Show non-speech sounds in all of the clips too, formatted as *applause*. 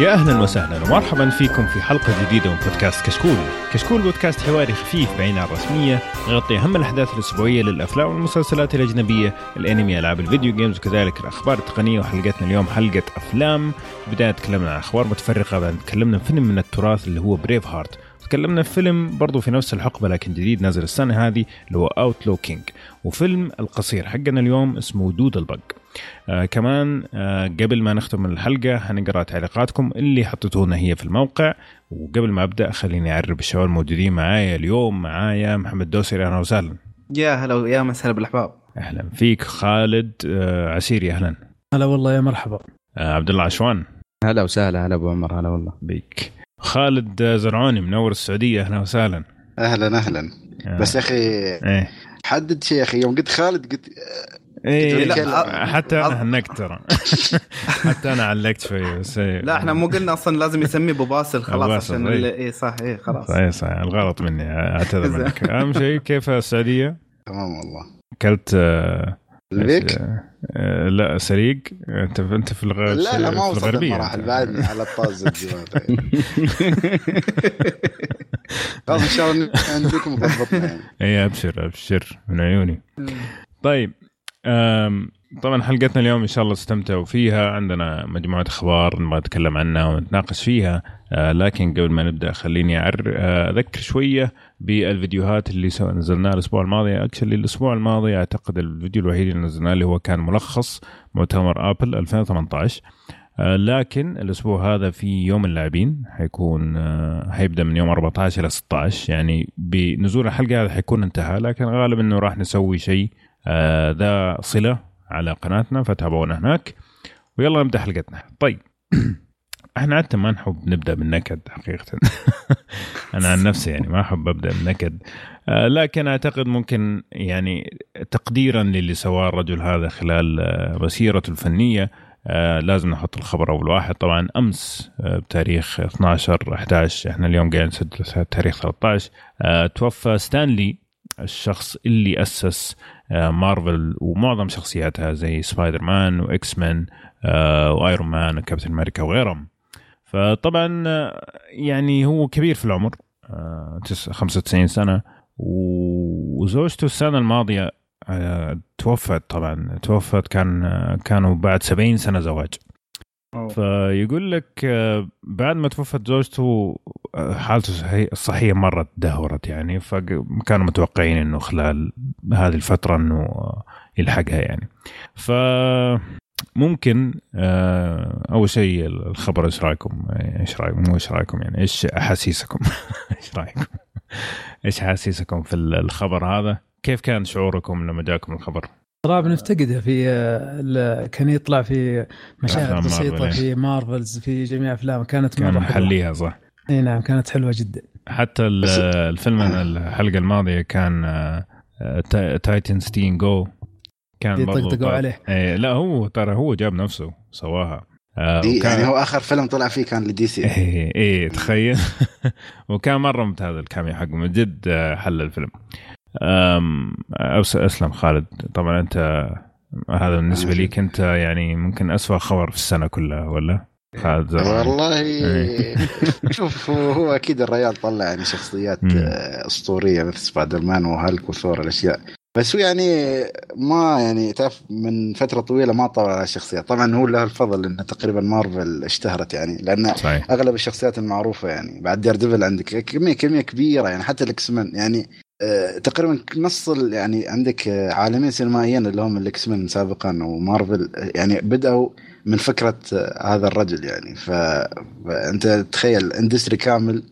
يا أهلا وسهلا ومرحبا فيكم في حلقة جديدة من بودكاست كشكول. كشكول بودكاست حواري خفيف بعيد عن الرسمية يغطي أهم الأحداث الأسبوعية للأفلام والمسلسلات الأجنبية، الأنمي، ألعاب ال video games وكذلك الأخبار التقنية وحلقتنا اليوم حلقة أفلام. بداية تكلمنا عن أخبار متفرقة بعد تكلمنا عن فيلم من التراث اللي هو Braveheart. تكلمنا في فيلم برضو في نفس الحقبة لكن جديد نازل السنة هذه اللي هو Outlaw King وفيلم القصير حقنا اليوم اسمه دود البق آه كمان آه قبل ما نختم الحلقة هنقرأ تعليقاتكم اللي حطيتونا هي في الموقع. وقبل ما أبدأ خليني أعرف الشباب الموجودين معايا اليوم. معايا محمد دوسري أهلا وسهلا. يا هلا يا مسهلا بالأحباب. أهلا فيك. خالد آه عسيري أهلا. هلا والله يا مرحبا. آه عبد الله عشوان. هلا وسهلا هلا أبو عمر هلا والله. بيك. خالد زرعوني منور السعودية. أهلا وسهلا. أهلا أهلا. آه. بس يا أخي إيه. حدد شيء يا أخي. يوم قلت خالد قلت لا، لا حتى أنا هنكت ترى *laughs* حتى أنا علقت شوي بس إيه. لا إحنا مو قلنا أصلا لازم يسميه أبو باسل خلاص عشان إيه. اي صح اي خلاص صحيح صحيح الغلط مني أعتذر. *laughs* منك أهم شيء كيف السعودية؟ تمام والله أكلت آه، ليك؟ آه، لا سريق أنت أنت في الغ... لا لا ما وصلت المراحل. بعدني على الطاز *laughs* خلاص إن شاء الله عندكم ضبطنا يعني اي أبشر أبشر من عيوني طيب طبعا حلقتنا اليوم إن شاء الله استمتعوا فيها. عندنا مجموعة أخبار نبغى نتكلم عنها ونتناقش فيها. آه، لكن قبل ما نبدأ خليني آه، أذكر شوية بالفيديوهات اللي نزلناها الأسبوع الماضي. اكشلي الأسبوع الماضي أعتقد الفيديو الوحيد اللي نزلناه اللي هو كان ملخص مؤتمر آبل 2018 آه، لكن الأسبوع هذا في يوم اللاعبين حيكون حيبدأ من يوم 14 إلى 16 يعني بنزول الحلقة هذا حيكون انتهى لكن غالبا إنه راح نسوي شيء ذا صلة على قناتنا فتابعونا هناك. ويلا نبدأ حلقتنا. طيب. *clears throat* إحنا عادة ما نحب نبدأ بالنكد حقيقة. *laughs* أنا عن نفسي يعني ما أحب أبدأ بالنكد. آه، لكن أعتقد ممكن يعني تقديرا للي سواه الرجل هذا خلال آه، مسيرته الفنية آه لازم نحط الخبر أول واحد. طبعا أمس آه بتاريخ 12 11 إحنا اليوم قاعدين نسجل تاريخ 13 آه توفى ستان لي الشخص اللي أسس آه مارفل ومعظم شخصياتها زي سبايدر مان واكس مان آه وايرون مان وكابتن أمريكا وغيرهم. فطبعا آه، يعني هو كبير في العمر آه تس- 95 سنة. و- وزوجته السنة الماضية آه، توفت طبعا. توفت كان آه، كانوا بعد 70 سنة زواج. فيقول لك آه، بعد ما توفت زوجته آه، حالته الصحي- الصحيه مرة تدهورت يعني فكانوا متوقعين إنه خلال هذه الفترة إنه آه، يلحقها يعني ف ممكن أول شيء الخبر إيش رأيكم؟ إيش رأيكم؟ مو إيش رأيكم يعني إيش أحاسيسكم؟ *laughs* إيش رأيكم؟ إيش أحاسيسكم في الخبر هذا؟ كيف كان شعوركم لما جاكم الخبر؟ صراحة بنفتقده في آه، ال- كان يطلع في مشاهد بسيطة مارفل، في مارفلز في جميع أفلام كانت كان مره حلوة. محليها صح. إي نعم كانت حلوة جدا. حتى الفيلم الحلقة الماضية كان آه، Teen Titans Go كان يطقطقوا عليه. إيه لا هو ترى هو جاب نفسه سواها. آه، دي وكان- يعني هو آخر فيلم طلع فيه كان ل DC. إيه إيه تخيل. *laughs* وكان مرة ممتاز ال cameo حقه من جد آه، حل الفيلم. أسأل خالد طبعا انت هذا بالنسبة ليك انت يعني ممكن أسوأ خبر في السنة كلها ولا؟ خالد. والله إيه. *laughs* شوف هو, أكيد الريال طلع يعني شخصيات. آه، أسطورية مثل سبايدر مان وهالك وثور الأشياء بس هو يعني ما يعني تعرف من فترة طويلة ما طلع على الشخصيات طبعا هو له الفضل انه تقريبا مارفل اشتهرت يعني لأن صحيح أغلب الشخصيات المعروفة يعني بعد دير ديفل عندك كميه كمية كبيرة يعني حتى ال X-Men يعني تقريبا نص يعني عندك آه، عالمين سينمائيين اللي هم ال X-Men سابقا ومارفل آه، يعني بدأوا من فكرة آه، هذا الرجل يعني. فانت تخيل industry كامل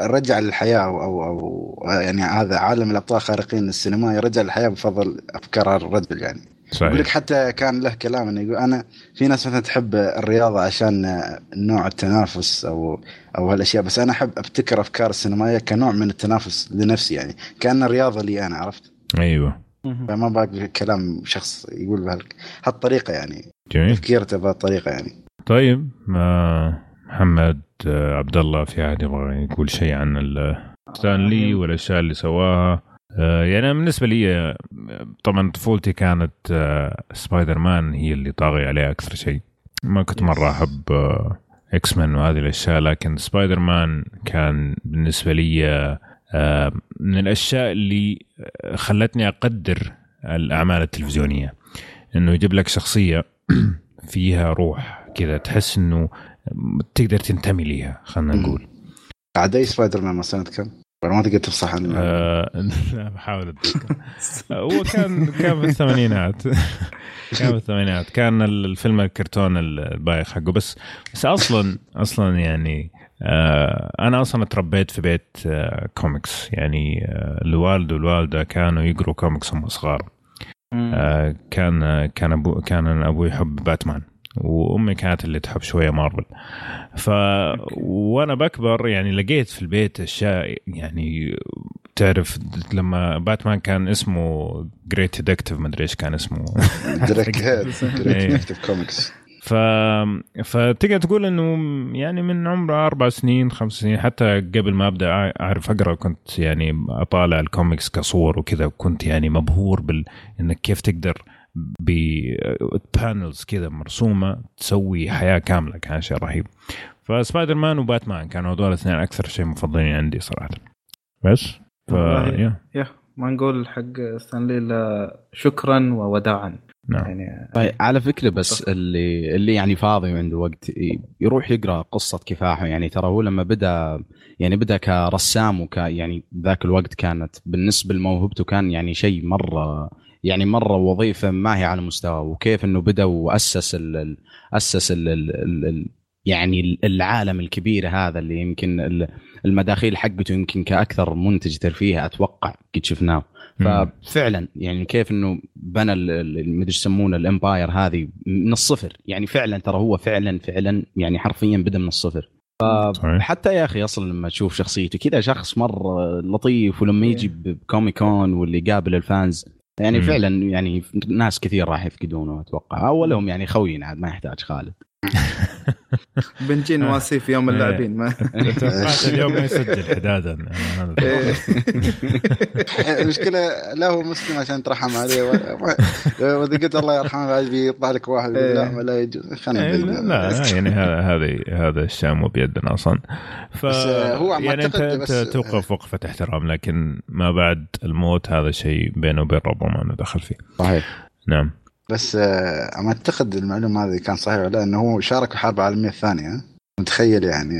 رجع للحياة أو أو, يعني هذا عالم الأبطال الخارقين السينمائي رجع للحياة بفضل أفكار الرجل يعني يقول لك حتى كان له كلام إنه يقول أنا في ناس مثلا تحب الرياضة عشان نوع التنافس أو أو هالأشياء بس أنا أحب أبتكر أفكار السينمائية كنوع من التنافس لنفسي يعني كأن الرياضة لي أنا عرفت؟ أيوه. فما باقي كلام شخص يقول بهالك هالطريقة يعني جميل. تفكيرته بهالطريقة يعني. طيب آه، محمد آه، عبد الله في أحد يبغى يقول شيء عن ستانلي والأشياء اللي سواها؟ آه، يعني أنا بالنسبة لي آه، طبعا طفولتي كانت آه، سبايدر مان هي اللي طاغي عليها أكثر شيء. ما كنت مرة أحب آه، X-Men وهذه الأشياء لكن سبايدر مان كان بالنسبة لي آه، من الأشياء اللي خلتني أقدر الأعمال التلفزيونية. إنه يجيب لك شخصية *clears throat* فيها روح كذا تحس إنه تقدر تنتمي ليها خلينا نقول. اعداء سبايدر مان؟ سنة كم؟ ولا ما تقدر تفصح عنه آه، *laughs* لا بحاول اتذكر هو كان كان في الثمانينات. *laughs* كان في الثمانينات. كان الفيلم الكرتون البايخ حقه. بس بس أصلا أصلا يعني آه، أنا أصلا تربيت في بيت آه، كوميكس. يعني آه، الوالد والوالدة كانوا يقروا كوميكس هم صغار. آه، كان كان ابو كان أبوي يحب باتمان. وأمي كانت اللي تحب شوية مارفل. ف وأنا بكبر يعني لقيت في البيت أشياء يعني تعرف لما باتمان كان اسمه great detective ما أدري إيش كان اسمه. *laughs* هيد إيه. كوميكس ف فتقدر تقول إنه يعني من عمر أربع سنين خمس سنين حتى قبل ما أبدأ أعرف أقرأ كنت يعني أطالع الكوميكس كصور وكذا وكنت يعني مبهور بال إنك كيف تقدر panels كذا مرسومة تسوي حياة كاملة كان شيء رهيب. فسبايدر مان وباتمان كانوا هذول الاثنين أكثر شيء مفضلين عندي صراحة. بس؟ ف. يا يا ما نقول حق ستانلي إلا شكرا ووداعا. نعم. يعني طيب على فكرة بس اللي اللي يعني فاضي وعنده وقت يروح يقرأ قصة كفاحة. يعني ترى هو لما بدأ يعني بدأ كرسام وك يعني ذاك الوقت كانت بالنسبة لموهبته كان يعني شيء مرة يعني مرة وظيفة ما هي على مستوى وكيف إنه بدأ وأسس ال ال- أسس ال ال ال ال يعني العالم الكبير هذا اللي يمكن ال- المداخيل حقته يمكن كأكثر منتج ترفيه أتوقع قد شفناه. ففعلا يعني كيف إنه بنى ال- ال- مدري إيش يسمونه الإمباير هذه من الصفر يعني فعلا ترى هو فعلا فعلا يعني حرفيا بدأ من الصفر صحيح. حتى يا أخي أصلا لما تشوف شخصيته كذا شخص مرة لطيف ولما يجي بكوميك كون واللي يقابل الفانز يعني مم. فعلا يعني ناس كثير راح يفقدونه أتوقع اولهم يعني خوينا عاد ما يحتاج خالد *laughs* بنجي نواسي في يوم اللاعبين ما توقعت *laughs* اليوم ما يسجل حدادا إيه. *laughs* المشكلة لا هو مسلم عشان ترحم عليه وإذا قلت الله يرحمه بعد بيطلع لك واحد يقول لا ما لا يجوز. خلينا إيه،. لا يعني هذا هذه هذا الشيء مو بيدنا أصلا. ف آه، هو يعني انت آه. توقف وقفة احترام لكن ما بعد الموت هذا شيء بينه وبين ربه ما له دخل فيه صحيح. نعم. بس آه، عم أعتقد المعلومة هذه كان صحيح ولا لا إنه هو شارك في الحرب العالمية الثانية. متخيل يعني.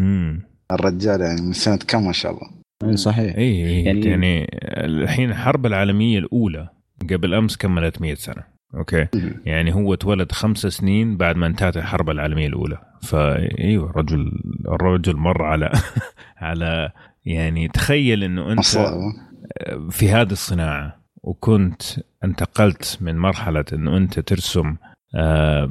امم الرجال يعني من سنة كم ما شاء الله. إيه، صحيح. اي يعني, يعني- يعني الحين الحرب العالمية الأولى قبل أمس كملت 100 سنة. أوكي. مم. يعني هو اتولد خمس سنين بعد ما انتهت الحرب العالمية الأولى. فايوه الرجل الرجل مر على *laughs* على يعني تخيل إنه أنت في هذه الصناعة. وكنت انتقلت من مرحلة انه أنت ترسم آه،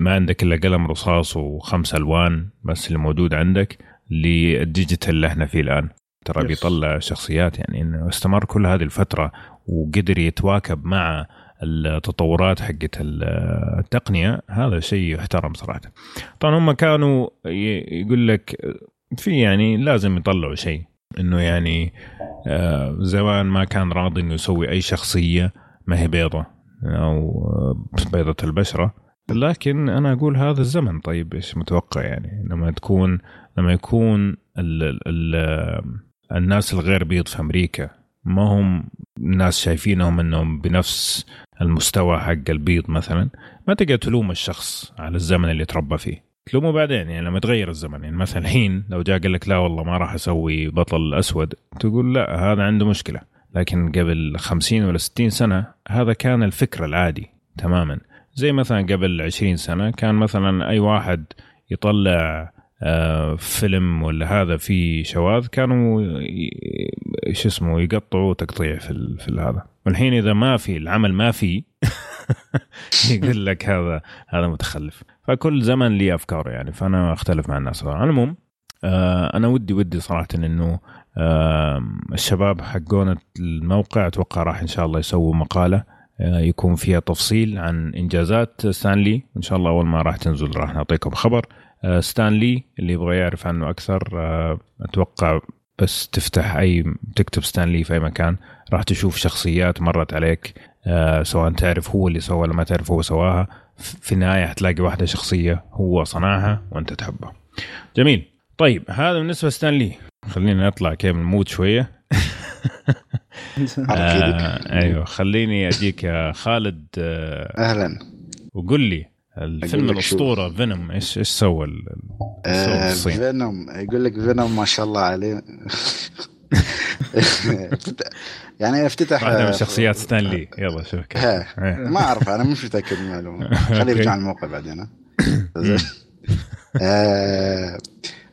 ما عندك إلا قلم رصاص وخمس ألوان بس اللي موجود عندك لل digital اللي إحنا فيه الآن. ترى yes. بيطلع شخصيات يعني إنه استمر كل هذه الفترة وقدر يتواكب مع التطورات حقت ال- التقنية هذا شيء يحترم صراحة. طبعا هم كانوا يقول لك في يعني لازم يطلعوا شيء. إنه يعني آه، زمان ما كان راضي إنه يسوي أي شخصية ما هي بيضة أو آه، بيضة البشرة. لكن أنا أقول هذا الزمن طيب إيش متوقع يعني؟ لما تكون لما يكون ال ال ال الناس الغير بيض في أمريكا ما هم ناس شايفينهم إنهم بنفس المستوى حق البيض مثلا ما تقدر تلوم الشخص على الزمن اللي تربى فيه. تلومه بعدين يعني لما يتغير الزمن. يعني مثلا الحين لو جاء قال لك لا والله ما راح أسوي بطل أسود تقول لا هذا عنده مشكلة. لكن قبل 50 ولا 60 سنة هذا كان الفكر العادي تماما. زي مثلا قبل 20 سنة كان مثلا أي واحد يطلع آه، فيلم ولا هذا فيه شواذ كانوا شو اسمه يقطعوا تقطيع في في هذا. والحين إذا ما في العمل ما في *laughs* يقول لك هذا هذا متخلف. فكل زمن لي أفكاره يعني فأنا أختلف مع الناس على العموم آه، أنا ودي ودي صراحة إنه الشباب حقون الموقع أتوقع راح إن شاء الله يسووا مقالة آه، يكون فيها تفصيل عن إنجازات ستانلي. إن شاء الله أول ما راح تنزل راح نعطيكم خبر. آه، ستانلي اللي يبغى يعرف عنه أكثر أتوقع بس تفتح أي تكتب ستانلي في أي مكان راح تشوف شخصيات مرت عليك سواء تعرف هو اللي سوى ولا ما تعرف هو سواها. في النهاية حتلاقي واحدة شخصية هو صنعها وأنت تحبها. جميل. طيب هذا بالنسبة لستانلي. خلينا نطلع كيف نموت شوية. *laughs* آه أيوه خليني أجيك يا خالد آه أهلا. وقول لي الفيلم الأسطورة فينوم إيش إيش سوى سوى آه الصين؟ فينوم. يقول لك فينوم ما شاء الله عليه. *laughs* *laughs* يعني افتتح واحدة من شخصيات ستانلي يلا شوف. إيه. ما أعرف أنا مش متأكد من المعلومة *laughs* خليه. يرجع الموقع بعدين. *laughs* آه،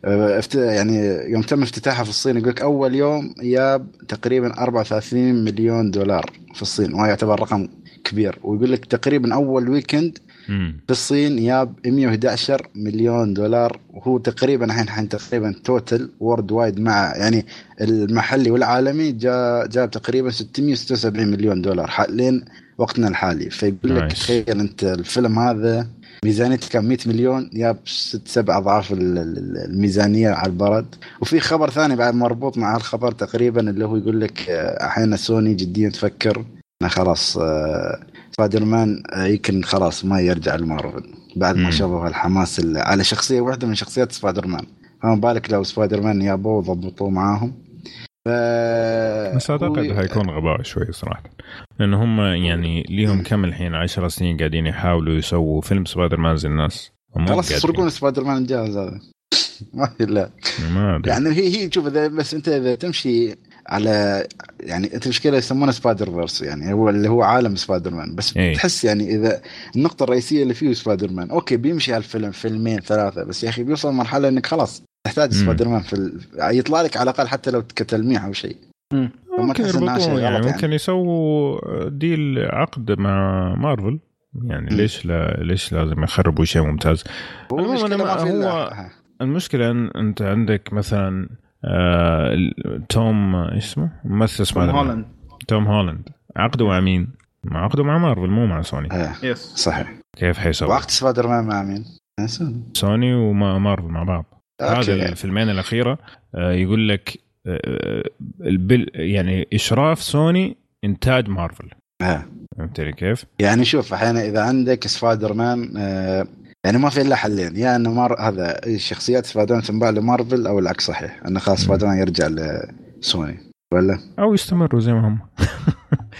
آه، يعني يوم تم افتتاحها في الصين يقول لك أول يوم جاب تقريبا 34 مليون دولار في الصين وهذا يعتبر رقم كبير ويقول لك تقريبا أول weekend مم. في الصين جاب 111 مليون دولار وهو تقريبا الحين الحين تقريبا total worldwide مع يعني المحلي والعالمي جا جاب تقريبا 676 مليون دولار ح- لين وقتنا الحالي فيقول لك. تخيل أنت الفيلم هذا ميزانيته كان 100 مليون جاب ست سبع أضعاف ال- ال- الميزانية على البارد وفي خبر ثاني بعد مربوط مع الخبر تقريبا اللي هو يقول لك آه، أحيانا سوني جديا تفكر إنه خلاص آه، سبايدر مان آه، يمكن خلاص ما يرجع لمارفل بعد ما. شافوا الحماس ال- على شخصية واحدة من شخصيات سبايدر مان فما بالك لو سبايدر مان جابوه وضبطوه معاهم؟ ف بس أعتقد حيكون غباء شوي صراحة. لأن هم يعني ليهم كم الحين؟ 10 سنين قاعدين يحاولوا يسووا فيلم سبايدر مان زي الناس. خلاص. يسرقون سبايدر مان الجاهز هذا. *laughs* ما في لا. ما أدري. يعني هي هي شوف إذا بس أنت إذا تمشي على يعني انت مشكله يسمونه Spider-Verse يعني هو اللي هو عالم سبايدر مان بس إيه. تحس يعني إذا النقطة الرئيسية اللي فيه سبايدر مان okay بيمشي على الفيلم فيلمين ثلاثة بس يا أخي بيوصل مرحله إنك خلاص تحتاج. سبايدر مان في ال... يطلع لك على الأقل حتى لو كتلميح أو شيء ممكن يربطوه يعني يعني. ممكن يسووا deal عقد مع مارفل يعني مم. ليش لا ليش لازم يخربوا شيء ممتاز هو المشكلة هو-. المشكلة إن أنت عندك مثلا آه توم إيش اسمه ممثل توم سبايدر. هولاند توم هولاند عقده مع مين؟ مع عقده مع مارفل مو مع سوني. yes صحيح كيف حيسوي؟ وقت سبايدر مان مع مين؟ سوني. سوني ومارفل مع بعض هذا الفيلمين الأخيرة آه، يقول لك آه، البل يعني إشراف سوني إنتاج مارفل ها. فهمتني كيف؟ يعني شوف أحيانا إذا عندك سبايدر مان يعني ما في إلا حلين يا إنه مار هذا شخصيات سبايدر مان تنباع لمارفل أو العكس صحيح إنه خلاص. سبايدر مان يرجع لسوني ولا؟ أو يستمروا زي ما هم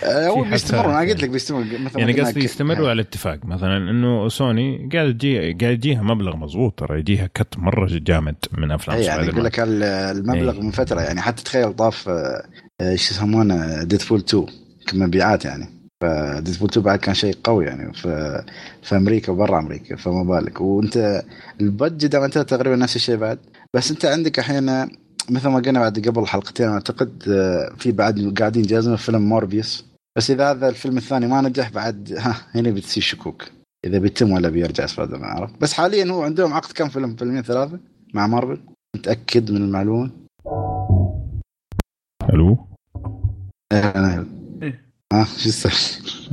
آه، *laughs* هو حتى- بيستمروا أنا قلت لك بيستمروا يعني قصدي يستمروا على اتفاق مثلا إنه سوني قاعد تجي قاعد يجيها مبلغ مضبوط ترى يجيها cut مرة جامد من أفلام اي يعني يقول لك ال- المبلغ إيه. من فترة يعني حتى تخيل طاف آه، آه، شو يسمونه ديدفول 2 كمبيعات يعني فديدفول 2 بعد كان شيء قوي يعني في في أمريكا وبرا أمريكا فما بالك. وأنت ال budget أنت تقريبا نفس الشيء بعد بس أنت عندك أحيانا مثل ما قلنا بعد قبل حلقتين أعتقد آه، في بعد قاعدين يجهزون فيلم موربيوس. بس إذا هذا الفيلم الثاني ما نجح بعد ها هنا بتصير شكوك إذا بيتم ولا بيرجع سبايدر مان عرفت؟ بس حاليا هو عندهم عقد كم فيلم؟ فيلمين ثلاثة مع مارفل. متأكد من المعلومة؟ ألو؟ أهلا أهلا ها شو؟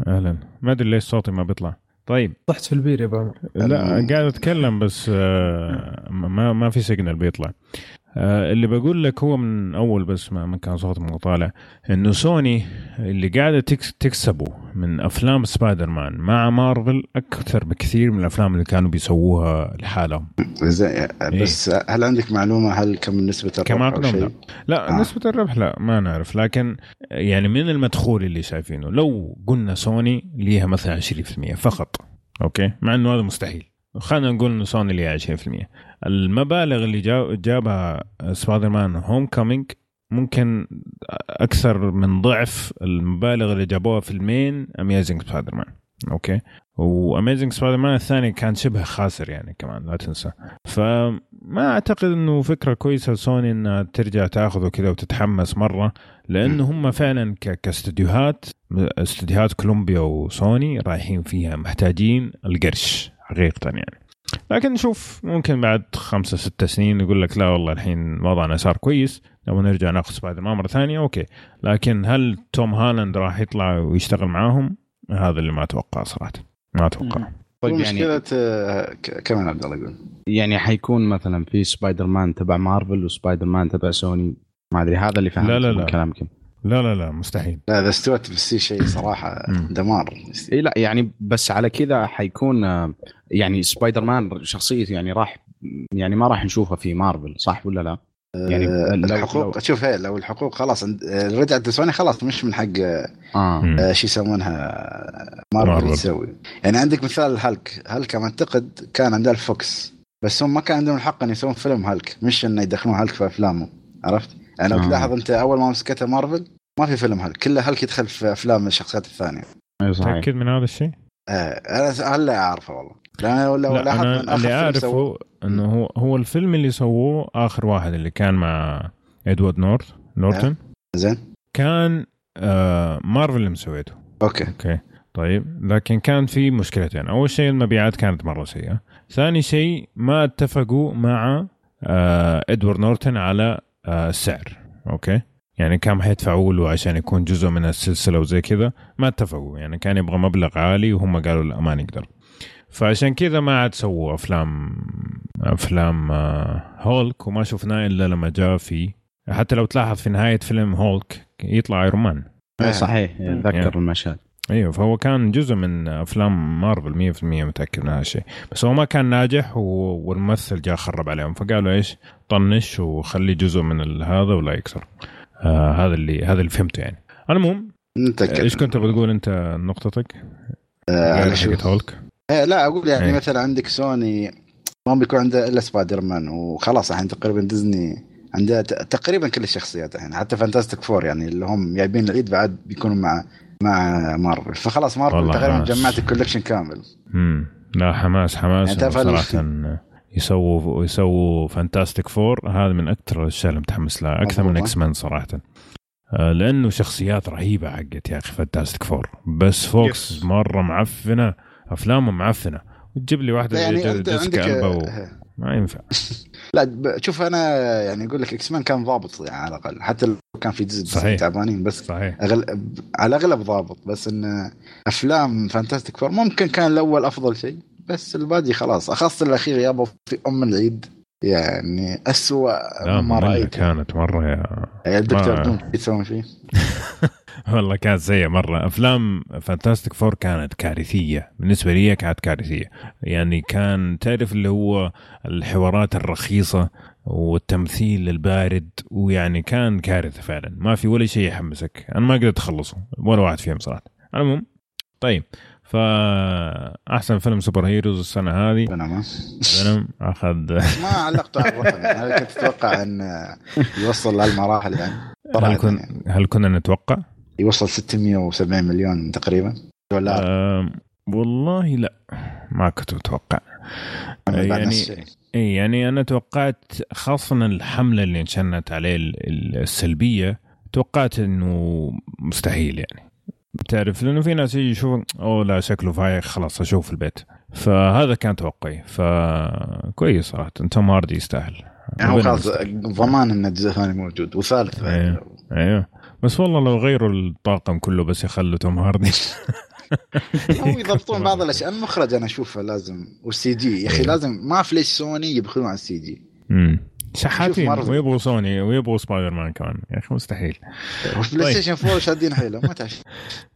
أهلا ما أدري ليش صوتي ما بيطلع طيب طحت في البير يا ابو عمر لا. قاعد أتكلم بس آه، ما ما في signal بيطلع اللي بقول لك هو من أول بس ما كان صوتي مو طالع إنه سوني اللي قاعدة تكس- تكسبه من أفلام سبايدر مان مع مارفل أكثر بكثير من الأفلام اللي كانوا بيسووها لحالهم. زي بس هل عندك معلومة هل كم نسبة الربح كم لا؟ لا آه. نسبة الربح لا ما نعرف. لكن يعني من المدخول اللي شايفينه لو قلنا سوني ليها مثلا 20% فقط أوكي؟ مع إنه هذا مستحيل. خلينا نقول إنه سوني ليها 20% المبالغ اللي جا- جابها سبايدر مان هوم كومينج ممكن أكثر من ضعف المبالغ اللي جابوها فيلمين اميزنج سبايدر مان أوكي؟ واميزنج سبايدر مان الثاني كان شبه خاسر يعني كمان لا تنسى. فما أعتقد إنه فكرة كويسة لسوني إنها ترجع تاخذه كذا وتتحمس مرة لأنه هم فعلا كاستديوهات استديوهات كولومبيا وسوني رايحين فيها محتاجين القرش. حقيقة يعني. لكن نشوف ممكن بعد خمسة ستة سنين يقول لك لا والله الحين وضعنا صار كويس لما نرجع ناخذ سبايدر مان مرة ثانية أوكي. لكن هل توم هالاند راح يطلع ويشتغل معاهم؟ هذا اللي ما أتوقع صراحة. ما أتوقع. طيب يعني مشكله آه، كمان عبد الله يقول. يعني حيكون مثلا في سبايدر مان تبع مارفل وسبايدر مان تبع سوني. ما أدري هذا اللي فهمته لا، لا، من لا. لا لا لا مستحيل لا اذا استوت بالسي شيء صراحة. دمار اي لا يعني بس على كذا حيكون آه، يعني سبايدر مان شخصيته يعني راح يعني ما راح نشوفها في مارفل صح ولا لا؟ يعني آه، لو- الحقوق لو- شوف هي لو الحقوق خلاص آه، رجعت لسوني خلاص مش من حق آه، شو يسمونها مارفل. تسوي يعني عندك مثال هالك هالك أعتقد كان عند الفوكس بس هم ما كان عندهم الحق إن يسوون فيلم هالك مش إنه يدخلون هالك في افلامهم عرفت؟ يعني لو آه. تلاحظ أنت أول ما مسكتها مارفل ما في فيلم هالك كله هالك يدخل في أفلام الشخصيات الثانية. متأكد من هذا الشيء؟ آه أنا هلا أعرفه والله. لأن لو لو لا لاحظت أنا اللي أعرفه إنه هو هو الفيلم اللي سووه آخر واحد اللي كان مع إدوارد نورث نورتون زين. كان آه مارفل اللي مسويته. أوكي. أوكي. طيب. لكن كان في مشكلتين. أول شيء المبيعات كانت مرة سيئة. ثاني شيء ما اتفقوا مع آه إدوارد نورتون على آه السعر. أوكي. يعني كم حيدفعوا له عشان يكون جزء من السلسلة وزي كذا؟ ما اتفقوا. يعني كان يبغى مبلغ عالي وهم قالوا لا ما نقدر. فعشان كذا ما عاد سووا أفلام أفلام آه، هولك وما شفناه إلا لما جاء في حتى لو تلاحظ في نهاية فيلم هولك يطلع ايرون مان إي صحيح يعني. اتذكر المشهد. أيوه فهو كان جزء من أفلام مارفل 100% متأكد من هذا الشيء. بس هو ما كان ناجح. والممثل جاء خرب عليهم. فقالوا إيش؟ طنش وخليه جزء من هذا ولا يكسر. آه هذا اللي هذا اللي فهمته يعني. نتأكد. إيش كنت بتقول أنت نقطتك؟ آه حقت هولك آه لا أقول يعني إيه. مثلا عندك سوني ما بيكون عنده إلا سبايدر مان وخلاص الحين تقريبا ديزني عندها تقريبا كل الشخصيات الحين حتى فانتاستيك فور يعني اللي هم جايبين العيد بعد بيكونوا مع مع مارفل فخلاص مارفل تقريبا. جمعت ال collection كامل. امم لا حماس حماس يعني صراحة. يسووا يسووا فانتاستيك فور هذا من أكثر الأشياء اللي متحمس لها أكثر من. إكس مان صراحة. آه، لأنه شخصيات رهيبة حقت يا أخي فانتاستيك فور بس فوكس yes. مرة معفنة افلامهم معفنة. وتجيب لي واحدة يعني جيسيكا ألبا و... آه، ما ينفع. لا شوف أنا يعني أقول لك إكس مان كان ضابط يعني على الأقل. حتى لو كان في جزء. تعبانين بس صحيح. أغل... على الأغلب ضابط. بس إن أفلام فانتاستيك فور ممكن كان الأول أفضل شيء. بس الباقي خلاص. خاصة الأخير يابا في أم العيد يعني اسوء لا ما رأيت. كانت مرة يا يعني الدكتور دوم يسوون فيه. *laughs* والله كانت سيئة مرة. أفلام فانتاستيك فور كانت كارثية. بالنسبة لي كانت كارثية. يعني كان تعرف اللي هو الحوارات الرخيصة والتمثيل البارد ويعني كان كارثة فعلا. ما في ولا شيء يحمسك. أنا ما قدرت أخلصه ولا واحد فيهم صراحة. على العموم طيب. فأحسن فيلم superheroes السنة هذه. ما فيلم أخذ. ما علقت على الرقم هل كنت تتوقع أن يوصل لهالمراحل يعني؟ هل, كن يعني. هل كنا نتوقع؟ يوصل 670 مليون تقريبا. دولار أم، والله لا. ما كنت متوقع. يعني. إي يعني أنا توقعت خاصة الحملة اللي انشنت عليه ال- ال- السلبية توقعت إنه مستحيل يعني. بتعرف لأنه في ناس يجي يشوفوا أوه لا شكله فايق خلاص أشوف البيت. فهذا كان توقعي. فكويس صراحة. توم هاردي يستاهل. يعني هو خلاص. ضمان إن الجزء الثاني موجود. وثالث. أيوه. أيوه بس والله لو غيروا الطاقم كله بس يخلوا توم هاردي. *laughs* أو يضبطون بعض الأشياء. المخرج أنا أشوفه لازم وال CG. يا أخي إيه. لازم ما أعرف ليش سوني يبخلون على ال CG. امم شحاتين. ويبغوا سوني ويبغوا سبايدر مان كمان. يا أخي مستحيل. وفي بلاي. ستيشن 4 شادين حيلهم ما تعرف.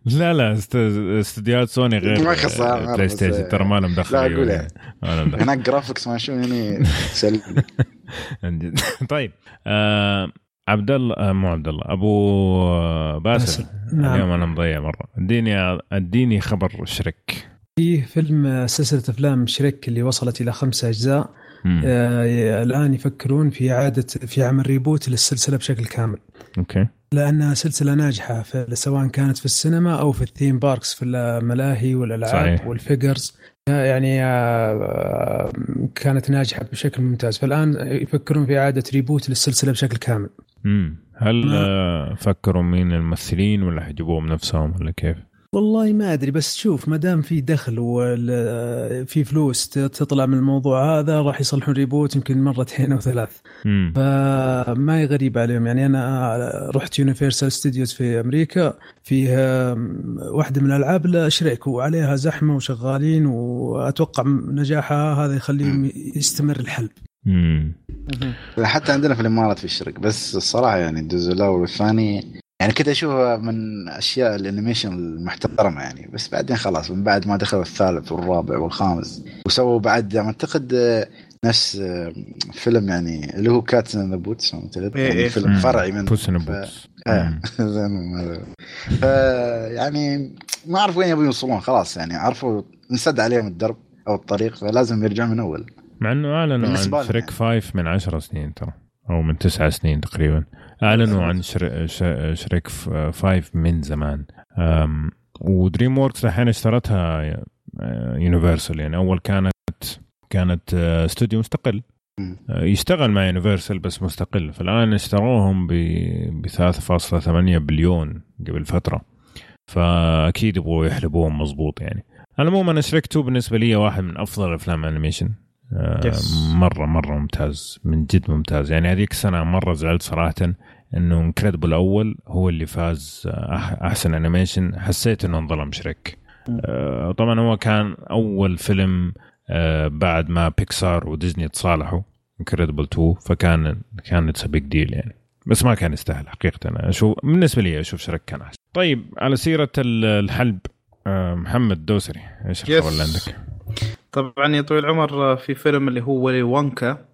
لا لا است- استديوهات سوني غير ما يخص، آه، بلاي بس- ستيشن ترى ما لهم دخل. لا، أقول يعني. ما لهم دخل. هناك graphics ما شو يعني. *laughs* طيب آه عبد الله آه مو عبد الله أبو آه، باسل. نعم. اليوم أنا مضيع مرة. اديني اديني خبر شريك في فيلم آه، سلسلة أفلام شريك اللي وصلت إلى خمسة أجزاء. آه، الآن يفكرون في إعادة في عمل reboot للسلسلة بشكل كامل Okay لأنها سلسلة ناجحة سواء كانت في السينما أو في ال theme parks في الملاهي والألعاب صحيح. وال figures يعني آه، كانت ناجحة بشكل ممتاز فالآن يفكرون في إعادة reboot للسلسلة بشكل كامل مم. هل آه فكروا مين الممثلين ولا حيجيبوهم نفسهم ولا كيف؟ والله ما أدري بس شوف ما دام في دخل وفي فلوس تطلع من الموضوع هذا راح يصلحون reboot يمكن مرتين *laughs* أو ثلاث مم. فما هي غريبة عليهم يعني أنا رحت يونيفرسال ستوديوز في أمريكا فيها واحدة من الألعاب لشريك وعليها زحمة وشغالين وأتوقع نجاحها هذا يخليهم يستمر الحلب مم. حتى عندنا في الإمارات في الشرق بس الصراحة يعني الجزء الأول والثاني يعني كنت اشوفه من أشياء ال animation المحترمة يعني. بس بعدين خلاص من بعد ما دخل الثالث والرابع والخامس وسووا بعد أعتقد آه، نفس آه، فيلم يعني اللي هو cats in the boots. يعني فيلم فرعي من Puss in ف- Boots *laughs* يعني ما أعرف وين يبون يوصلون خلاص يعني عرفوا انسد عليهم الدرب أو الطريق فلازم يرجعون من أول. مع إنه أعلنوا عن شريك يعني. 5 من 10 سنين ترى أو من تسعة سنين تقريبا. أعلنوا عن. شريك 5 من زمان. ودريم ووركس الحين اشترتها يونيفرسال يعني أول كانت كانت آه، استوديو مستقل. آه، يشتغل مع يونيفرسال بس مستقل فالآن اشتروهم ب ب 3.8 بليون قبل فترة فأكيد يبغوا يحلبوهم مضبوط يعني على العموم أنا شريك 2 بالنسبة لي واحد من أفضل أفلام animation آه، Yes. مره مرة ممتاز من جد ممتاز يعني هذيك السنة مرة زعلت صراحة إنه انكريدبل الأول هو اللي فاز آه، أحسن animation حسيت إنه انظلم شريك. آه، طبعا هو كان أول فيلم آه، بعد ما بيكسار وديزني تصالحوا انكريدبل 2 فكان كان it's big deal يعني. بس ما كان يستاهل حقيقه أنا أشوف بالنسبة لي أشوف شريك كان أحسن. طيب على سيرة ال- الحلب آه، محمد دوسري إيش. الخبر اللي عندك؟ طبعا يا طويل العمر في فيلم اللي هو ولي وونكا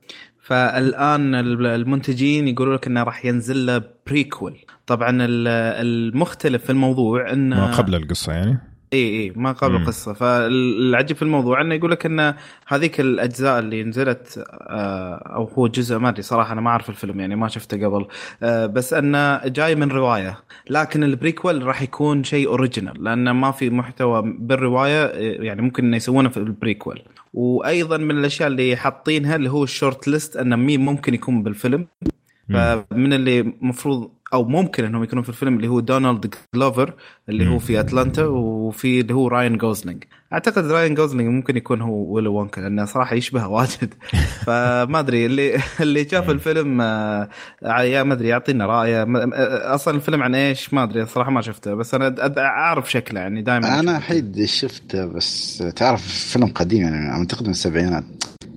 فالآن المنتجين يقولوا لك إنه راح ينزل له prequel طبعا ال- المختلف في الموضوع انه ما قبل القصة يعني؟ إي إي ما قبل. القصة. فالعجيب في الموضوع إنه يقول لك إن هذيك الأجزاء اللي نزلت آه، أو هو جزء ما أدري صراحة أنا ما أعرف الفيلم يعني ما شفته قبل. آه، بس إنه جاي من رواية. لكن ال prequel راح يكون شيء original لأنه ما في محتوى بالرواية يعني ممكن إنه يسوونه في ال prequel وأيضا من الأشياء اللي حاطينها اللي هو ال short list أنه مين ممكن يكون بالفيلم. فمن اللي مفروض أو ممكن إنهم يكونوا في الفيلم اللي هو دونالد جلوفر اللي هو. في أتلانتا وفي اللي هو راين جوزلينج أعتقد راين جوزلينج ممكن يكون هو ويلي وونكا لأنه صراحة يشبه واجد. *laughs* فما أدري اللي اللي شاف الفيلم آه، يا ما أدري يعطينا رأيه. آه، أصلا الفيلم عن إيش؟ ما أدري صراحة ما شفته. بس أنا أعرف شكله يعني دائما أنا قد شفته بس تعرف فيلم قديم يعني أعتقد من السبعينات.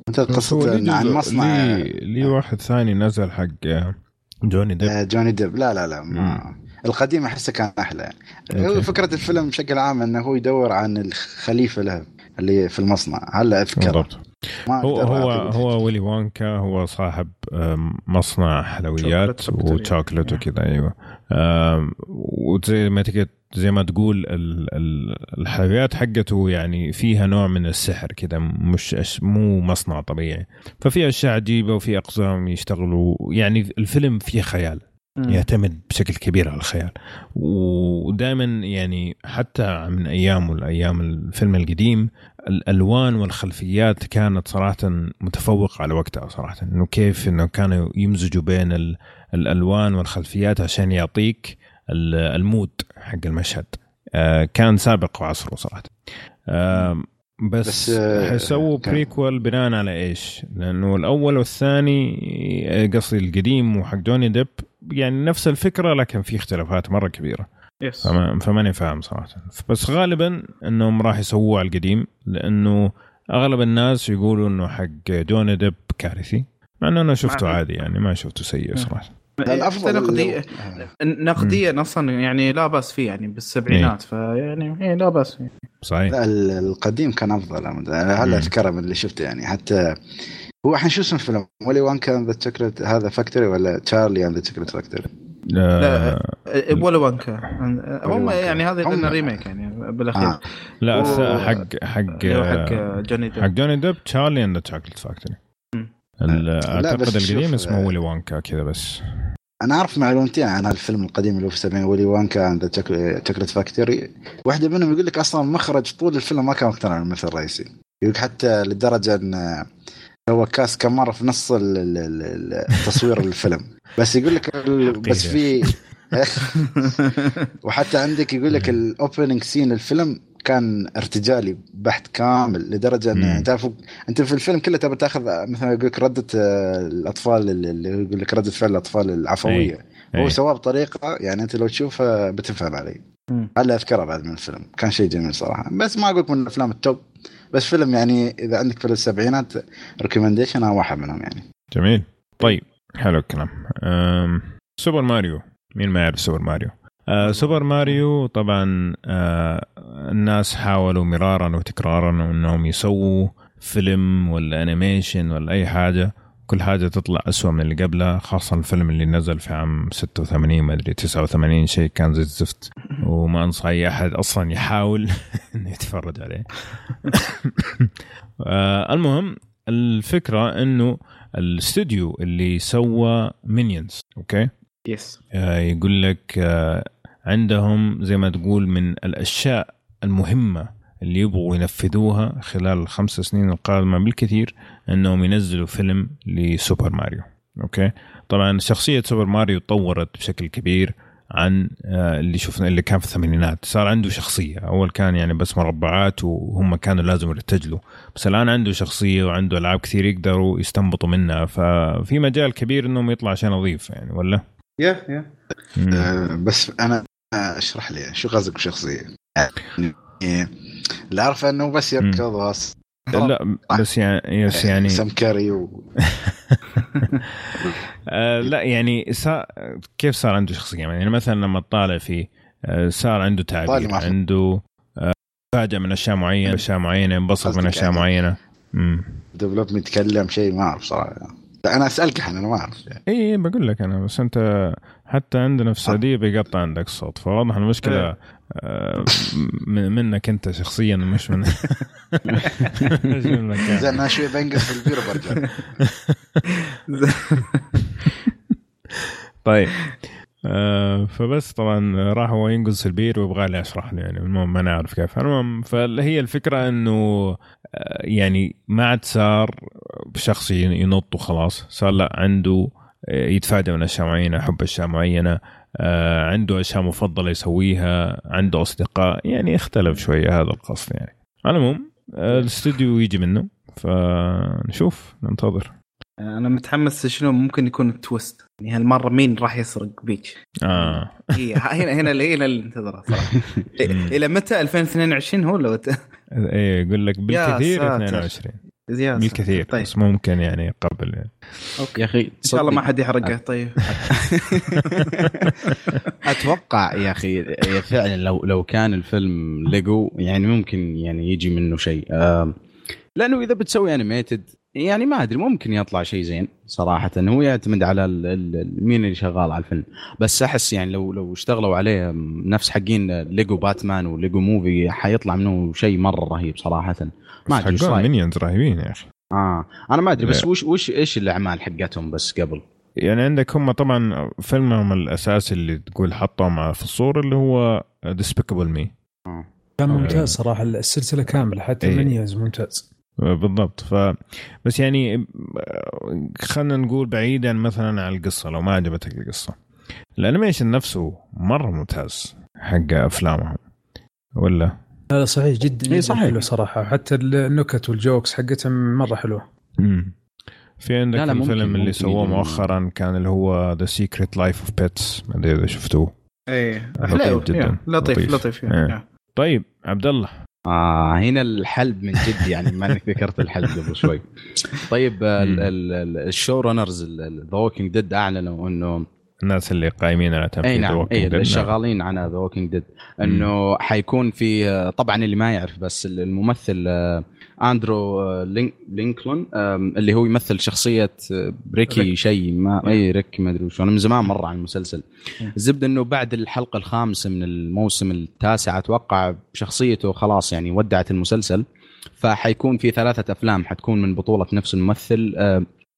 أنت ليه عن مصنع ليه ليه واحد ثاني نزل حق آه، جوني ديب. آه، جوني ديب. لا لا لا ما القديم أحسه كان أحلى. يعني هو أوكي. فكرة الفيلم بشكل عام إنه هو يدور عن الخليفة له اللي في المصنع. هلا أذكر؟ بالضبط. ما هو هو. هو ويلي وونكا هو صاحب مصنع حلويات وشوكلت وكذا أيوه. وزي ما تقدر زي ما تقول ال- ال- الحلويات حقته يعني فيها نوع من السحر كذا مش أش- مو مصنع طبيعي. ففي أشياء عجيبة وفي أقزام يشتغلوا يعني الفيلم فيه خيال. يعتمد بشكل كبير على الخيال. ودائما يعني حتى من أيام والايام الفيلم القديم الألوان والخلفيات كانت صراحة متفوقة على وقتها صراحة. إنه كيف إنه كانوا يمزجوا بين ال- الألوان والخلفيات عشان يعطيك ال- المود حق المشهد. آه، كان سابق عصره صراحة آه، بس, بس، آه، حيسووا prequel بناء على إيش؟ لأنه الأول والثاني آه، قصدي القديم وحق جوني ديب يعني نفس الفكرة لكن في اختلافات مرة كبيرة. Yes فما فماني فاهم صراحة. بس غالبا إنهم راح يسووه على القديم لأنه أغلب الناس يقولوا إنه حق جوني ديب كارثي مع إنه أنا شفته عادي يعني ما شفته سيء صراحة. لا، الافضل حتى نقديا لو- نقديا أصلا يعني لا بأس فيه يعني بالسبعينات فيعني إيه لا بأس فيه. صحيح. لا ال- القديم كان أفضل. هلا اذكره من اللي شفته يعني حتى هو الحين شو اسم الفيلم؟ Willy Wonka the Chocolate هذا Factory ولا Charlie and the Chocolate Factory؟ لا. إيه، ولا وانكا هم. يعني هذا هم- remake يعني بالأخير. آه. لا و- حق حق هو حق جوني حق ديب جوني ديب Charlie and Chocolate Factory مم. أعتقد بس القديم اسمه آه، ويلي وانكا كذا بس. أنا أعرف معلومتين عن الفيلم القديم اللي هو في السبعين Willy Wonka the Chocolate Factory واحدة منهم يقول لك أصلا مخرج طول الفيلم ما كان مقتنع بالممثل الرئيسي. يقول لك حتى لدرجة إن هو كاس كم مرة في نص التصوير الفيلم. بس يقول لك *laughs* بس في *laughs* وحتى عندك يقول لك الاوبننج سين الفيلم كان ارتجالي بحت كامل لدرجة. انه تعرف أنت في الفيلم كله تبي تاخذ مثلا يقول لك ردة الأطفال اللي اللي يقول لك ردة فعل الأطفال العفوية. هو أي. سواه بطريقة يعني أنت لو تشوفها بتفهم علي مم. هلا أذكره بعد من الفيلم كان شيء جميل صراحة. بس ما أقول لك من الأفلام ال top بس فيلم يعني إذا عندك في السبعينات recommendation أنا واحد منهم يعني. جميل. طيب حلو الكلام. سوبر ماريو. مين ما يعرف سوبر ماريو؟ آه سوبر ماريو طبعا آه الناس حاولوا مرارا وتكرارا إنهم يسووا فيلم ولا animation ولا أي حاجة. كل حاجة تطلع أسوأ من اللي قبلها خاصة الفيلم اللي نزل في عام 86 ما أدري 89 شيء كان زي الزفت. وما انصح اي أحد أصلا يحاول *laughs* إنه يتفرج عليه. *laughs* آه المهم الفكرة إنه الاستوديو اللي سوى مينيونز أوكي؟ yes آه، يقول لك آه، عندهم زي ما تقول من الأشياء المهمة اللي يبغوا ينفذوها خلال الخمس سنين القادمة بالكثير أنهم ينزلوا فيلم لسوبر ماريو. أوكي؟ طبعا شخصية سوبر ماريو تطورت بشكل كبير عن آه، اللي شفنا اللي كان في الثمانينات. صار عنده شخصية. أول كان يعني بس مربعات وهم كانوا لازم يرتجلوا. بس الآن عنده شخصية وعنده ألعاب كثير يقدروا يستنبطوا منها. ففي مجال كبير إنهم يطلع شيء نظيف يعني ولا؟ yeah yeah مم. آه، بس أنا اشرح لي شو قصدك بشخصية؟ يعني اللي اعرفه أنه بس يركض واس لا بس يعني يس يعني سم كاري و... *laughs* لا يعني صار كيف صار عنده شخصية؟ يعني مثلا لما تطالع فيه آه صار عنده تعبير عنده آه فاجأ من أشياء معينة أشياء معينة انبسط من أشياء يعني- معينة. ديفلوبمنت يتكلم شيء ما أعرف صراحة. لا أنا أسألك أنا ما أعرف يعني. اي إيه، بقول لك أنا بس أنت حتى عندنا في السعودية بيقطع عندك الصوت فواضح المشكلة إيه. آه من- منك أنت شخصيا مش من. زين أنا شوي بنقص في البيرو برجع *laughs* طيب آه فبس طبعا راح هو ينقص البير ويبغى لي أشرح له يعني المهم ما نعرف كيف المهم فهي الفكرة إنه آه يعني ما عاد صار بشخص ينط وخلاص صار لا عنده آه، يتفادى من أشياء معينة يحب أشياء معينة آه عنده أشياء مفضلة يسويها عنده أصدقاء يعني اختلف شوية هذا القصد يعني. على العموم آه الاستوديو يجي منه فنشوف ننتظر. أنا متحمس شنو ممكن يكون التويست يعني هالمرة مين راح يسرق بيتش؟ آه. إيه هنا هنا اللي هنا اللي انتظره صراحة. *laughs* إلى متى؟ 2022 هو ت- إيه يقول لك بالكثير ساتر. 22 زيادة بالكثير طيب. بس ممكن يعني قبل يعني. أوكي. يا أخي إن شاء الله ما حد يحرقه. طيب. *laughs* أتوقع يا أخي يا فعلا لو لو كان الفيلم ليجو يعني ممكن يعني يجي منه شيء. لأنه إذا بتسوي animated يعني ما أدري ممكن يطلع شيء زين صراحة. هو يعتمد على ال- ال- ال- مين اللي شغال على الفيلم. بس أحس يعني لو لو اشتغلوا عليه نفس حقين ليجو باتمان وليجو movie حيطلع منه شيء مرة رهيب صراحة. ما أدري إيش حقون مينيونز رهيبين يا أخي. آه. أنا ما أدري بس لا. وش وش إيش الاعمال حقتهم بس قبل؟ يعني عندك هم طبعا فيلمهم الأساسي اللي تقول حطهم في الصورة اللي هو Despicable Me كان. ممتاز صراحة السلسلة كاملة حتى إيه. المنيونز ممتاز. بالضبط. ف بس يعني خلينا نقول بعيدا مثلا عن القصة لو ما عجبتك القصة. ال animation نفسه مرة ممتاز حق أفلامهم. ولا؟ لا صحيح جدا جدا صحيح. حلو صراحة حتى النكت وال jokes حقتهم مرة حلوة مم. في عندك لا لا، ممكن- الفيلم اللي ممكن سووه يجي- مؤخرا كان اللي هو The Secret Life of Pets ما أدري إذا شفتوه إيه لطيف حلو جداً. لطيف لطيف. لطيف. yeah. طيب عبد الله آه هنا الحلب من جد يعني ما انك ذكرت الحلب قبل شوي. طيب ال show runners The Walking Dead أعلنوا إنه الناس اللي قايمين على تنفيذ اي نعم The Walking أي. نعم. الشغالين على The Walking Dead إنه حيكون في طبعا اللي ما يعرف بس الممثل آه، أندرو آه، لينك لينكلون اللي هو يمثل شخصية آه، ريكي ريك. شيء ما أي ريك ما أدري وشو أنا من زمان مر عن المسلسل. الزبده إنه بعد الحلقة الخامسة من الموسم التاسع أتوقع شخصيته خلاص يعني ودعت المسلسل فحيكون في ثلاثة أفلام حتكون من بطولة نفس الممثل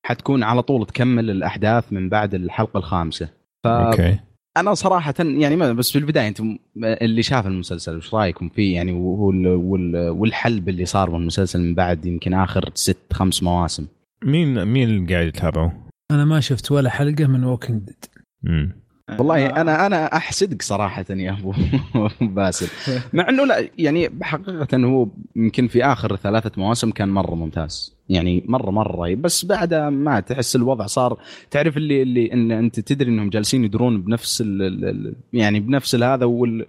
حتكون على طول تكمل الأحداث من بعد الحلقة الخامسة. ف أوكي. أنا صراحة يعني ما بس في البداية أنتم اللي شاف المسلسل وش رأيكم فيه؟ يعني وال وال والحلب اللي صار بالمسلسل من بعد يمكن آخر ست خمس مواسم. مين مين اللي قاعد يتابعه؟ أنا ما شفت ولا حلقة من Walking Dead. والله آه. أنا أنا أحسدك صراحة يا أبو *laughs* باسل. *laughs* مع إنه لا يعني حقيقة هو يمكن في آخر ثلاثة مواسم كان مرة ممتاز. يعني مرة مرة. رهيب بس بعدها ما تحس الوضع صار تعرف اللي اللي إن أنت تدري إنهم جالسين يدرون بنفس ال ال يعني بنفس هذا وال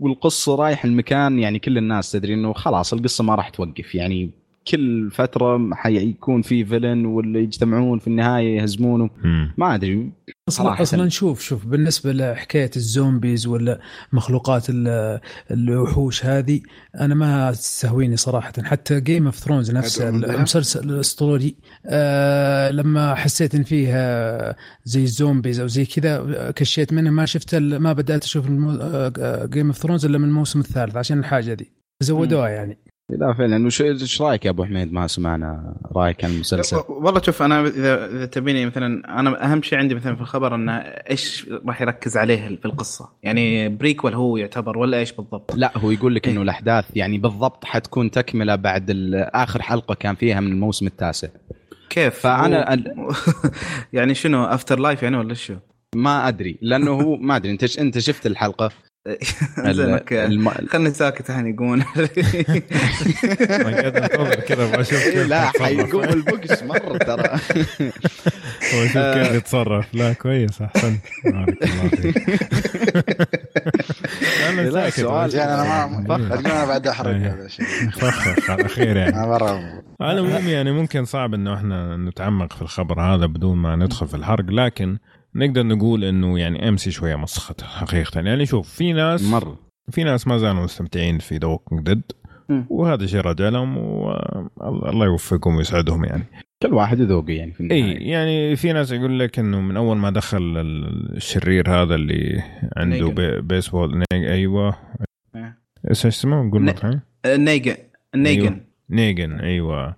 والقصة رايح المكان يعني كل الناس تدري إنه خلاص القصة ما راح توقف. يعني كل فترة حيكون في فيلن واللي يجتمعون في النهاية يهزمونه. ما أدري أصلا صراحة. أصلا شوف شوف بالنسبة لحكاية الزومبيز ولا مخلوقات ال- الوحوش هذه أنا ما تستهويني صراحة حتى Game of Thrones نفسه. المسلسل الأسطوري آه لما حسيت إن فيها زي ال zombies أو زي كذا كشيت منه ما شفت ال- ما بدأت أشوف Game of Thrones إلا من الموسم الثالث عشان الحاجة دي زودوها يعني لا فعلا. وش إيش رأيك يا أبو حميد؟ ما سمعنا رأيك عن المسلسل. والله شوف أنا اذا إذا تبيني مثلا أنا أهم شيء عندي مثلا في الخبر إنه إيش راح يركز عليه في القصة. يعني prequel هو يعتبر ولا إيش بالضبط؟ لا هو يقول لك إنه الأحداث يعني بالضبط حتكون تكملة بعد آخر حلقة كان فيها من الموسم التاسع. كيف؟ فأنا- هو- *laughs* يعني شنو؟ افتر لايف يعني ولا شو؟ ما أدري لأنه هو ما أدري. أنت أنت شفت الحلقة؟ زين الم... خلني ساكت الحين كذا أبغى أشوف كيف لا. حيقوم البوكس مرة ترى. أبغى أشوف كيف يتصرف. لا كويس احسنت بارك الله فيك. *laughs* أنا ساكت. يعني أنا ما أنا بعد احرق. هذا على خير يعني. *laughs* على العموم يعني ممكن صعب إنه إحنا نتعمق في الخبر هذا بدون ما ندخل في الحرق لكن نقدر نقول إنه يعني AMC شوية مسخت حقيقة. يعني شوف في ناس مره في ناس ما زالوا مستمتعين في The Walking Dead. وهذا شيء راجع لهم والله يوفقهم ويسعدهم يعني. كل واحد وذوقه يعني في إي النهاية. يعني في ناس يقول لك إنه من أول ما دخل ال- الشرير هذا اللي عنده نيجن. بي. بيسبول نيج أيوه. إيش اسمه؟ نقول ن- مره ثانية النيجن النيجن نيجن أيوه.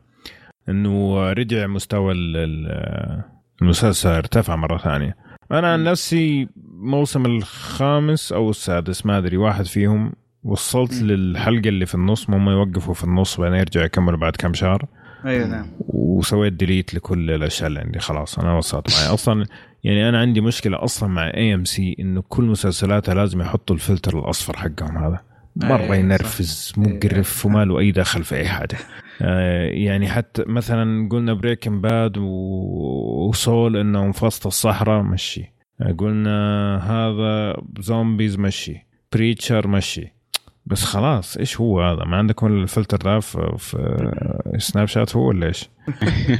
إنه رجع مستوى ال- ال- المسلسل ارتفع مرة ثانية. أنا عن نفسي موسم الخامس أو السادس ما أدري واحد فيهم وصلت مم. للحلقة اللي في النص هم يوقفوا في النص بعدين يرجعوا يكملوا بعد كم شهر. أيوه نعم. وسويت delete لكل الأشياء اللي عندي خلاص أنا وصلت معي. *laughs* أصلا يعني أنا عندي مشكلة أصلا مع AMC إنه كل مسلسلاتها لازم يحطوا الفلتر الأصفر حقهم هذا. مرة أي، ينرفز. مقرف وما له أي دخل في أي حاجة. آه، يعني حتى مثلا قلنا Breaking Bad و Saul إنهم في وسط الصحراء مشي. آه، قلنا هذا zombies مشي. Preacher مشي. بس خلاص إيش هو هذا ما عندكم الفلتر ده في, Snapchat هو ولا إيش؟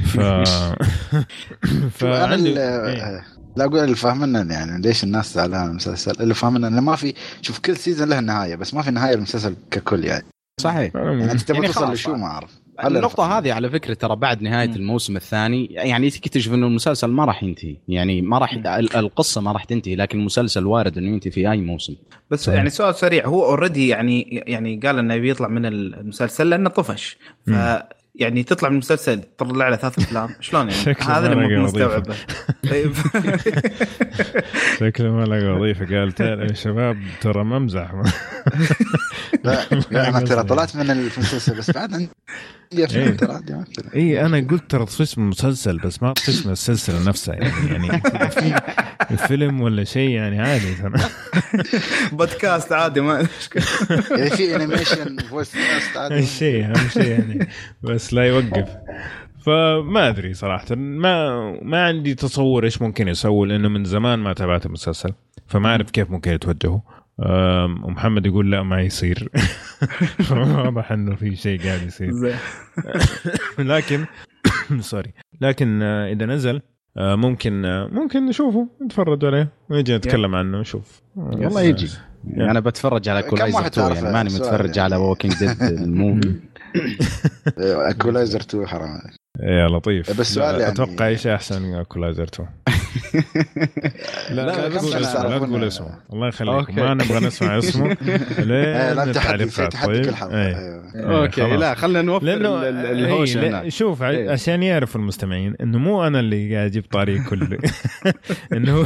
ف *laughs* فعندي ال- إيه. لا أقول اللي فاهمنا يعني ليش الناس زعلانه من المسلسل اللي فاهمنا إنه ما في شوف كل season له نهاية بس ما في نهاية للمسلسل ككل يعني صحيح يعني أنت تبغى يعني توصل. لشو ما أعرف النقطة. هذه على فكرة ترى بعد نهاية مم. الموسم الثاني يعني تكتشف إنه المسلسل ما راح ينتهي، يعني ما راح ال- القصة ما راح تنتهي لكن المسلسل وارد إنه ينتهي في أي موسم. بس صحيح. يعني سؤال سريع هو already يعني يعني قال إنه بيطلع من المسلسل لأنه طفش ف. يعني تطلع من المسلسل تطلع له ثلاث أفلام *laughs* شلون يعني شكله هذا اللي ما مو مستوعبه طيب *laughs* شكله ما لقى وظيفة قال يا شباب ترى ما امزح *laughs* لا لا أنا ترى. طلعت من المسلسل بس بعد عندي إيه. اي أنا قلت ترى طفشت من المسلسل بس ما طفشت من السلسلة نفسها يعني يعني في فيلم ولا شيء يعني عادي ترى. بودكاست عادي ما يعني في animation voice cast عادي شيء أهم شيء يعني بس لا يوقف. فما أدري صراحة ما ما عندي تصور إيش ممكن يسووا لأنه من زمان ما تابعت المسلسل فما أعرف كيف ممكن يتوجهوا. ومحمد يقول لا ما يصير *laughs* *laughs* واضح إنه في شيء قاعد يصير. *laughs* لكن *coughs* sorry لكن آه، إذا نزل آه، ممكن آه، ممكن نشوفه نتفرج عليه ونجي نتكلم عنه ونشوف والله يجي. أنا بتفرج على Equalizer واحد 2 تعرفه؟ يعني ماني متفرج. على Walking Dead ال movie Equalizer 2 حرام. يا لطيف بس سؤال لا، يعني- أتوقع إيش أحسن من Equalizer 2 لا لا تقول اسمه لا تقول اسمه الله يخليكم okay. ما نبغى نسمع *laughs* اسمه لين لا التعليقات طيب إيه. أيوه. إيه، okay. لا خلينا نوفر إيه، الهوش شوف إيه. عشان يعرف المستمعين إنه مو أنا اللي قاعد أجيب طاري كل *laughs* إنه هو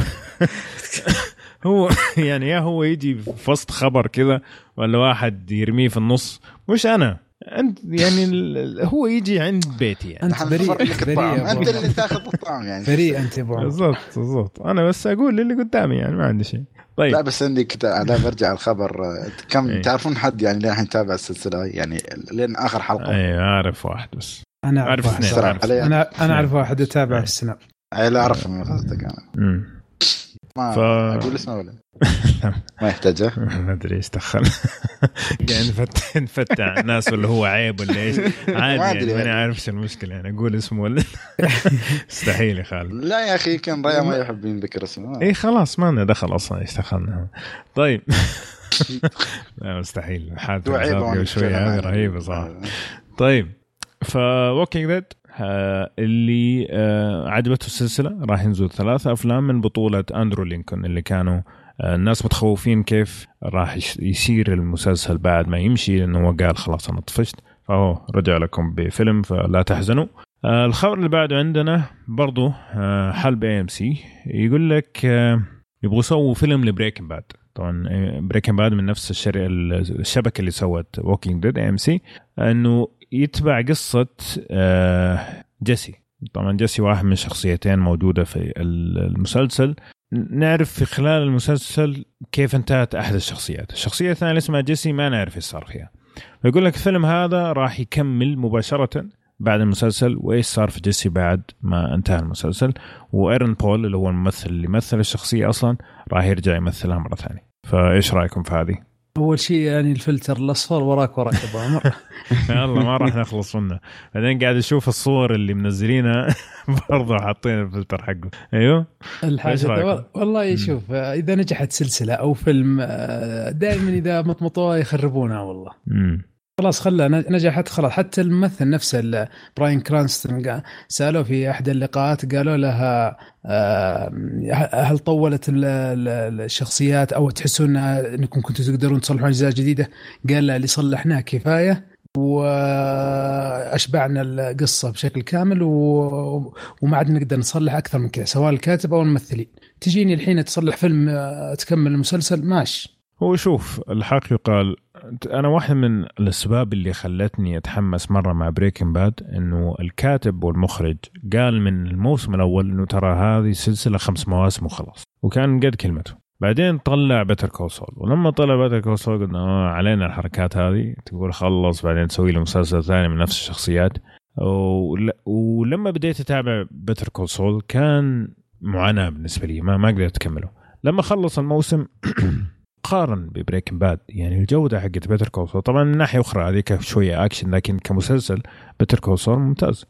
هو يعني يا هو يجي في وسط خبر كذا ولا واحد يرميه في النص مش أنا أنت يعني ال- هو يجي عند بيتي يعني. أنت بريء. بريء أنت. اللي تاخذ الطعم يعني. بريء أنت أبو. بالضبط بالضبط. أنا بس أقول للي قدامي يعني ما عندي شيء. طيب. لا بس عندي كده لا برجع الخبر. كم إيه. تعرفون حد يعني لين يتابع السلسلة؟ يعني لين آخر حلقة. اي أعرف واحد بس. أنا أعرف اثنين واحد أنا أنا أعرف واحد إيه. في السناب أي لا اعرف من قصدك أنا. ما ف- أقول اسمه ولا؟ *laughs* ما يحتاجه. ما أدري إيش دخل. *laughs* يعني نفتح نفتح الناس ولا هو عيب ولا إيش. *laughs* عادي يعني ماني. عارف إيش المشكلة. يعني أقول اسمه ولا مستحيل يا خالد. لا يا أخي يمكن ريا ما يحب ينذكر اسمه. اي خلاص ما لنا دخل أصلا إيش دخلنا طيب. لا مستحيل. حالته هو عيب قبل وأنا شوي. أتكلم هذه عنه. رهيبه صراحة. طيب. ف Walking Dead اللي آه، عجبته السلسلة راح ينزل ثلاثة أفلام من بطولة أندرو لينكولن اللي كانوا آه، الناس متخوفين كيف راح يصير المسلسل بعد ما يمشي لأنه هو قال خلاص أنا طفشت. فهو رجع لكم بفيلم فلا تحزنوا. آه، الخبر اللي بعده عندنا برضو آه، حلب AMC يقول لك آه، يبغوا يسووا فيلم ل Breaking Bad. طبعا Breaking Bad من نفس الشر... الشبكة اللي سوت Walking Dead AMC إنه يتبع قصة آه، جيسي. طبعا جيسي واحد من شخصيتين موجودة في المسلسل. نعرف في خلال المسلسل كيف انتهت أحد الشخصيات. الشخصية الثانية اللي اسمها جيسي ما نعرف إيش صار فيها. فيقول لك الفيلم هذا راح يكمل مباشرة بعد المسلسل وإيش صار في جيسي بعد ما انتهى المسلسل. و Aaron Paul اللي هو الممثل اللي مثل الشخصية أصلا راح يرجع يمثلها مرة ثانية. فإيش رأيكم في هذه؟ أول شيء يعني الفلتر الأصفر وراك وراك أبو عمر. *laughs* يلا ما راح نخلص منه. بعدين قاعد أشوف الصور اللي منزلينها *laughs* برضه حاطين الفلتر حقه. أيوه؟ الحاجة والله شوف آه، إذا نجحت سلسلة أو فيلم دائما إذا مطمطوها يخربونها والله. خلاص خلى نجحت خلاص. حتى الممثل نفسه براين كرانستون سألوه في أحد اللقاءات قالوا لها آه، هل طولت ال- ال- الشخصيات أو تحسون أنكم كنتوا تقدرون تصلحون أجزاء جديدة؟ قال لا اللي صلحناه كفاية وأشبعنا القصة بشكل كامل و... وما عاد نقدر نصلح أكثر من كذا سواء الكاتب أو الممثلين. تجيني الحين تصلح فيلم آه، تكمل المسلسل؟ ماشي. هو شوف الحق يقال أنا واحدة من الأسباب اللي خلتني أتحمس مرة مع Breaking Bad إنه الكاتب والمخرج قال من الموسم الأول إنه ترى هذه سلسله خمس مواسم وخلاص وكان قد كلمته. بعدين طلع Better Call Saul ولما طلع Better Call Saul قلنا آه علينا الحركات هذه تقول خلص بعدين تسوي له مسلسل ثاني من نفس الشخصيات. ول- ولما بديت أتابع Better Call Saul كان معاناة بالنسبة لي ما ما قدرت أكمله. لما خلص الموسم *clears throat* قارن ب Breaking Bad يعني الجودة حقت Better Call طبعا من ناحية أخرى هذيك شوية اكشن لكن كمسلسل Better Call ممتاز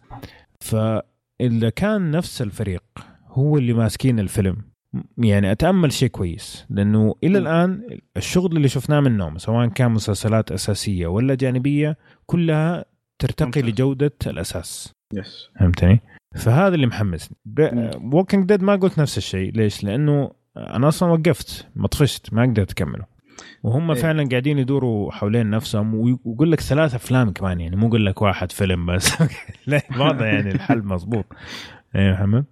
فإذا كان نفس الفريق هو اللي ماسكين الفيلم يعني أتأمل شيء كويس لأنه إلى الآن الشغل اللي شفناه منهم سواء كان مسلسلات أساسية ولا جانبية كلها ترتقي ممتاز. لجودة الأساس yes فهمتني؟ فهذا اللي محمسني. Walking Dead ما قلت نفس الشيء ليش؟ لأنه أنا أصلا وقفت ما طفشت ما قدرت أكمله. وهم إيه. فعلا قاعدين يدوروا حوالين نفسهم وي- ويقول لك ثلاث أفلام كمان يعني مو يقول لك واحد فيلم بس. *laughs* لا واضح يعني الحل مضبوط. إيه محمد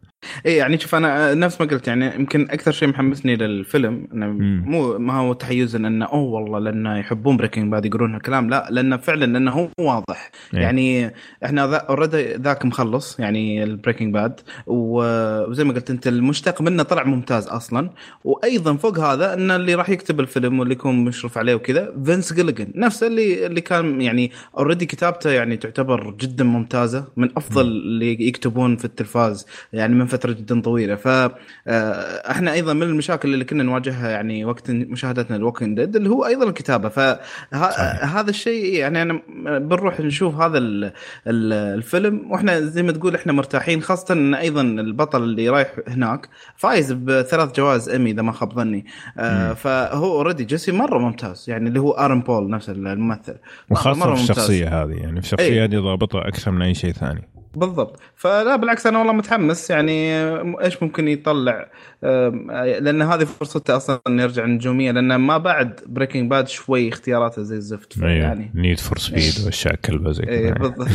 اي يعني شوف أنا نفس ما قلت يعني يمكن أكثر شيء محمسني للفيلم إنه. مو ما هو تحيزا إنه أوه والله لأنه يحبون Breaking Bad يقولون هالكلام لا لأنه فعلا لأنه هو واضح إيه. يعني إحنا already ذاك مخلص يعني ال Breaking Bad وزي ما قلت أنت المشتق منه طلع ممتاز أصلا وأيضا فوق هذا إن اللي راح يكتب الفيلم واللي يكون مشرف عليه وكذا Vince Gilligan نفسه اللي اللي كان يعني already كتابته يعني تعتبر جدا ممتازة من أفضل اللي يكتبون في التلفاز يعني من فترة جدا طويلة ف آه، إحنا أيضا من المشاكل اللي كنا نواجهها يعني وقت مشاهدتنا الووكينج ديد اللي هو أيضا الكتابة فهذا الشيء يعني أنا بنروح نشوف هذا ال- ال- الفيلم وإحنا زي ما تقول إحنا مرتاحين خاصة إن أيضا البطل اللي رايح هناك فايز بثلاث جوائز ايمي إذا ما خاب ظني آه،. فهو already جيسي مرة ممتاز يعني اللي هو آرون بول نفس الممثل وخاصة مرة في. الشخصية هذه يعني في الشخصية إيه. هذه ضابطها أكثر من أي شيء ثاني بالضبط. فلا بالعكس أنا والله متحمس. يعني إيش ممكن يطلع؟ لأن هذه فرصته أصلا انه يرجع نجوميه لأن ما بعد بريكنج باد شوي اختياراته زي الزفت يعني نيد فور سبيد وأشياء كلبة زي كذا. بالضبط.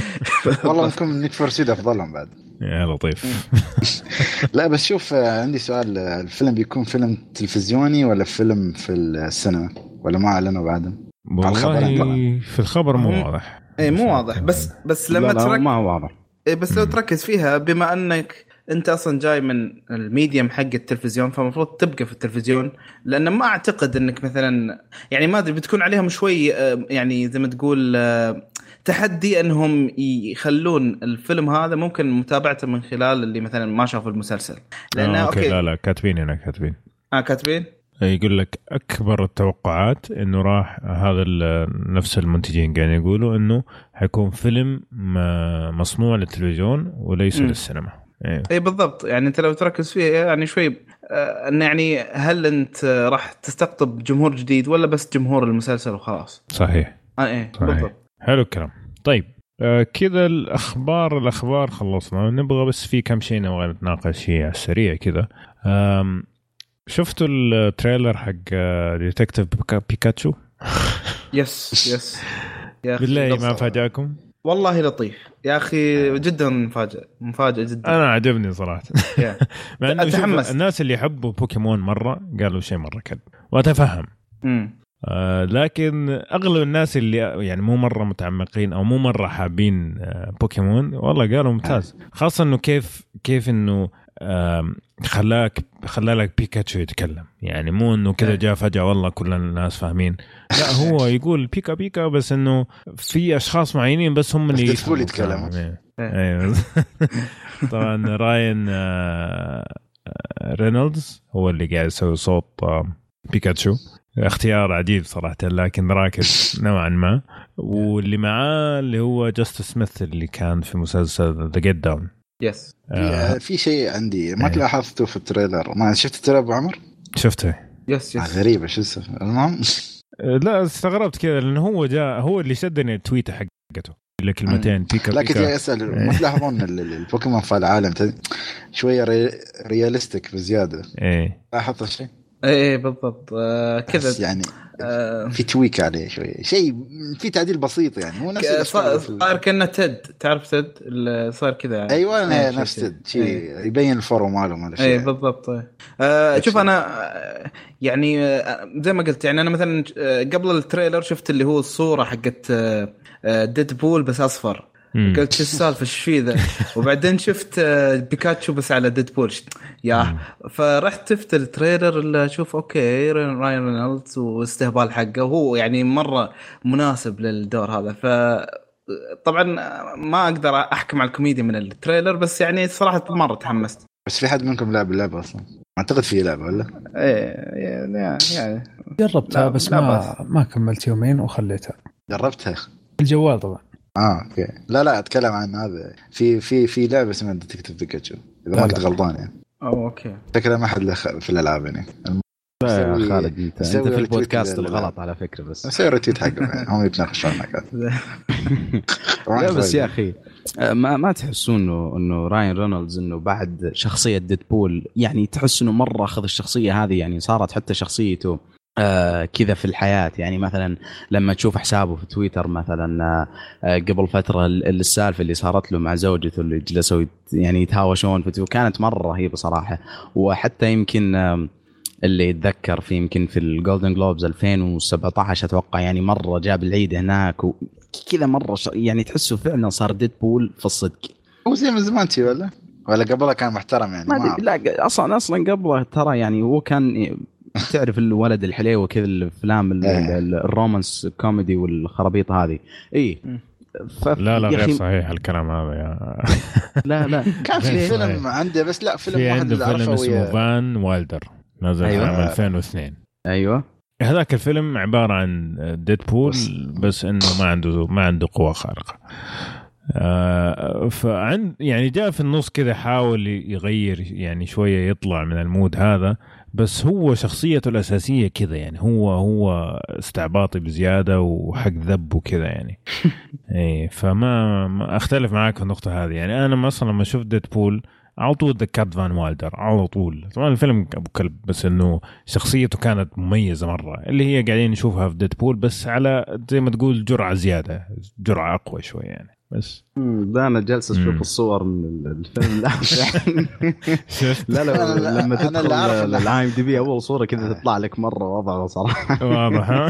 *laughs* والله ممكن نيد فور سبيد أفضلهم بعد. يا لطيف. *laughs* لا بس شوف عندي سؤال. الفيلم بيكون فيلم تلفزيوني ولا فيلم في السينما؟ ولا ما أعلنوا بعدهم؟ والله. في الخبر مو. واضح. اي مو واضح. بس بس لا لما لا ترك ما هو واضح. إيه بس لو. تركز فيها بما أنك أنت أصلا جاي من ال medium حق التلفزيون فالمفروض تبقى في التلفزيون لأن ما أعتقد أنك مثلا يعني ما أدري بتكون عليهم شوي آه، يعني زي ما تقول آه، تحدي أنهم يخلون الفيلم هذا ممكن متابعته من خلال اللي مثلا ما شافوا المسلسل. لأنه آه، okay, لا لا كاتبين هنا كاتبين. آه كاتبين؟ يقول لك أكبر التوقعات إنه راح هذا نفس المنتجين قاعدين يقولوا إنه حيكون فيلم م- مصنوع للتلفزيون وليس مم. للسينما إيه. اي بالضبط يعني أنت لو تركز فيه يعني شوي آه، انه يعني هل أنت آه، راح تستقطب جمهور جديد ولا بس جمهور المسلسل وخلاص؟ صحيح آه إيه صحيح. بالضبط حلو الكلام طيب آه كذا الأخبار الأخبار خلصنا نبغى بس في كم شيء نبغى نتناقش فيه على السريع كذا شفتوا ال trailer حق آه، ديتيكتيف بيكا- بيكاتشو yes yes يا أخي بالله ما. فاجأكم. والله لطيف. يا أخي جدا مفاجئ مفاجئ جدا. أنا عجبني صراحة. *laughs* مع إنه شوف، أتحمس. الناس اللي يحبوا بوكيمون مرة قالوا شيء مرة كذب. وأتفهم. آه لكن أغلب الناس اللي يعني مو مرة متعمقين أو مو مرة حابين آه بوكيمون والله قالوا ممتاز. خاصة إنه كيف كيف إنه خلاك خلى لك بيكاتشو يتكلم. يعني مو إنه كذا جاء فجأة والله كل الناس فاهمين. لا هو *laughs* يقول بيكا بيكا بس إنه في أشخاص معينين بس هم اللي ديدبول يتكلم. إيه. إيه. *laughs* أيوه طبعا رايان آه، آه، رينولدز هو اللي قاعد يسوي صوت آه، بيكاتشو. اختيار عجيب صراحة لكن راكز *laughs* نوعا ما. واللي معاه اللي هو جاستس سميث اللي كان في مسلسل ذا جت داون يس في, في شيء عندي. ما إيه. لاحظته في التريلر. ما شفت التريلر أبو عمر؟ شفته. يس آه، يس غريبة. شو اسمه؟ المهم. آه، لا استغربت كذا لأنه هو جاء هو اللي شدني التويتة حقته. اللي كلمتين بيكا لا كنت بيكا اسأل. إيه. ما تلاحظون ال- ال- البوكيمون في العالم؟ شوية ري... رياليستيك بزيادة. إيه. لاحظت شيء؟ إيه بالضبط. آه كذا. يعني آه في تويك عليه شوية شيء في تعديل بسيط يعني مو نفس صار كأنه تد تعرف تد اللي صار كذا. أيوه إيه، أنا نفس تد، شيء إيه. يبين الفرو ماله مال اي الشيء بالضبط. إيه. آه شوف. أنا آه، يعني آه، زي ما قلت يعني أنا مثلا آه، قبل ال trailer شفت اللي هو الصورة حقت ديد بول بس أصفر. قلت شو السالفة؟ إيش في ذا؟ *laughs* وبعدين شفت آه، بيكاتشو بس على ديد بول يا فرحت شفت ال trailer اللي أشوف okay رايان رينولدز واستهبال حقه. وهو يعني مرة مناسب للدور هذا. ف طبعا ما أقدر أحكم على الكوميديا من ال trailer بس يعني صراحة مرة تحمست. بس في حد منكم لعب اللعبة أصلا؟ أعتقد في لعبة ولا؟ إيه يعني يعني جربتها بس ما. ما كملت يومين وخليتها. جربتها الجوال طبعا. آه okay. لا لا أتكلم عن هذا. في في في لعبة اسمها ديتكتيف بيكاتشو إذا ما كنت. غلطان يعني. أو okay. شكله ما حد في الألعاب يعني. لا يا خالد انت أنت في البودكاست الغلط على فكرة بس. أسوي retweet حقهم يعني. هم يتناقشون معك. *laughs* لا بس. يا أخي آه، ما ما تحسون إنه إنه رايان رينولدز إنه بعد شخصية ديدبول يعني تحس إنه مرة أخذ الشخصية هذه يعني صارت حتى شخصيته آه كذا في الحياة يعني مثلا لما تشوف حسابه في تويتر مثلا آه آه، قبل فترة ال- السالفة اللي صارت له مع زوجته اللي جلسوا يعني يتهاوشون في تويتر كانت مرة رهيبة صراحة وحتى يمكن آم، اللي يتذكر في يمكن في الجولدن جلوبز 2017 أتوقع يعني مرة جاب العيد هناك وكذا مرة. يعني تحسه فعلا صار ديدبول في الصدق هو زي من زمان ولا؟ ولا قبلها كان محترم يعني ما لا أصلا أصلا قبله ترى يعني هو كان تعرف الولد الحليوه كذا الأفلام ال- إيه. ال- ال romance comedy والخرابيط هذه. اي ف... لا لا غير صحيح الكلام هذا يا *laughs* لا لا. *laughs* كان في؟ فيلم عنده بس لا فيلم في واحد عنده اللي فيلم اسمه ويا فان وايلدر نزل أيوة. عام 2002 أيوه. هذاك الفيلم عبارة عن ديدبول بس. بس إنه ما عنده ما عنده قوة خارقة. آه فعند يعني جاء في النص كذا حاول يغير يعني شوية يطلع من المود هذا. بس هو شخصيته الأساسية كذا يعني. هو هو استعباطي بزيادة وحق ذب وكذا يعني. *laughs* إيه فما ما أختلف معاك في النقطة هذه يعني. أنا مثلا لما شفت ديدبول على طول تذكرت فان والدر على طول. طبعا الفيلم أبو كلب بس إنه شخصيته كانت مميزة مرة. اللي هي قاعدين نشوفها في ديدبول بس على زي ما تقول جرعة زيادة جرعة أقوى شوية يعني. بس. ده أنا جالس أشوف. الصور من ال- الفيلم *laughs* لا شفت. لا لا لما تدخل ال IMDb أول صورة كذا تطلع لك مرة وضعه صراحة. واضح ها؟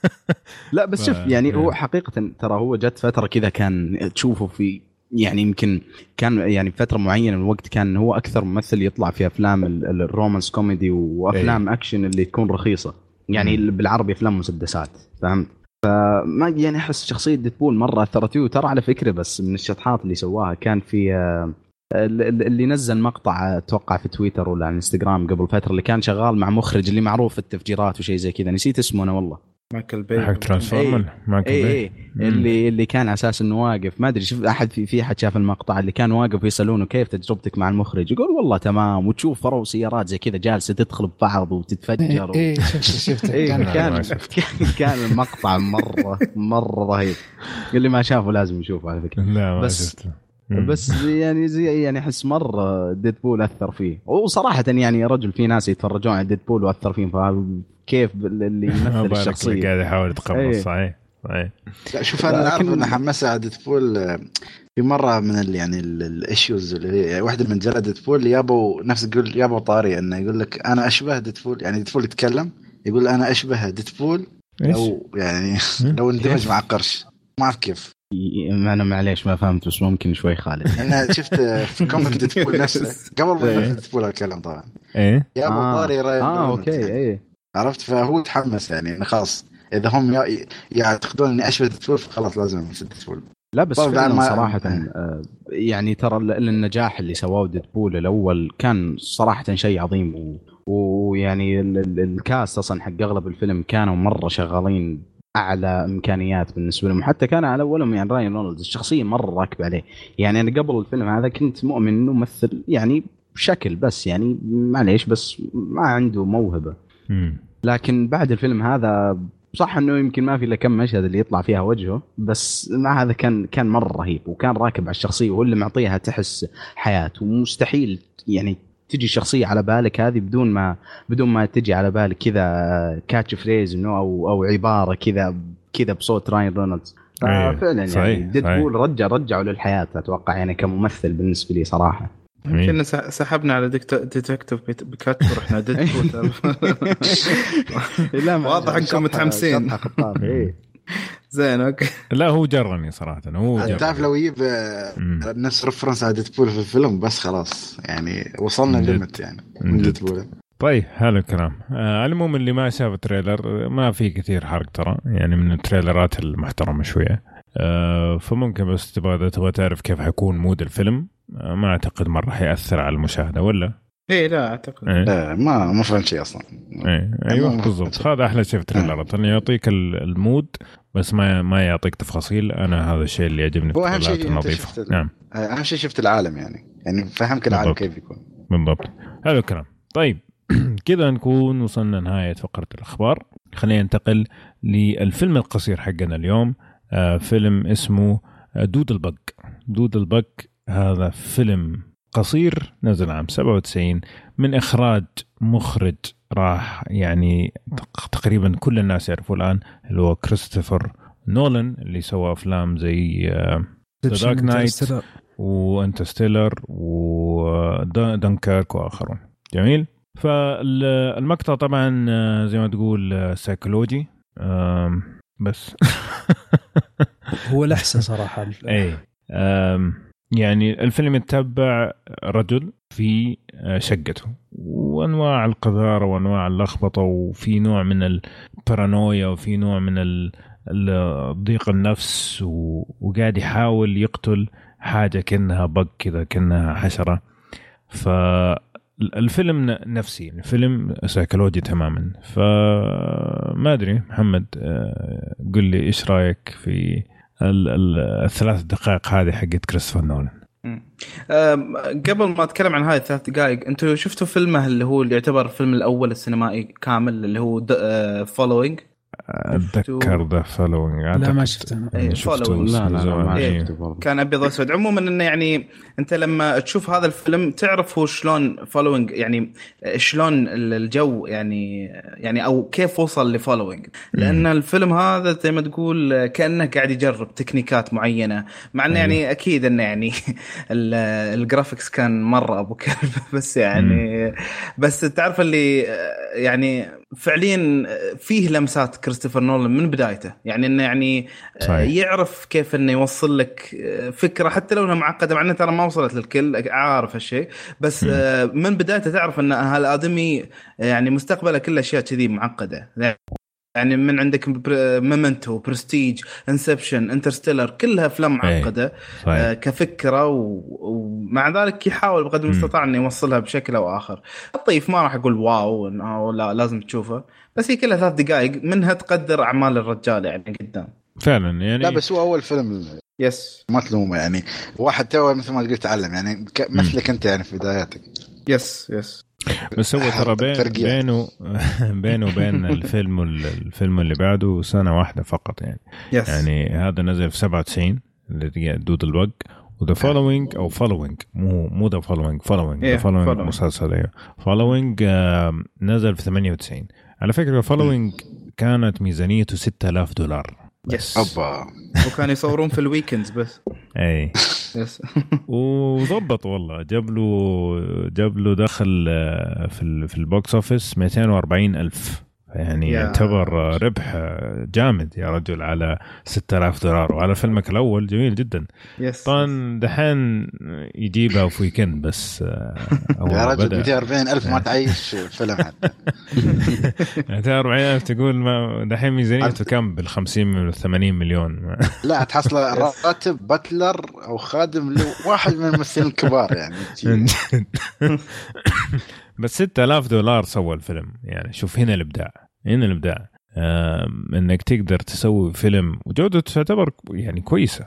*laughs* لا بس شوف يعني هو إيه. حقيقة ترى هو جت فترة كذا كان تشوفه في يعني يمكن كان يعني فترة معينة من الوقت كان هو أكثر ممثل يطلع في أفلام ال- ال- ال romance comedy وأفلام أكشن اللي تكون رخيصة. يعني. بالعربي أفلام مسدسات فهمت؟ فما يعني أحس شخصية ديدبول مرة أثرت فيه. وترى على فكرة بس من الشطحات اللي سواها كان في آه، ال- ال- اللي نزل مقطع أتوقع في تويتر ولا على الإنستغرام قبل فترة اللي كان شغال مع مخرج اللي معروف في التفجيرات وشيء زي كذا. نسيت اسمه أنا والله. مايكل باي حق ترانسفورمر مايكل اي باي. اي اللي اللي كان على أساس إنه واقف. ما أدري شوف أحد في في أحد شاف المقطع اللي كان واقف يسالونه كيف تجربتك مع المخرج؟ يقول والله تمام وتشوف فرو سيارات زي كذا جالسة تدخل ببعض وتتفجر و... إيه إيه، شفت شفت إيه كان كان. كان المقطع مرة مرة رهيب. اللي ما شافه لازم يشوفه على فكرة. لا ما بس- شفته. بس يعني زي يعني أحس مرة ديدبول أثر فيه وصراحة يعني يا رجل في ناس يتفرجون على ديدبول وأثر فيهم فكيف اللي *laughs* يمثل الشخصية قاعد يحاول يتقمص إيه. صحيح صحيح لا شوف أنا أعرف إنه حمسه على ديدبول آه، في مرة من ال يعني ال issues اللي هي يعني واحدة من جلد ديدبول يابوا نفس يقول يابوا طاري إنه يقول لك أنا أشبه ديدبول يعني ديدبول يتكلم يقول أنا أشبه ديدبول إيش؟ لو يعني. *laughs* لو اندمج كيف؟ مع قرش ما أعرف كيف ما أنا معليش ما فهمت بس ممكن شوي خالد *laughs* أنا شفت في comic ديدبول نفسه *laughs* قبل ما إيه. ديدبول الكلام طبعا إيه يابوا آه. طاري آه أوكي. إيه عرفت فهو تحمس يعني إنه خلاص إذا هم يع- يعتقدون إني أشبه ديدبول فخلاص لازم امثل ديدبول لا بس فعلا ما- صراحة إيه. آه، يعني ترى ال- النجاح اللي سواه ديدبول الأول كان صراحة شيء عظيم و- ويعني ال- ال- الكاست أصلا حق أغلب الفيلم كانوا مرة شغالين أعلى إمكانيات بالنسبة لهم. حتى كان على أولهم يعني راين رونالدز الشخصية مرة راكبة عليه. يعني أنا قبل الفيلم هذا كنت مؤمن إنه ممثل يعني بشكل بس يعني معليش بس ما عنده موهبة. مم. لكن بعد الفيلم هذا صح إنه يمكن ما في إلا كم مشهد اللي يطلع فيها وجهه بس مع هذا كان كان مرة رهيب وكان راكب على الشخصية وهو اللي معطيها تحس حياه ومستحيل يعني تجي شخصية على بالك هذه بدون ما بدون ما تجي على بالك كذا catch phrase إنه أو أو عبارة كذا كذا بصوت راين رينولدز ففعلا صحيح، يعني ديدبول رجع رجعوا للحياة أتوقع يعني كممثل بالنسبة لي صراحة. سح- سحبنا على ديتكتيف بيكاتشو ورحنا ديدبول. *laughs* واضح إنكم شطحة- متحمسين. *laughs* *laughs* زين أوكي لا هو جرني صراحة هو تعرف جرني لو يجيب آه،. نفس reference على ديدبول في الفيلم بس خلاص يعني وصلنا. limit يعني من. ديدبول طيب حلو الكلام آه على العموم اللي ما شاف ال trailer ما في كثير حرق ترى يعني من التريلرات المحترمة شوية آه فممكن بس تبغى تبغى تعرف كيف حيكون mood الفيلم آه ما أعتقد مرة حيأثر على المشاهدة ولا إيه لا أعتقد. إيه؟ آه، ما ما فهمت شيء أصلا. إيه. أيوه بالضبط. هذا أحلى شيء في التريلرات انه يعطيك ال- ال mood بس ما ما يعطيك تفاصيل. أنا هذا الشيء اللي يعجبني في هو أهم شيء التريلرات النظيفة. ال- نعم. آه، أهم شيء شفت العالم يعني. يعني فهمك العالم بالضبط. كيف يكون. بالضبط. حلو الكلام. طيب. *clears throat* كذا نكون وصلنا نهاية فقرة الأخبار. خلينا ننتقل للفيلم القصير حقنا اليوم. آه فيلم اسمه آه، دود البق. دود البق هذا فيلم قصير نزل عام 97 من إخراج مخرج راح يعني تق- تقريبا كل الناس يعرفوه الآن اللي هو كريستوفر نولان اللي سوى أفلام زي آه Dark Knight. وانترستيلر ودنكرك واخرون جميل؟ فالمقطع طبعا آه، زي ما تقول آه، سيكولوجي آم، بس. *laughs* هو الاحسن *laughs* صراحة. اي يعني الفيلم يتبع رجل في آه، شقته وأنواع القذارة وأنواع اللخبطة وفي نوع من البارانويا وفي نوع من ضيق النفس وقاعد يحاول يقتل حاجة كأنها بق كذا كأنها حشرة. فالفيلم نفسي الفيلم سيكولوجي تماما. فما أدري محمد آه، قل لي إيش رأيك في الثلاث دقائق هذه حقت كريستوفر نولان. قبل ما أتكلم عن هاي الثلاث دقائق أنتم شفتوا فيلمه اللي هو اللي يعتبر الفيلم الأول السينمائي كامل اللي هو Following أتذكر The Following لا ما شفته. إيه، following. لا لا لا ما. شفته برضه. كان ابيض واسود عموما إنه يعني أنت لما تشوف هذا الفيلم تعرف هو شلون Following يعني شلون الجو يعني يعني أو كيف وصل ل Following لأن الفيلم هذا زي ما تقول كأنه قاعد يجرب تكنيكات معينة مع إنه يعني أكيد إنه يعني *laughs* ال- ال graphics كان مرة أبو كلب. *laughs* بس يعني بس تعرف اللي يعني فعليا فيه لمسات كريستوفر نولان من بدايته. يعني إنه يعني صحيح. يعرف كيف إنه يوصل لك فكرة حتى لو إنها معقدة مع إنها ترى ما وصلت للكل عارف هالشيء. بس آه، من بدايته تعرف إن هالآدمي يعني مستقبله كله أشياء كذي معقدة. يعني من عندك ميمنتو برستيج انسبشن انترستيلر كلها أفلام إيه. معقدة آه كفكرة و... ومع ذلك يحاول بقدر. المستطاع إنه يوصلها بشكل أو آخر. الطيف ما راح أقول واو انه لا لازم تشوفه. بس هي كلها ثلاث دقائق منها تقدر أعمال الرجال يعني قدام. فعلا يعني لا بس هو أول فيلم yes ما تلومه يعني. واحد تو مثل ما قلت تعلم يعني مثلك أنت يعني في بداياتك. yes yes بس هو ترى بين. بينه *laughs* بينه وبين *laughs* الفيلم الفيلم اللي بعده سنة واحدة فقط يعني. yes يعني هذا نزل في 97 اللي هي Doodlebug و The Following أو Following مو مو The Following Following The Following following. مسلسل أيوه. Following نزل في 98 على فكرة Following كانت ميزانيته 6000 دولار. yes أوبا. وكانوا يصورون في ال weekends بس. *laughs* أي. *laughs* yes. وظبط والله. جاب له جاب له دخل آه، في ال- في ال box office 240 ألف. يعني يا. يعتبر ربح جامد يا رجل على 6000 دولار وعلى فيلمك الأول. جميل جدا. yes طبعا دحين يجيبها في weekend بس آه، *laughs* يا رجل بدأ. 240 ألف ما *laughs* تعيش فيلم حتى *laughs* 240 ألف تقول ما دحين ميزانيته كم؟ بال 50 من 80 مليون. لا تحصل راتب butler أو خادم لواحد من الممثلين الكبار يعني. بس 6000 دولار سوى الفيلم. يعني شوف هنا الإبداع. هنا الإبداع. إنك تقدر تسوي فيلم وجودته تعتبر يعني كويسة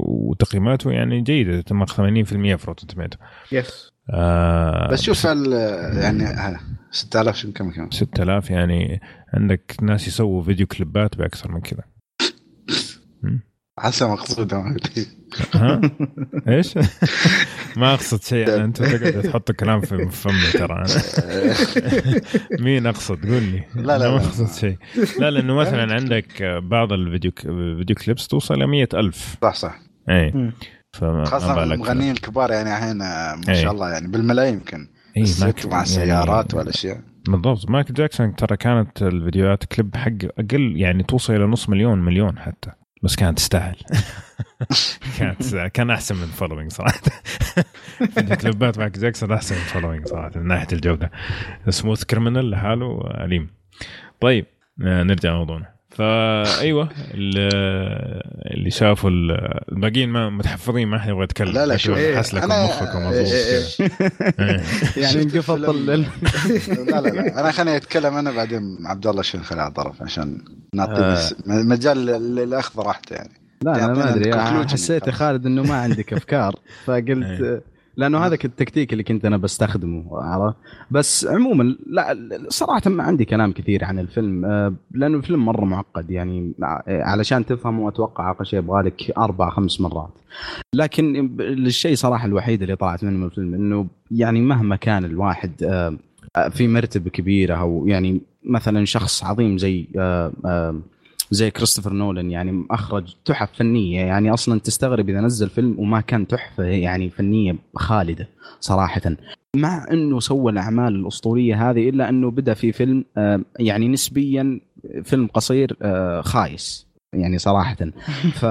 وتقييماته يعني جيدة تمخ 80% في Rotten Tomato yes آه بس شوف يعني ها، 6000 شو كم كم؟ 6000 يعني عندك ناس يسووا فيديو كليبات بأكثر من كذا. *laughs* حسب مقصود ها؟ *laughs* إيش؟ *laughs* ما أقصد شيء أنا أنت تقعد تحط كلام في فمي ترى. أنا *laughs* مين أقصد؟ قول لي. لا، لا، ما. أقصد شيء. لا لأنه مثلا عندك بعض الفيديو فيديو كليبس توصل ل 100000 صح صح. اي خاصة المغنيين الكبار يعني الحين ما إيه. شاء الله يعني بالملايين يمكن. اي مع يعني. السيارات والاشياء بالضبط. مايكل جاكسون ترى كانت الفيديوهات كليب حق أقل يعني توصل إلى نص مليون مليون حتى. بس كانت تستاهل. *laughs* كانت. كان أحسن من Following صراحة. كليبات مايكل جاكسون أحسن من Following صراحة من ناحية الجودة. سموث كريمنال لحاله أليم. طيب آه، نرجع لموضوعنا فأيوة اللي اللي شافوا ال- الباقيين ما متحفظين ما حد يبغى يتكلم لا، لا، شوف، حس لكم أنا- مخكم إيه، مضبوط إيه، كذا. إيه. *laughs* يعني انقفض *laughs* لا لا لا أنا خليني أتكلم أنا بعدين عبد الله شنو على طرف عشان نعطي آه. مجال لل- للأخذ راحته يعني لا أنا ما أدري. حسيت يا خالد إنه ما عندك أفكار فقلت إيه. لأنه هذا التكتيك اللي كنت أنا بستخدمه عرفت؟ بس عموما لا صراحة ما عندي كلام كثير عن الفيلم. آه، لأنه الفيلم مرة معقد يعني آه، علشان تفهمه أتوقع أقل شيء يبغى لك أربع خمس مرات. لكن الشيء صراحة الوحيد اللي طلعت منه من الفيلم إنه يعني مهما كان الواحد آه، في مرتبة كبيرة أو يعني مثلا شخص عظيم زي زي كريستوفر نولان يعني أخرج تحف فنية. يعني أصلا تستغرب إذا نزل فيلم وما كان تحفة يعني فنية خالدة صراحة. مع إنه سوى الأعمال الأسطورية هذه إلا إنه بدأ في فيلم آه، يعني نسبيا فيلم قصير آه، خايس يعني صراحة. *laughs* ف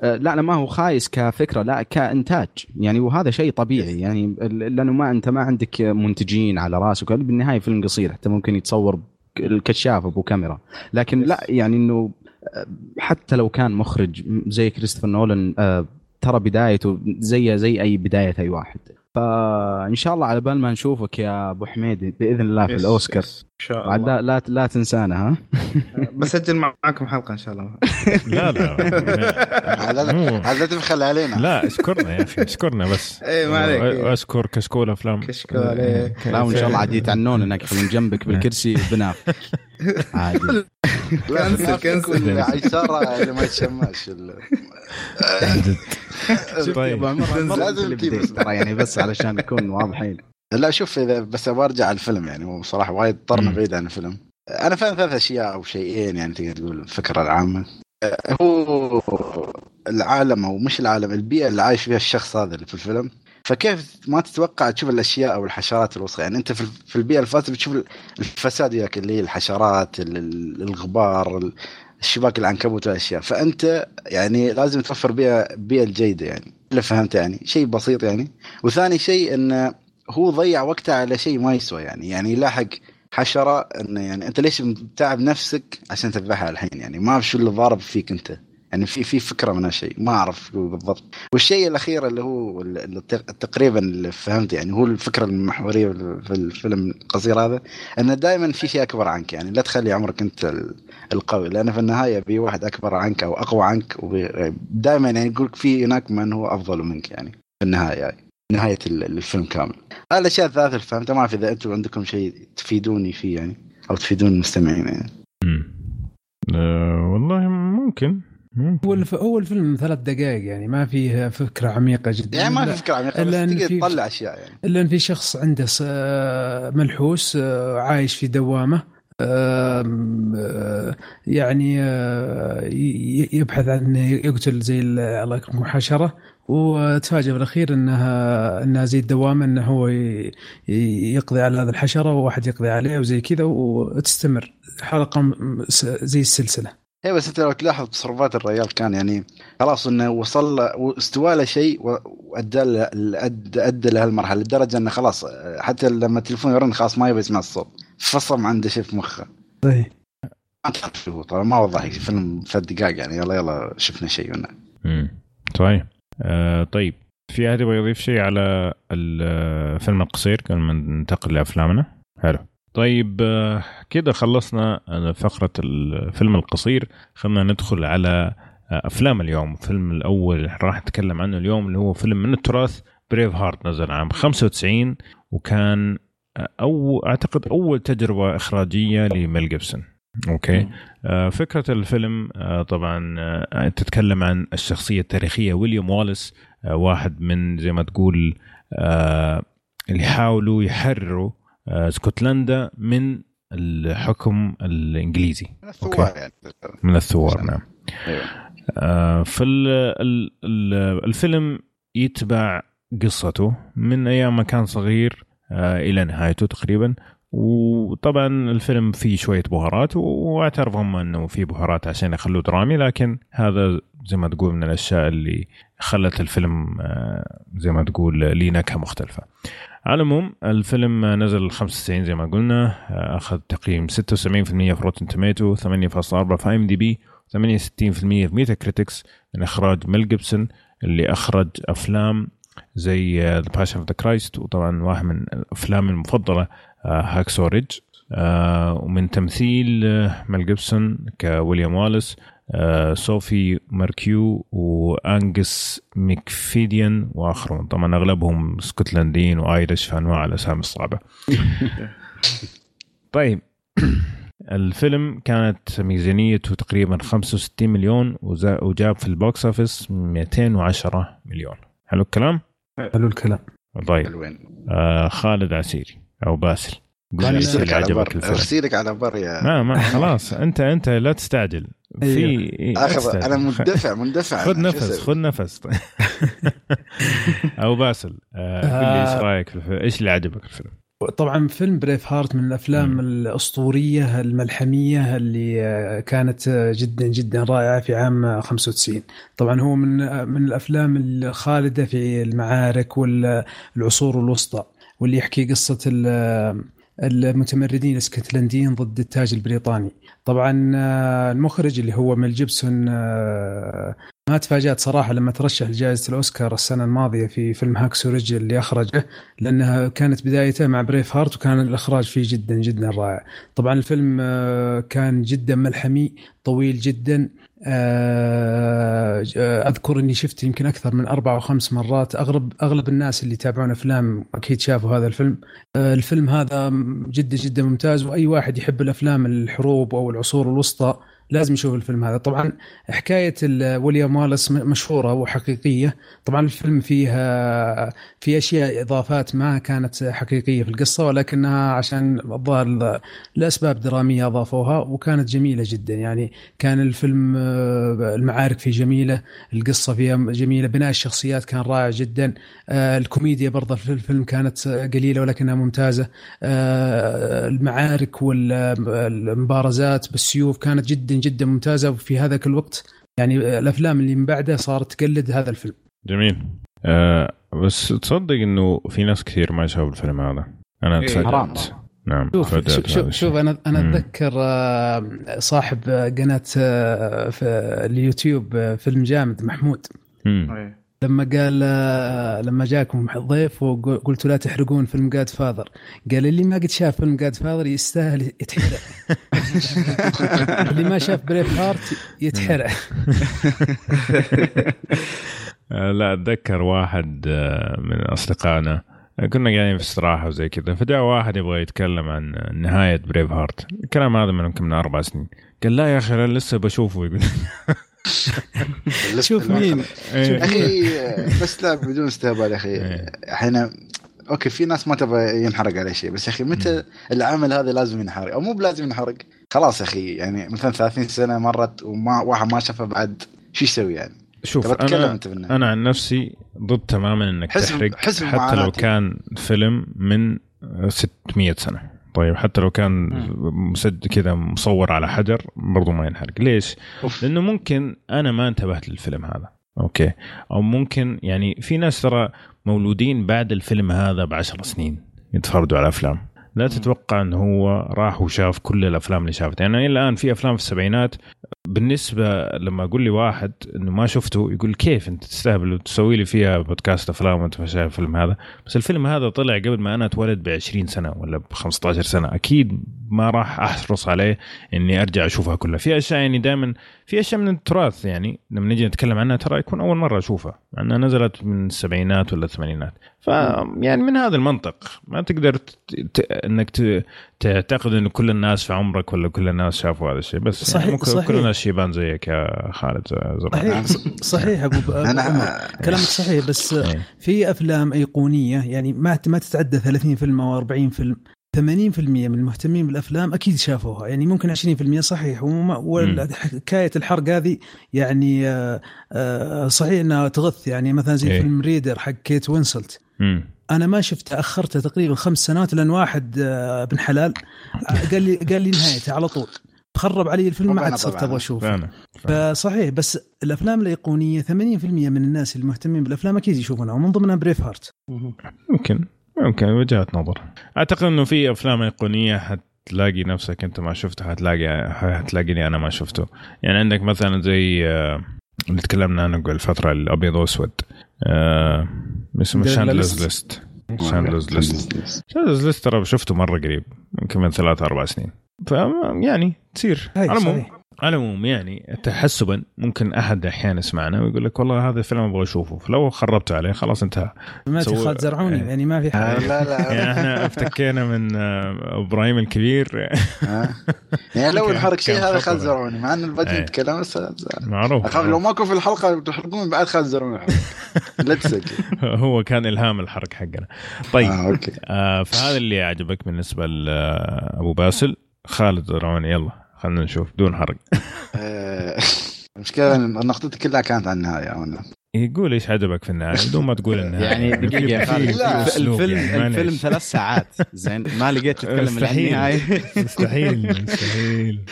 آه، لا لا ما هو خايس كفكرة لا كإنتاج. يعني وهذا شيء طبيعي. يعني لأنه ما أنت ما عندك منتجين على رأسك. بالنهاية فيلم قصير حتى ممكن يتصور الكشاف أبو كاميرا. لكن لا يعني إنه آه، حتى لو كان مخرج زي كريستوفر نولان آه، ترى بدايته زي زي أي بداية أي واحد. فإن شاء الله على بال ما نشوفك يا أبو حميد بإذن الله في الأوسكار. يس. ان شاء عاد الله لا لا, لا تنسانا ها *laughs* بسجل معاكم حلقة إن شاء الله *laughs* لا لا *laughs* هذا تبخل علينا لا أشكرنا يا أخي أشكرنا بس إيه، ما عليك. إيه. أشكر كشكول أفلام كشكول،. لا وإن شاء الله عاد يتعنون انك يخلون جنبك بالكرسي بناف عادي لا كنسل، كنسل. كل عيسارة اللي ما يا طيب. لازم. ترى يعني بس علشان نكون واضحين لا شوف إذا بس أبغى أرجع على الفيلم يعني هو بصراحه وايد طرنا. بعيد عن الفيلم. أنا فاهم ثلاث أشياء أو شيئين يعني تقدر تقول الفكرة العامة. أه، هو العالم أو مش العالم البيئة اللي عايش فيها الشخص هذا اللي في الفيلم. فكيف ما تتوقع تشوف الأشياء أو الحشرات الوسخة؟ يعني أنت في البيئة الفاسدة بتشوف الفساد وياك اللي هي الحشرات ال- ال- الغبار ال- الشباك العنكبوت والأشياء. فأنت يعني لازم توفر بيئه بيئة الجيده يعني. اللي فهمت يعني؟ شيء بسيط يعني. وثاني شيء انه هو ضيع وقته على شيء ما يسوى يعني. يعني يلاحق حشرة إنه يعني أنت ليش تعب نفسك عشان تذبحها الحين؟ يعني ما أعرف شو اللي ضارب فيك أنت. يعني في في فكرة من هالشيء. ما أعرف بالضبط. والشيء الأخير اللي هو اللي تقريبا اللي فهمت يعني هو الفكرة المحورية في الفيلم القصير هذا إنه دائما في شيء أكبر عنك. يعني لا تخلي عمرك أنت القوي. لأن في النهاية في واحد أكبر عنك أو أقوى عنك دائما يعني يقول في هناك من هو أفضل منك يعني في النهاية. يعني. نهاية الفيلم كامل. هذه الأشياء الثلاثة اللي فهمتها ما أعرف إذا أنتم عندكم شيء تفيدوني فيه يعني أو تفيدون المستمعين يعني. أه والله ممكن هو الف... هو الفيلم ثلاث دقائق يعني ما فيه فكرة عميقة جدا. يعني ما في فكرة عميقة بس تقدر تطلع أشياء يعني. إلا إن في شخص عنده ملحوس آه، عايش في دوامة يعني يبحث عن يقتل زي الله يكرمكم حشرة. وتفاجئ بالأخير إنها إنها زي الدوامه إنه هو يقضي على هذه الحشرة وواحد يقضي عليه وزي كذا وتستمر. حلقة زي السلسلة. اي بس أنت لو تلاحظ تصرفات الرجال كان يعني خلاص إنه وصل واستوى له شيء وأدى أدى له المرحله لدرجة إنه خلاص حتى لما التليفون يرن خلاص ما يبي يسمع الصوت. فصم عنده شيء في مخه. طيب ما تعرف شو طبعا ما وضح فيلم ثلاث دقائق يعني يلا يلا شفنا شيء منه. امم طيب. آه طيب في أحد يبغى يضيف شيء على الفيلم القصير قبل ما ننتقل لأفلامنا؟ حلو. طيب آه، كده خلصنا فقرة الفيلم القصير خلينا ندخل على آه، أفلام اليوم الفيلم الأول راح نتكلم عنه اليوم اللي هو فيلم من التراث Braveheart نزل عام 95 وكان آه، أو أعتقد أول تجربة إخراجية لميل جيبسون okay. فكرة الفيلم طبعا تتكلم عن الشخصية التاريخية ويليام واليس واحد من زي ما تقول اللي حاولوا يحرروا آه، اسكتلندا من الحكم الإنجليزي. من الثوار يعني. من الثوار نعم. أيوة. آه، في الفيلم يتبع قصته من أيام ما كان صغير آه، إلى نهايته تقريبا. وطبعا الفيلم فيه شوية بهارات واعترف هم إنه فيه بهارات عشان يخلوه درامي لكن هذا زي ما تقول من الأشياء اللي خلت الفيلم زي ما تقول ليه نكهة مختلفة. على العموم الفيلم نزل 95 زي ما قلنا أخذ تقييم 76% في Rotten Tomato 8.4 في IMDb 68% في Metacritics من إخراج ميل جيبسون اللي أخرج أفلام زي The Passion of the Christ وطبعا واحد من الأفلام المفضلة Hacksaw Ridge ومن تمثيل آه، ميل جيبسون كويليام واليس آه، صوفي ماركيو وأنجس ميكفيديان وآخرون. طبعا أغلبهم اسكتلنديين و Irish في انواع الأسامي الصعبة. *laughs* طيب. الفيلم كانت ميزانيته تقريبا 65 مليون وجاب في ال box office 210 مليون. حلو الكلام؟ حلو الكلام. طيب. آه خالد عسيري. أو باسل. ارسلك على بر ارسلك على بر يا ما ما خلاص. *laughs* انت أنت لا تستعجل. في أيوه. اخذ أنا مندفع *laughs* مندفع. خذ نفس خذ نفس. *laughs* أو باسل آه قل لي إيش آه. رأيك في إيش اللي عجبك الفيلم؟ طبعا فيلم Braveheart من الأفلام م. الأسطورية الملحمية اللي آه، كانت جدا جدا رائعة في عام 95 طبعا هو من من الأفلام الخالدة في المعارك والعصور الوسطى. واللي يحكي قصة المتمردين الاسكتلنديين ضد التاج البريطاني. طبعا آه، المخرج اللي هو ميل جيبسون آه، ما تفاجأت صراحة لما ترشح لجائزة الأوسكار السنة الماضية في فيلم Hacksaw Ridge اللي أخرجه لأنها كانت بدايته مع Braveheart وكان الإخراج فيه جدا جدا رائع. طبعا الفيلم آه، كان جدا ملحمي طويل جدا أذكر إني شفت يمكن أكثر من أربع أو خمس مرات اغلب أغلب الناس اللي يتابعون أفلام أكيد شافوا هذا الفيلم. آه، الفيلم هذا جدا جدا ممتاز وأي واحد يحب الأفلام الحروب أو العصور الوسطى لازم يشوف الفيلم هذا. طبعا حكاية ويليام والس مشهورة وحقيقية. طبعا الفيلم فيها في أشياء إضافات ما كانت حقيقية في القصة ولكنها عشان الظاهر لأسباب درامية أضافوها وكانت جميلة جدا. يعني كان الفيلم المعارك فيه جميلة القصة فيها جميلة بناء الشخصيات كان رائع جدا. الكوميديا برضه في الفيلم كانت قليلة ولكنها ممتازة. المعارك والمبارزات بالسيوف كانت جدا جدا ممتازة وفي هذاك الوقت يعني الأفلام اللي من بعده صارت تقلد هذا الفيلم. جميل. آه بس تصدق إنه في ناس كثير ما شافوا الفيلم هذا. أنا إيه حرام. نعم شوف شوف, شوف. شوف أنا أنا. أتذكر آه، صاحب قناة آه، في اليوتيوب آه، فيلم جامد محمود. مم. لما قال آه، لما جاكم ضيف وقلت لا تحرقون فيلم Godfather قال اللي ما قد شاف فيلم Godfather يستاهل يتحرق. *laughs* اللي ما شاف Braveheart يتحرق. آه، لا أتذكر واحد آه، من أصدقائنا كنا قاعدين في استراحة وزي كذا فجاء واحد يبغى يتكلم عن نهاية Braveheart الكلام هذا من يمكن من أربع سنين. قال لا يا أخي أنا لسه بشوفه. يقول *laughs* شوف مين إيه. أخي *laughs* بس لا بدون استهبال يا أخي إيه. إحنا أوكي في ناس ما تبغى ينحرق عليه شيء بس يا أخي متى العمل هذا لازم ينحرق أو مو بلازم ينحرق خلاص يا أخي يعني مثلا 30 سنة مرت وما واحد ما شافه بعد شو يسوي يعني؟ شوف أنا أنت أنا عن نفسي ضد تماما إنك حزب- تحرق حزب حتى لو معاناتي. كان فيلم من 600 سنة طيب حتى لو كان مسد كذا مصور على حجر برضو ما ينحرق. ليش؟ أوف. لأنه ممكن أنا ما انتبهت للفيلم هذا. أوكي. أو ممكن يعني في ناس ترى مولودين بعد الفيلم هذا بعشر سنين يتفرجوا على أفلام. لا تتوقع أنه هو راح وشاف كل الأفلام اللي شافتها يعني الآن في أفلام في السبعينات بالنسبة لما أقول لي واحد إنه ما شفته يقول كيف أنت تستهبل وتسوي لي فيها بودكاست أفلام وأنت ما شايف الفيلم هذا؟ بس الفيلم هذا طلع قبل ما أنا أتولد ب 20 سنة ولا ب 15 سنة. أكيد ما راح أحرص عليه إني أرجع أشوفها كلها. في أشياء يعني دائما في أشياء من التراث يعني لما نجي نتكلم عنها ترى يكون أول مرة أشوفها. مع انها نزلت من السبعينات ولا الثمانينات. ف يعني من هذا المنطق. ما تقدر. انك ت... تعتقد انه كل الناس في عمرك ولا كل الناس شافوا هذا الشيء بس صحيح- يعني ممكن صحيح. كل الناس شيبان زيك يا خالد زرع صحيح صحيح أبو كلامك صحيح بس إيه. في أفلام أيقونية يعني ما ما تتعدى 30 فيلم أو 40 فيلم 80% من المهتمين بالأفلام أكيد شافوها يعني ممكن 20% صحيح وحكايه *laughs* الحرق هذه يعني آه، آه، صحيح إنها تغث يعني مثلا زي إيه. فيلم Reader حق كيت وينسلت مم. أنا ما شفته اخرته تقريبا خمس سنوات لأن واحد آه، ابن حلال آه، قال لي قال لي نهايته على طول. خرب علي الفيلم ما عاد صرت. أبغى أشوفه. فصحيح بس الأفلام الأيقونية 80% من الناس المهتمين بالأفلام أكيد يشوفونها ومن ضمنها Braveheart. ممكن ممكن وجهات نظر. أعتقد إنه في أفلام أيقونية حتلاقي نفسك أنت ما شفتها حتلاقي حتلاقيني أنا ما شفته. يعني عندك مثلا زي آه، اللي تكلمنا عنه قبل فترة الأبيض وأسود. آه، اسمه The Schindler's. List Schindler's List شاندلرز ليست ترى شفته مرة قريب يمكن من ثلاث أربع سنين. ف يعني تصير. على العموم. على العموم يعني تحسبا ممكن أحد أحيانا يسمعنا ويقول لك والله هذا الفيلم أبغى أشوفه فلو خربت عليه خلاص انتهى ما في خالد زرعوني إيه. يعني ما في آه، حاجة لا لا يعني إحنا افتكينا من آه، إبراهيم الكبير آه. يعني لو نحرق شيء هذا. خالد زرعوني مع إنه البدء إيه. يتكلم. معروف أخاف لو ماكو في الحلقة تحرقون بعد خالد زرعوني يحرق. لا *laughs* هو كان إلهام الحرق حقنا طيب آه أوكي آه فهذا اللي عجبك بالنسبة لابو باسل خالد زرعوني يلا خلينا نشوف بدون حرق آه، المشكلة نقطتي كلها كانت عن النهاية وأنا يقول إيش عجبك في النهاية بدون ما تقول النهايه يعني دقيقة الف- أسلوب الفيلم يعني،. الفيلم ثلاث ساعات زين ما لقيت تتكلم عن مستحيل. النهايه *laughs* مستحيل مستحيل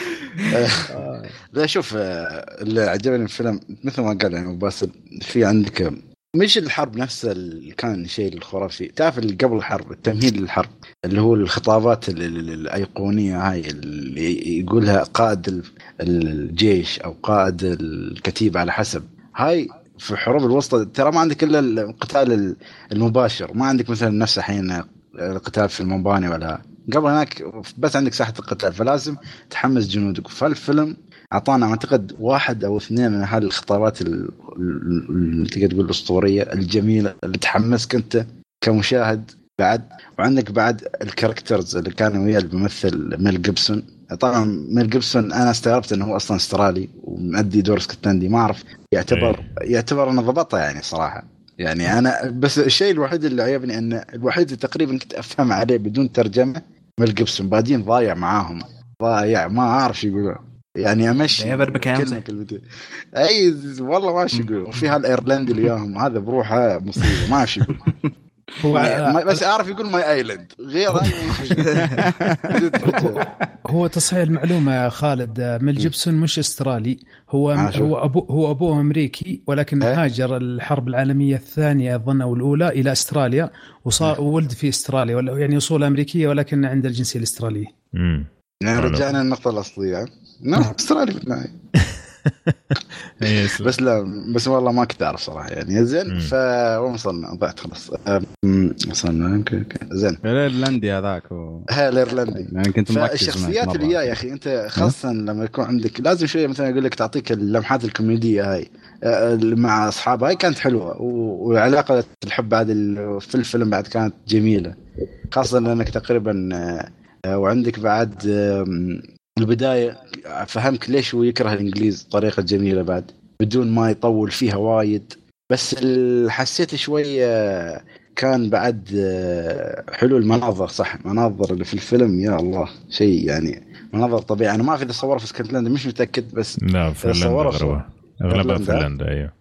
لا شوف آه، اللي عجبني الفيلم مثل ما قال يعني باسل في عندك آه، مش الحرب نفسها اللي كان شيء الخرافي. تعرف اللي قبل الحرب التمهيد للحرب اللي هو الخطابات ال- ال- الأيقونية هاي اللي يقولها قائد ال- الجيش أو قائد الكتيبه على حسب. هاي في حروب الوسطى ترى ما عندك إلا القتال ال- المباشر. ما عندك مثلا نفس الحين القتال في المباني ولا. قبل هناك بس عندك ساحة القتال فلازم تحمس جنودك. فالفيلم أعطانا أعتقد واحد أو اثنين من هذه الخطابات ال- ال- ال- تقدر تقول الأسطورية الجميلة اللي تحمسك انت كمشاهد بعد. وعندك بعد ال characters اللي كانوا وياه اللي بيمثل ميل جيبسون. طبعا ميل جيبسون أنا استغربت إنه هو أصلا أسترالي ومؤدي دور اسكتلندي ما أعرف يعتبر يعتبر انه ضبطه يعني صراحة. يعني أنا بس الشيء الوحيد اللي عجبني انه الوحيد اللي تقريبا كنت أفهم عليه بدون ترجمة ميل جيبسون. بعدين ضايع معاهم. ضايع ما أعرف شو يقولون. يعني امشي يا بربك يا كلمه أمزح. كلمتين. أي والله ما إيش يقول وفي هالايرلندي اللي وياهم هذا بروحه مصيبة. ما إيش يقول *laughs* هو بس أعرف يقول my island غير *laughs* هو تصحيح المعلومة يا خالد. ميل جيبسون مش استرالي. هو. هو ابو هو أبوه أمريكي ولكن إيه؟ هاجر الحرب العالمية الثانية أظن أو الأولى إلى أستراليا وصار وولد في أستراليا ولا- يعني أصول أمريكية ولكن عنده الجنسية الأسترالية. امم يعني. رجعنا النقطة الأصلية. *laughs* نعم استرالي بالنهاية *laughs* يس. بس لا بس والله ما كنت أعرف صراحة يعني. زين ف وين وصلنا؟ ضعت خلاص. وصلنا. زين. الإيرلندي هذاك و... ها الإيرلندي. يعني كنت مركز مرة. اللي يا أخي أنت خاصة لما يكون عندك لازم شوية مثلا أقول لك تعطيك اللمحات الكوميدية هاي. مع أصحابها. هاي كانت حلوة. وعلاقه الحب بعد في الفيلم بعد كانت جميلة. خاصة لأنك تقريبا وعندك بعد البداية فهمك ليش هو يكره الإنجليز بطريقه جميلة بعد بدون ما يطول فيها وايد. بس حسيت شوية كان بعد آه، حلو المناظر صح؟ مناظر اللي في الفيلم يا الله شيء يعني مناظر طبيعي أنا ما أعرف إذا صوروا في اسكتلندا مش متأكد بس لا فنلندا أغلبها؟ فنلندا أيوه.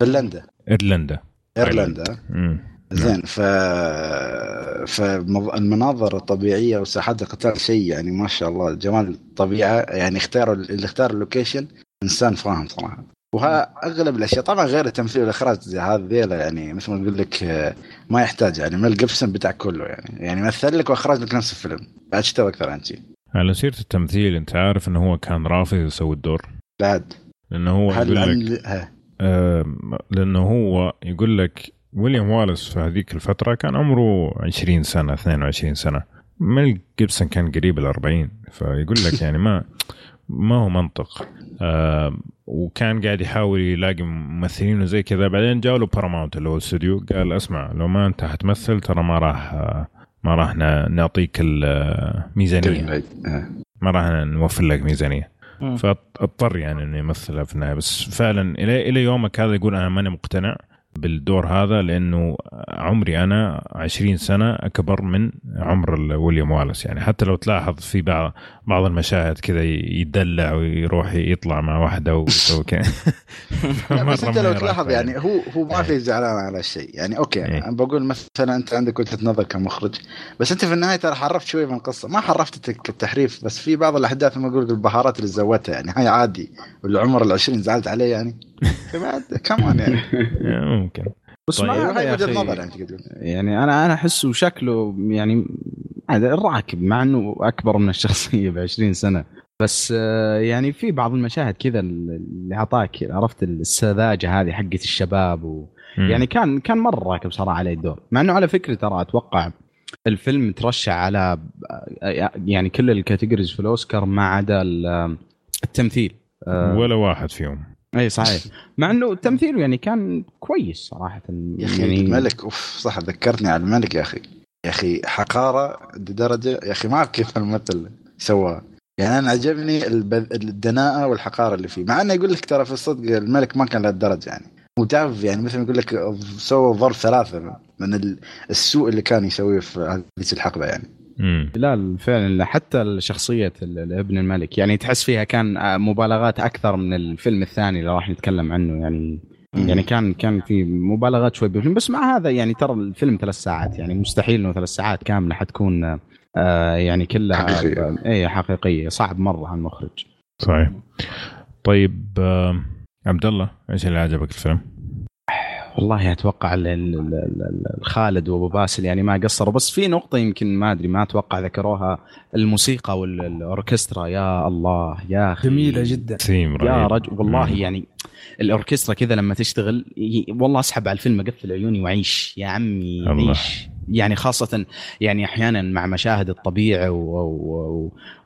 فنلندا إيرلندا. إيرلندا. زين ف فالمناظر الطبيعية وساحات القتال شيء يعني ما شاء الله جمال الطبيعة يعني اختاروا اللي اختار ال location إنسان فاهم صراحة. وها أغلب الأشياء طبعا غير التمثيل والاخراج زي هذيلا يعني مثل ما أقول لك آه، ما يحتاج يعني ميل جيبسون بتاع كله يعني. يعني مثل لك وأخرج لك نفس الفيلم. بعد تبغى أكثر عن شيء على سيرة التمثيل أنت عارف إنه هو كان رافض يسوي الدور؟ بعد. لأنه هو يقول لك آم، لأنه هو يقول لك ويليام والاس في هذيك الفترة كان عمره 20 سنة 22 سنة. ميل جيبسون كان قريب ال 40 فيقول لك يعني ما ما هو منطق. آم، وكان قاعد يحاول يلاقي ممثلين وزي كذا. بعدين جاء له باراماونت اللي هو الاستوديو قال اسمع لو ما انت حتمثل ترى ما راح آه، ما راح نعطيك الميزانيه آه. ما راح نوفر لك ميزانية. فاضطر يعني إنه يمثلها في النهاية. بس فعلا إلى إلى يومك هذا يقول أنا ماني مقتنع. بالدور هذا لأنه عمري أنا 20 سنة أكبر من عمر ويليام والاس. يعني حتى لو تلاحظ في بعض بعض المشاهد كذا يدلع ويروح يطلع مع واحدة ويسوي *laughs* كذا. بس أنت لو تلاحظ. يعني هو هو ما في زعلان على الشيء يعني okay إيه. أنا بقول مثلا أنت عندك وجهة نظر كمخرج بس أنت في النهاية ترى حرفت شوي من القصة. ما حرفت الت- التحريف بس في بعض الأحداث ما أقول البهارات اللي زودتها. يعني هاي عادي والعمر ال 20 زعلت عليه يعني. *laughs* كمان يعني. *laughs* ممكن بس طيب. ما هذا هاي وجهة. نظر يعني. يعني أنا أنا أحسه شكله يعني هذا راكب مع إنه أكبر من الشخصية *laughs* ب 20 سنة بس آه، يعني في بعض المشاهد كذا اللي أعطاك عرفت السذاجه هذه حقت الشباب و... يعني كان كان مرة راكب صراحة عليه الدور مع إنه على فكرة ترى أتوقع الفيلم ترشح على يعني كل الكاتيجوريز في الأوسكار ما عدا ال- التمثيل آه، ولا واحد فيهم إي صحيح. *laughs* مع إنه تمثيله يعني كان كويس صراحة. يا أخي يعني الملك أوف صح ذكرتني على الملك يا أخي. يا أخي حقارة لدرجة يا أخي ما أعرف كيف الممثل سواها يعني أنا عجبني البذ... الدناءة والحقارة اللي فيه. مع إنه يقول لك ترى في الصدق الملك ما كان لهالدرجه يعني. وتعرف يعني مثل ما يقول لك سوى ضرب ثلاثة من ال- السوء اللي كان يسويه في هذه الحقبة يعني. مم. لا فعلا حتى شخصية ابن الملك يعني تحس فيها كان مبالغات أكثر من الفيلم الثاني اللي راح نتكلم عنه يعني مم. يعني كان كان في مبالغات شوي بالفيلم بس مع هذا يعني ترى الفيلم ثلاث ساعات يعني مستحيل إنه ثلاث ساعات كاملة حتكون آه يعني كلها حقيقية. اي حقيقية صعب مرة على المخرج صحيح طيب آم، عبد الله إيش اللي عجبك الفيلم؟ والله أتوقع ال- ال- ال- ال- الخالد وأبو باسل يعني ما قصروا بس في نقطة يمكن ما أدري ما أتوقع ذكروها الموسيقى والأوركسترا يا الله يا أخي جميلة جدا يا رجل والله مم. يعني الأوركسترا كذا لما تشتغل والله أسحب على الفيلم أقفل عيوني وأعيش يا عمي الله. عيش يعني خاصة يعني أحيانا مع مشاهد الطبيعة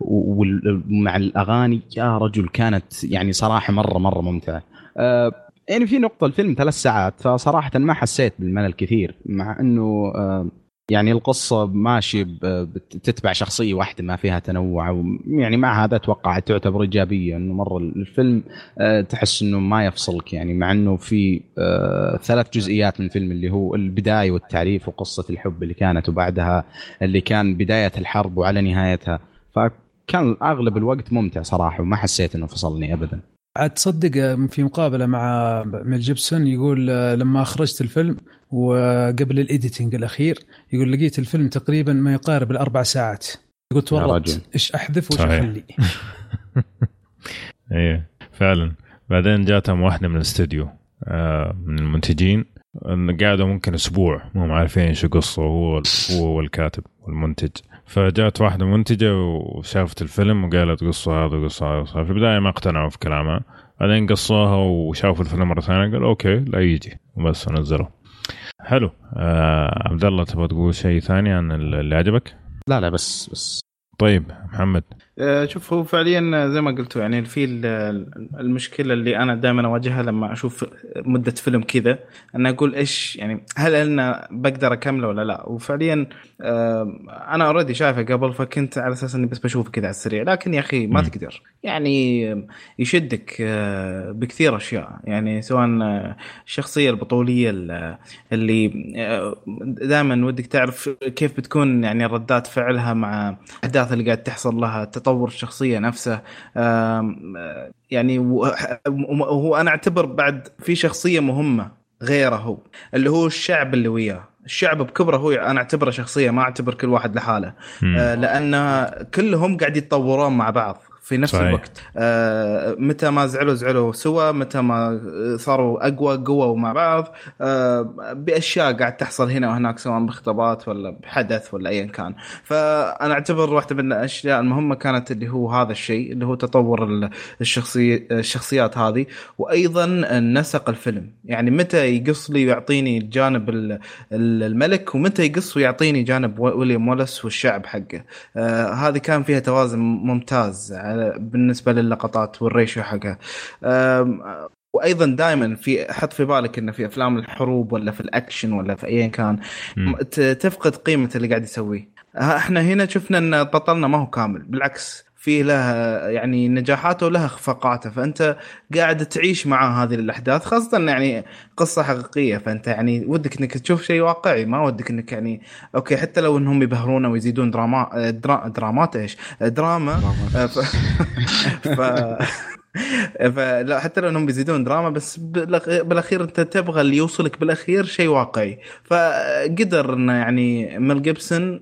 ومع الأغاني يا رجل كانت يعني صراحة مرة مرة ممتعة. آه يعني في نقطة الفيلم ثلاث ساعات فصراحة ما حسيت بالملل كثير مع إنه آه يعني القصة ماشي ب- بت- تتبع شخصية واحدة ما فيها تنوع يعني مع هذا أتوقع تعتبر إيجابية إنه مرة الفيلم آه، تحس إنه ما يفصلك يعني مع إنه في آه، ثلاث جزئيات من الفيلم اللي هو البداية والتعريف وقصة الحب اللي كانت وبعدها اللي كان بداية الحرب وعلى نهايتها. فكان أغلب الوقت ممتع صراحة وما حسيت إنه فصلني ابدا. عاد تصدق آه، في مقابلة مع ميل جيبسون يقول آه، لما أخرجت الفيلم وقبل ال editing الأخير يقول لقيت الفيلم تقريبا ما يقارب الأربع ساعات. قلت رجل. إيش أحذف وإيش. أخلي؟ *laughs* إيه فعلا. بعدين جاتهم واحدة من الاستوديو آه من المنتجين. قعدوا ممكن أسبوع مو عارفين شو قصه هو هو والكاتب والمنتج. فجات واحدة منتجة وشافت الفيلم وقالت قصة هذا قصه هذا في البداية ما اقتنعوا في كلامها. بعدين قصوها وشافوا الفيلم مرة ثانية قالوا أوكي لا يجي. وبس نزلوا. حلو. آه عبد الله تبغى تقول شيء ثاني عن اللي عجبك؟ لا لا بس بس. طيب محمد. شوف هو فعليا زي ما قلتوا يعني في ال- المشكلة اللي أنا دائما أواجهها لما أشوف مدة فيلم كذا أن أقول إيش يعني هل أنا بقدر أكمله ولا لا؟ وفعليا آه، أنا اوريدي شايفه قبل فكنت على أساس إني بس بشوفه كذا على السريع. لكن يا أخي ما. تقدر. يعني يشدك آه، بكثير أشياء. يعني سواء آه، الشخصية البطولية ال- اللي دائما ودك تعرف كيف بتكون يعني ردات فعلها مع الاحداث اللي قاعد تحصل لها تطور الشخصية نفسه. يعني وهو أنا أعتبر بعد في شخصية مهمة غيره هو اللي هو الشعب اللي وياه. الشعب بكبره هو أنا أعتبره شخصية ما أعتبر كل واحد لحاله. آه، لأن كلهم قاعد يتطورون مع بعض. في نفس صحيح. الوقت. آه، متى ما زعلوا زعلوا سوا. متى ما صاروا أقوى قووا مع بعض. آه، بأشياء قاعد تحصل هنا وهناك سواء باختبارات ولا بحدث ولا ايا كان. فأنا أعتبر واحدة من الأشياء المهمة كانت اللي هو هذا الشيء اللي هو تطور ال- الشخصي الشخصيات هذه. وأيضا نسق الفيلم. يعني متى يقص لي ويعطيني جانب ال- ال- الملك ومتى يقص ويعطيني جانب ويليام والاس والشعب حقه. آه هذه كان فيها توازن ممتاز. بالنسبة للقطات وال ratio حقها. وأيضا دائما في حط في بالك إنه في أفلام الحروب ولا في الأكشن ولا في ايا كان. ت- تفقد قيمة اللي قاعد يسويه. إحنا هنا شفنا إن بطلنا ما هو كامل بالعكس. في له يعني نجاحاته ولها اخفاقاته فأنت قاعد تعيش مع هذه الأحداث خاصة يعني قصة حقيقية. فأنت يعني ودك إنك تشوف شيء واقعي. ما ودك إنك يعني okay حتى لو إنهم يبهرونه ويزيدون دراما درا درامات إيش؟ دراما. ف... ف... فلا حتى لو إنهم بيزيدون دراما بس بالأخير أنت تبغى اللي يوصلك بالأخير شيء واقعي. فقدر إنه يعني ميل جيبسون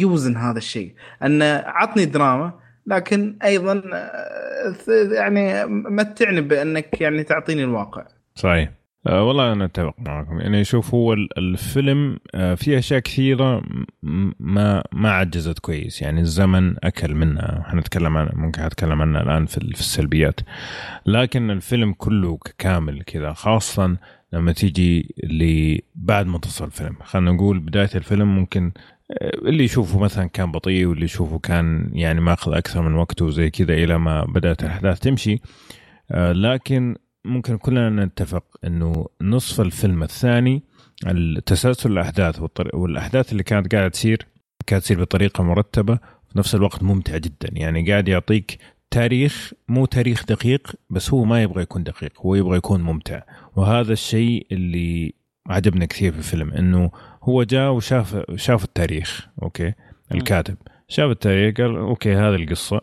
يوزن هذا الشيء. أنه عطني دراما لكن أيضا آه، يعني متعني بأنك يعني تعطيني الواقع. صحيح. أه والله أنا أتفق معكم. يعني شوف هو ال- الفيلم أه فيه أشياء كثيرة ما ما عجزت كويس. يعني الزمن أكل منها. حنتكلم عن ممكن أتكلم عنها الآن في ال- في السلبيات. لكن الفيلم كله كامل كذا خاصه لما تيجي لبعد منتصف الفيلم. خلينا نقول بداية الفيلم ممكن آه، اللي يشوفه مثلا كان بطيء واللي يشوفه كان يعني ماخذ أكثر من وقته زي كذا إلى ما بدأت الأحداث تمشي. آه، لكن ممكن كلنا نتفق إنه نصف الفيلم الثاني التسلسل الأحداث والأحداث اللي كانت قاعدة تصير كانت تصير بطريقة مرتبة في نفس الوقت ممتع جدا. يعني قاعد يعطيك تاريخ مو تاريخ دقيق بس هو ما يبغى يكون دقيق هو يبغى يكون ممتع. وهذا الشيء اللي عجبنا كثير في الفيلم إنه هو جاء وشاف شاف التاريخ okay الكاتب. شاف التاريخ قال okay هذه القصة.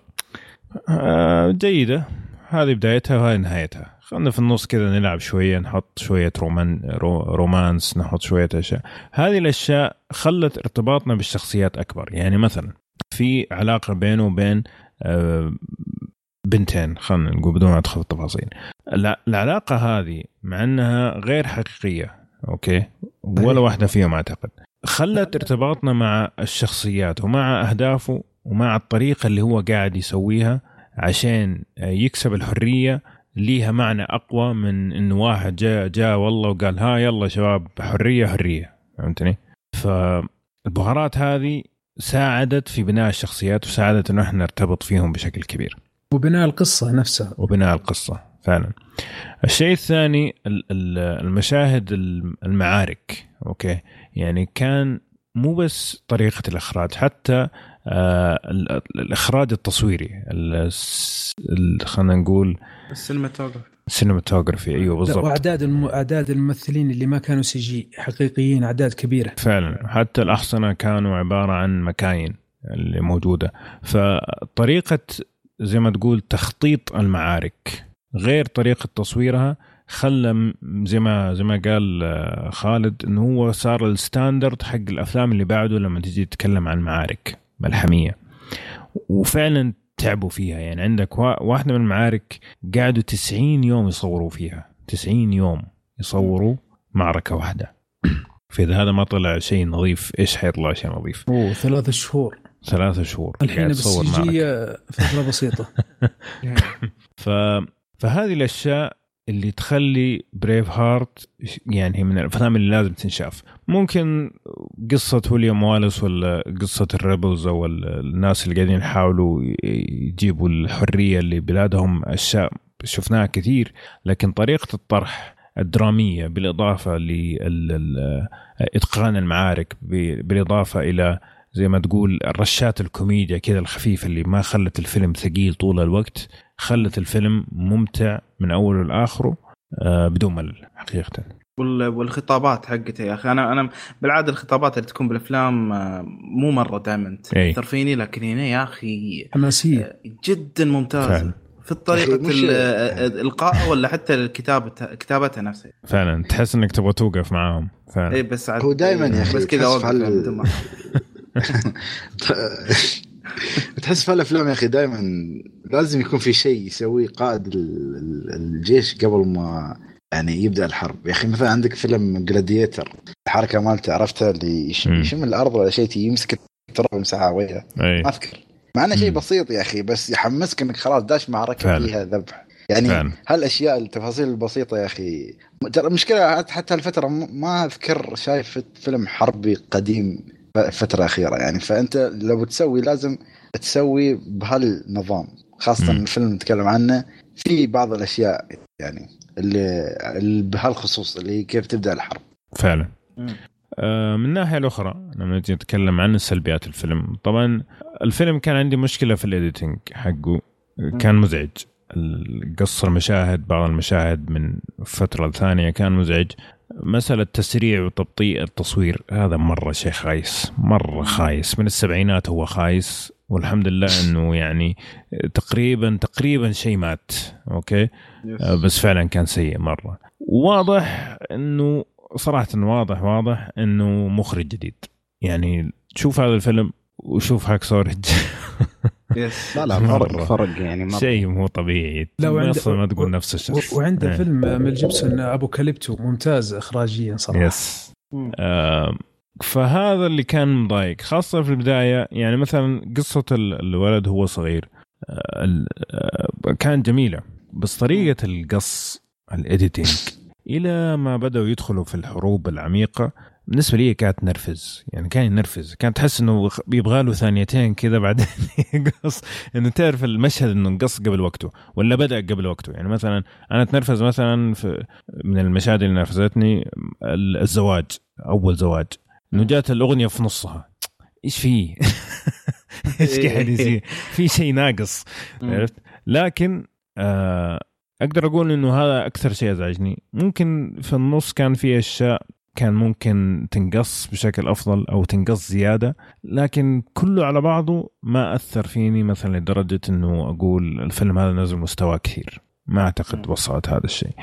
آه، جيدة. هذه بدايتها وهذه نهايتها. خلينا في النص كذا نلعب شوية نحط شوية roman ro romance نحط شوية أشياء. هذه الأشياء خلت ارتباطنا بالشخصيات أكبر. يعني مثلا في علاقة بينه وبين آه، بنتين خلينا نقول بدون ما أدخل التفاصيل. الع- العلاقة هذه مع أنها غير حقيقية. أوكي؟ ولا واحدة فيهم أعتقد. خلت ارتباطنا مع الشخصيات ومع أهدافه ومع الطريقة اللي هو قاعد يسويها عشان يكسب الحرية ليها معنى أقوى من انه واحد جاء جاء والله وقال ها يلا شباب حرية حرية. فهمتني؟ فالبهارات هذه ساعدت في بناء الشخصيات وساعدت انه إحنا نرتبط فيهم بشكل كبير. وبناء القصة نفسها. وبناء القصة. فعلا. الشيء الثاني ال- ال- المشاهد الم- المعارك. okay. يعني كان مو بس طريقة الإخراج حتى آه ال- ال- الإخراج التصويري خلينا نقول ال cinematography ال cinematography أيوه بالضبط. وأعداد الم... أعداد الممثلين اللي ما كانوا CG حقيقيين أعداد كبيرة. فعلا. حتى الأحصنة كانوا عبارة عن مكاين اللي موجودة. فطريقة زي ما تقول تخطيط المعارك. غير طريقة تصويرها خلى زي ما زي ما قال آه، خالد إنه هو صار الستاندرد حق الأفلام اللي بعده لما تجي تتكلم عن معارك ملحميه وفعلا تعبوا فيها. يعني عندك وا- واحدة من المعارك قعدوا 90 يوم يصوروا فيها. 90 يوم يصوروا معركة واحدة. *clears throat* فإذا هذا ما طلع شيء نظيف إيش حيطلع شيء نظيف؟ أوه ثلاث شهور. ثلاثة شهور الحين بس تصور فتره بسيطة. *laughs* ف... فهذه الأشياء اللي تخلي Braveheart يعني من الأفلام اللي لازم تنشاف. ممكن قصة ويليام والاس ولا قصة ال rebels أو ال- الناس اللي قاعدين يحاولوا يجيبوا الحرية لبلادهم أشياء شفناها كثير لكن طريقة الطرح الدرامية بالإضافة لاتقان المعارك بالإضافة إلى زي ما تقول رشات الكوميديا كذا الخفيفة اللي ما خلت الفيلم ثقيل طول الوقت. خلت الفيلم ممتع من أوله لآخره آه، بدون ملل حقيقة. وال- والخطابات حقته يا أخي. أنا أنا بالعادة الخطابات اللي تكون بالأفلام آه، مو مرة دائما. تاثر فيني لكن هنا يا أخي حماسية. جدا ممتازه فعلا. في طريقه أخي، مش- ال- آه، القاء ولا حتى كتابتها كتابتها نفسها. فعلا. تحس إنك تبغى توقف معاهم. إي فعلا بس عاد هو دايماً يا أخي بس كذا *laughs* *laughs* تحس اوقف في الأفلام يا أخي دائما لازم يكون في شيء يسويه قائد ال- ال- الجيش قبل ما يعني يبدأ الحرب يا أخي مثلا عندك فيلم جلاديتر الحركة مالته عرفتها اللي. يشم الأرض ولا شيء يمسك التراب يمسحها وجهه ما أذكر مع إنه شيء. بسيط يا أخي بس يحمسك إنك خلاص داش معركه فعلا. فيها ذبح يعني فعلا. هالأشياء التفاصيل البسيطة يا أخي ترى المشكلة حتى هالفترة ما أذكر شايف فيلم حربي قديم فترة أخيرة يعني. فأنت لو تسوي لازم تسوي بهالنظام خاصة مم. الفيلم نتكلم عنه في بعض الأشياء يعني اللي, اللي بهالخصوص اللي كيف تبدأ الحرب. فعلا. مم. آه، من الناحيه الأخرى لما نجي نتكلم عن سلبيات الفيلم طبعا الفيلم كان عندي مشكلة في ال editing حقه. كان مزعج. قصر المشاهد بعض المشاهد من فترة لثانية كان مزعج. مسألة تسريع وتبطيء التصوير هذا مرة شيء خايس مرة خايس. من السبعينات هو خايس والحمد لله *laughs* إنه يعني تقريبا تقريبا شيء مات okay؟ آه، بس فعلا كان سيء مرة. واضح إنه صراحة واضح واضح إنه مخرج جديد. يعني تشوف هذا الفيلم وشوف Hacksaw Ridge yes لا لا. فرق فرق يعني مرة. شيء مو طبيعي. لا، وعنده- أصلا ما تقول نفس الشخص. وعنده إيه. فيلم ميل جيبسون Apocalypto ممتاز اخراجيا صراحة. yes آه فهذا اللي كان مضايق خاصة في البداية يعني مثلا قصة ال- الولد هو صغير. آه ال- آه كانت جميلة بس طريقة القص الإديتنج إلى ما بدأوا يدخلوا في الحروب العميقة بالنسبة لي كانت نرفز. يعني كان ينرفز. كان تحس إنه يبغى له ثانيتين كذا بعدين *laughs* يقص. إنه تعرف المشهد إنه انقص قبل وقته ولا بدأ قبل وقته. يعني مثلا أنا أتنرفز مثلا في من المشاهد اللي نرفزتني ال- الزواج أول زواج. إنه جات الأغنية في نصها. إيش في؟ *laughs* إيش قاعد يصير؟ في شيء ناقص. عرفت؟ لكن آه أقدر أقول إنه هذا أكثر شيء أزعجني. ممكن في النص كان في أشياء كان ممكن تنقص بشكل أفضل أو تنقص زيادة لكن كله على بعضه ما أثر فيني مثلا لدرجة إنه أقول الفيلم هذا نزل مستوى كثير. ما أعتقد. وصلت هذا الشيء.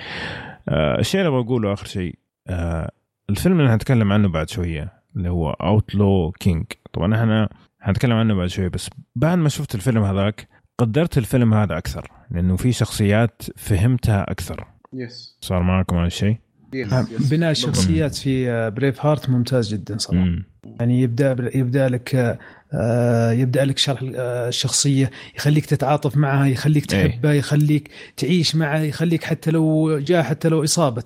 آه الشيء اللي بقوله آخر شيء آه الفيلم اللي هنتكلم عنه بعد شوية اللي هو Outlaw King طبعا إحنا هنتكلم عنه بعد شوية بس بعد ما شفت الفيلم هذاك قدرت الفيلم هذا أكثر لأنه في شخصيات فهمتها أكثر. yes صار معكم هذا الشيء؟ بناء الشخصيات في Braveheart ممتاز جدا صراحة. مم. يعني يبدأ يبدأ لك آه، يبدأ لك شرح آه، الشخصية يخليك تتعاطف معها يخليك إيه. تحبها يخليك تعيش معها يخليك حتى لو جاء حتى لو إصابة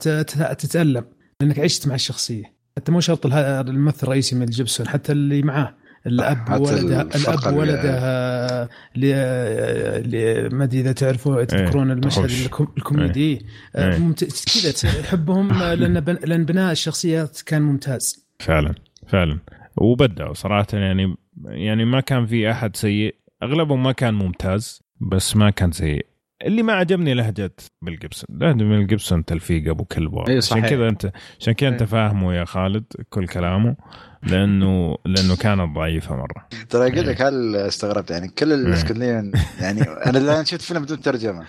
تتألم لأنك عشت مع الشخصية. حتى مو شرط الممثل الرئيسي من جيبسون حتى اللي معاه. الأب ولده الأب اللي- ولده ل- ل- ما أدري إذا تعرفوا تذكرون المشهد تحوش. الكو- الكوميدي. آه، إيه. كذا تحبهم آه، *laughs* لأن بن- لأن بناء الشخصيات كان ممتاز. فعلا فعلا. وبدعوا صراحة يعني يعني ما كان في أحد سيء. أغلبهم ما كان ممتاز بس ما كان سيء. اللي ما عجبني لهجة بيل جيبسون لهجة بيل جيبسون تلفيق أبو كلب إيه عشان. كذا انت عشان كذا أنت إيه. فاهمه يا خالد كل كلامه. لأنه لأنه كانت ضعيفة مرة. ترى أقول لك هل استغربت يعني كل الاسكندنافيين يعني أنا الآن شفت فيلم بدون ترجمة.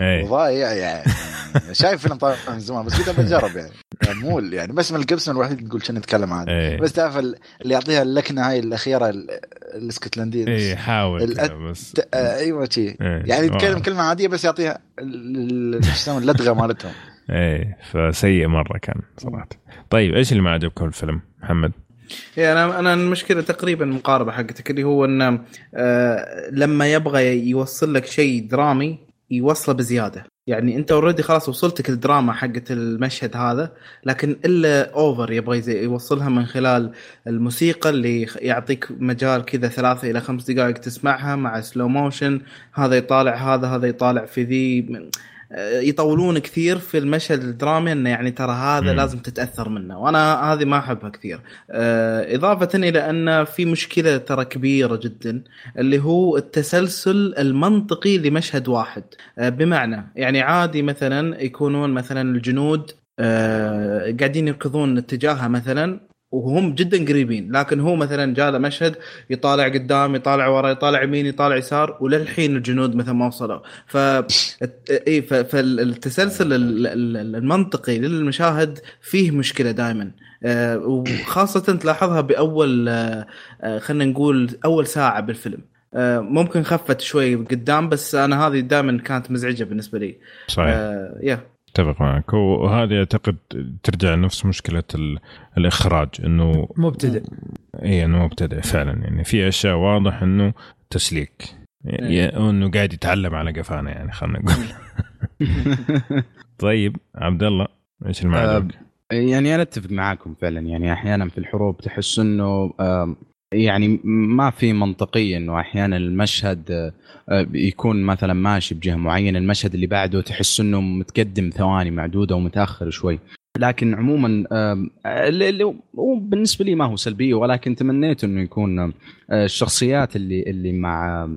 إيه. ضايع يعني. شايف فيلم طالع من زمان بس كنت بجرب يعني. يعني مو يعني بس من القبسم الوحيد تقول شنو نتكلم عنه. بس تعرف ال- اللي يعطيها اللكنة هاي الأخيرة ال- الاسكتلنديه إيه حاول كذا بس آه، أيوه شي. إيه. يعني يتكلم. كلمة عادية بس يعطيها شو يسمون اللدغة مالتهم. إيه فسيء مرة كان صراحة. طيب إيش اللي ما عجبكم الفيلم محمد؟ إيه أنا أنا المشكلة تقريبا مقاربه حقتك اللي هو إنه آه لما يبغى يوصل لك شيء درامي يوصله بزيادة. يعني أنت already خلاص وصلتك الدراما حقت المشهد هذا لكن إلا over يبغى يوصلها من خلال الموسيقى اللي يعطيك مجال كذا ثلاثة إلى خمس دقائق تسمعها مع slow motion هذا يطالع هذا هذا يطالع في ذي يطولون كثير في المشهد الدرامي إنه يعني ترى هذا مم. لازم تتأثر منه وأنا هذه ما أحبها كثير آه، إضافة إلى أن في مشكلة ترى كبيرة جدا اللي هو التسلسل المنطقي لمشهد واحد آه، بمعنى يعني عادي مثلا يكونون مثلا الجنود آه، قاعدين يركضون اتجاهها مثلا وهم جدا قريبين. لكن هو مثلا جاء له مشهد يطالع قدام يطالع ورا يطالع يمين يطالع يسار وللحين الجنود مثلا ما وصلوا. ف اي فالتسلسل ال- ال- المنطقي للمشاهد فيه مشكلة دائما وخاصة تلاحظها بأول آه، آه، خلينا نقول أول ساعة بالفيلم. آه، ممكن خفت شوي قدام بس أنا هذه دائما كانت مزعجة بالنسبة لي. صحيح. آه، يا أتفق معك. وهذه أعتقد ترجع لنفس مشكلة ال- الإخراج إنه مبتدئ. إي إنه مبتدئ فعلا. يعني في أشياء واضح إنه تسليك. يعني إنه قاعد يتعلم على قفانا يعني خلينا نقول. *laughs* طيب عبد الله إيش عجبك؟ يعني أنا أتفق معاكم فعلا. يعني أحيانا في الحروب تحس إنه يعني ما في منطقية إنه أحيانا المشهد آه، آه، يكون مثلا ماشي بجهة معينة المشهد اللي بعده تحس إنه متقدم ثواني معدودة ومتأخر شوي. لكن عموما هو بالنسبة لي ما هو سلبية ولكن تمنيت إنه يكون آه، الشخصيات اللي اللي مع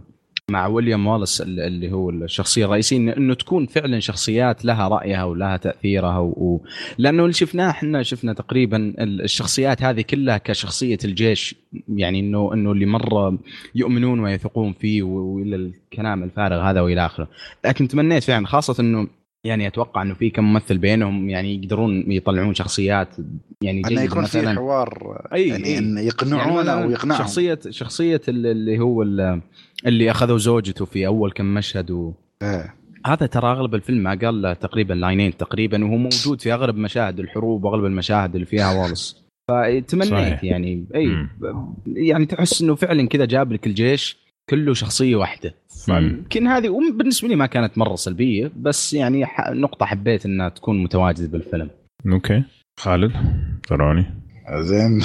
مع ويليام والاس اللي هو الشخصية الرئيسية إن- إنه تكون فعلا شخصيات لها رأيها ولها تأثيرها و... و... لأنه اللي شفناه إحنا شفنا تقريبا ال- الشخصيات هذه كلها كشخصية الجيش يعني إنه إنه اللي مرة يؤمنون ويثقون فيه وإلى الكلام الفارغ هذا وإلى آخره لكن تمنيت فعلا خاصة إنه يعني أتوقع إنه في كم ممثل بينهم يعني يقدرون يطلعون شخصيات يعني أنه يكون في. حوار أي- يعني أي. ان يقنعونه مثلاً أو يقنعهم شخصية شخصيه اللي- هو اللي أخذوا زوجته في أول كم مشهد و... إيه. هذا ترى أغلب الفيلم ما قال له تقريبا لاينين تقريبا وهو موجود في أغلب مشاهد الحروب وأغلب المشاهد اللي فيها والس فتمنيت. يعني اي. يعني تحس إنه فعلا كذا جاب لك الجيش كله شخصية واحدة. فيمكن هذه بالنسبة لي ما كانت مرة سلبية بس يعني ح- نقطة حبيت إنها تكون متواجدة بالفيلم. أوكي. خالد تراني زين.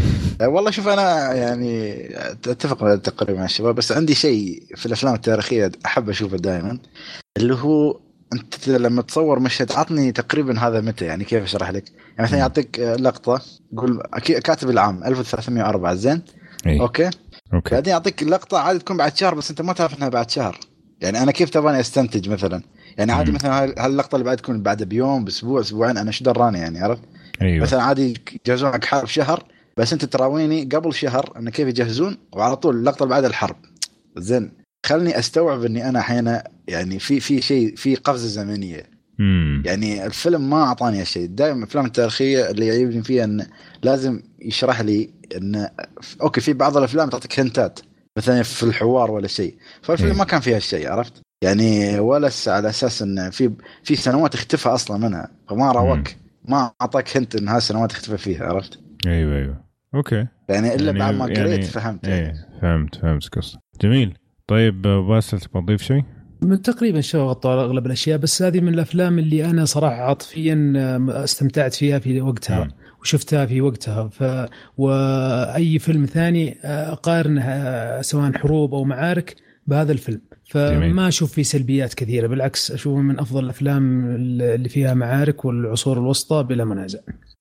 *laughs* والله شوف أنا يعني أتفق تقريبا مع الشباب بس عندي شيء في الأفلام التاريخية أحب أشوفه دائما اللي هو أنت لما تصور مشهد عطني تقريبا هذا متى يعني كيف أشرح لك؟ يعني مثلا يعطيك لقطة يقول كاتب العام 1304 زين؟ اي okay؟ okay. بعدين يعطيك لقطة عادي تكون بعد شهر بس أنت ما تعرف إنها بعد شهر. يعني أنا كيف تبغاني أستنتج مثلا؟ يعني عادي. مثلا هاللقطة اللي بعد تكون بعد بيوم بأسبوع أسبوعين أنا شو دراني يعني عرفت؟ أيوه. مثلا عادي حق حرب شهر بس انت تراويني قبل شهر انه كيف يجهزون وعلى طول اللقطة اللي بعد الحرب. زين خلني استوعب اني انا أحيانا يعني في في شيء في قفزة زمنية. امم يعني الفيلم ما أعطاني هالشيء. دائما الأفلام التاريخية اللي يعجبني فيها انه لازم يشرح لي انه okay في بعض الأفلام تعطيك hint ات مثلا في الحوار ولا شيء. فالفيلم إيه. ما كان فيها هالشيء عرفت؟ يعني ولا على أساس انه في في سنوات اختفى أصلا منها فما راوك ما أعطاك hint إن هالسنوات اختفى فيها عرفت؟ أيوه أيوه. okay. يعني إلا يعني- بعد ما يعني- قريت فهمت إيه فهمت فهمت قصة جميل. طيب باسل تبغى تضيف شيء؟ من تقريبا شو غطوا أغلب الأشياء بس هذه من الأفلام اللي أنا صراحة عاطفيا استمتعت فيها في وقتها مم. وشفتها في وقتها. ف وأي فيلم ثاني آه، اقارنه آه، سواء حروب أو معارك بهذا الفيلم. جميل. فما أشوف فيه سلبيات كثيرة بالعكس أشوفه من أفضل الأفلام اللي فيها معارك والعصور الوسطى بلا منازع.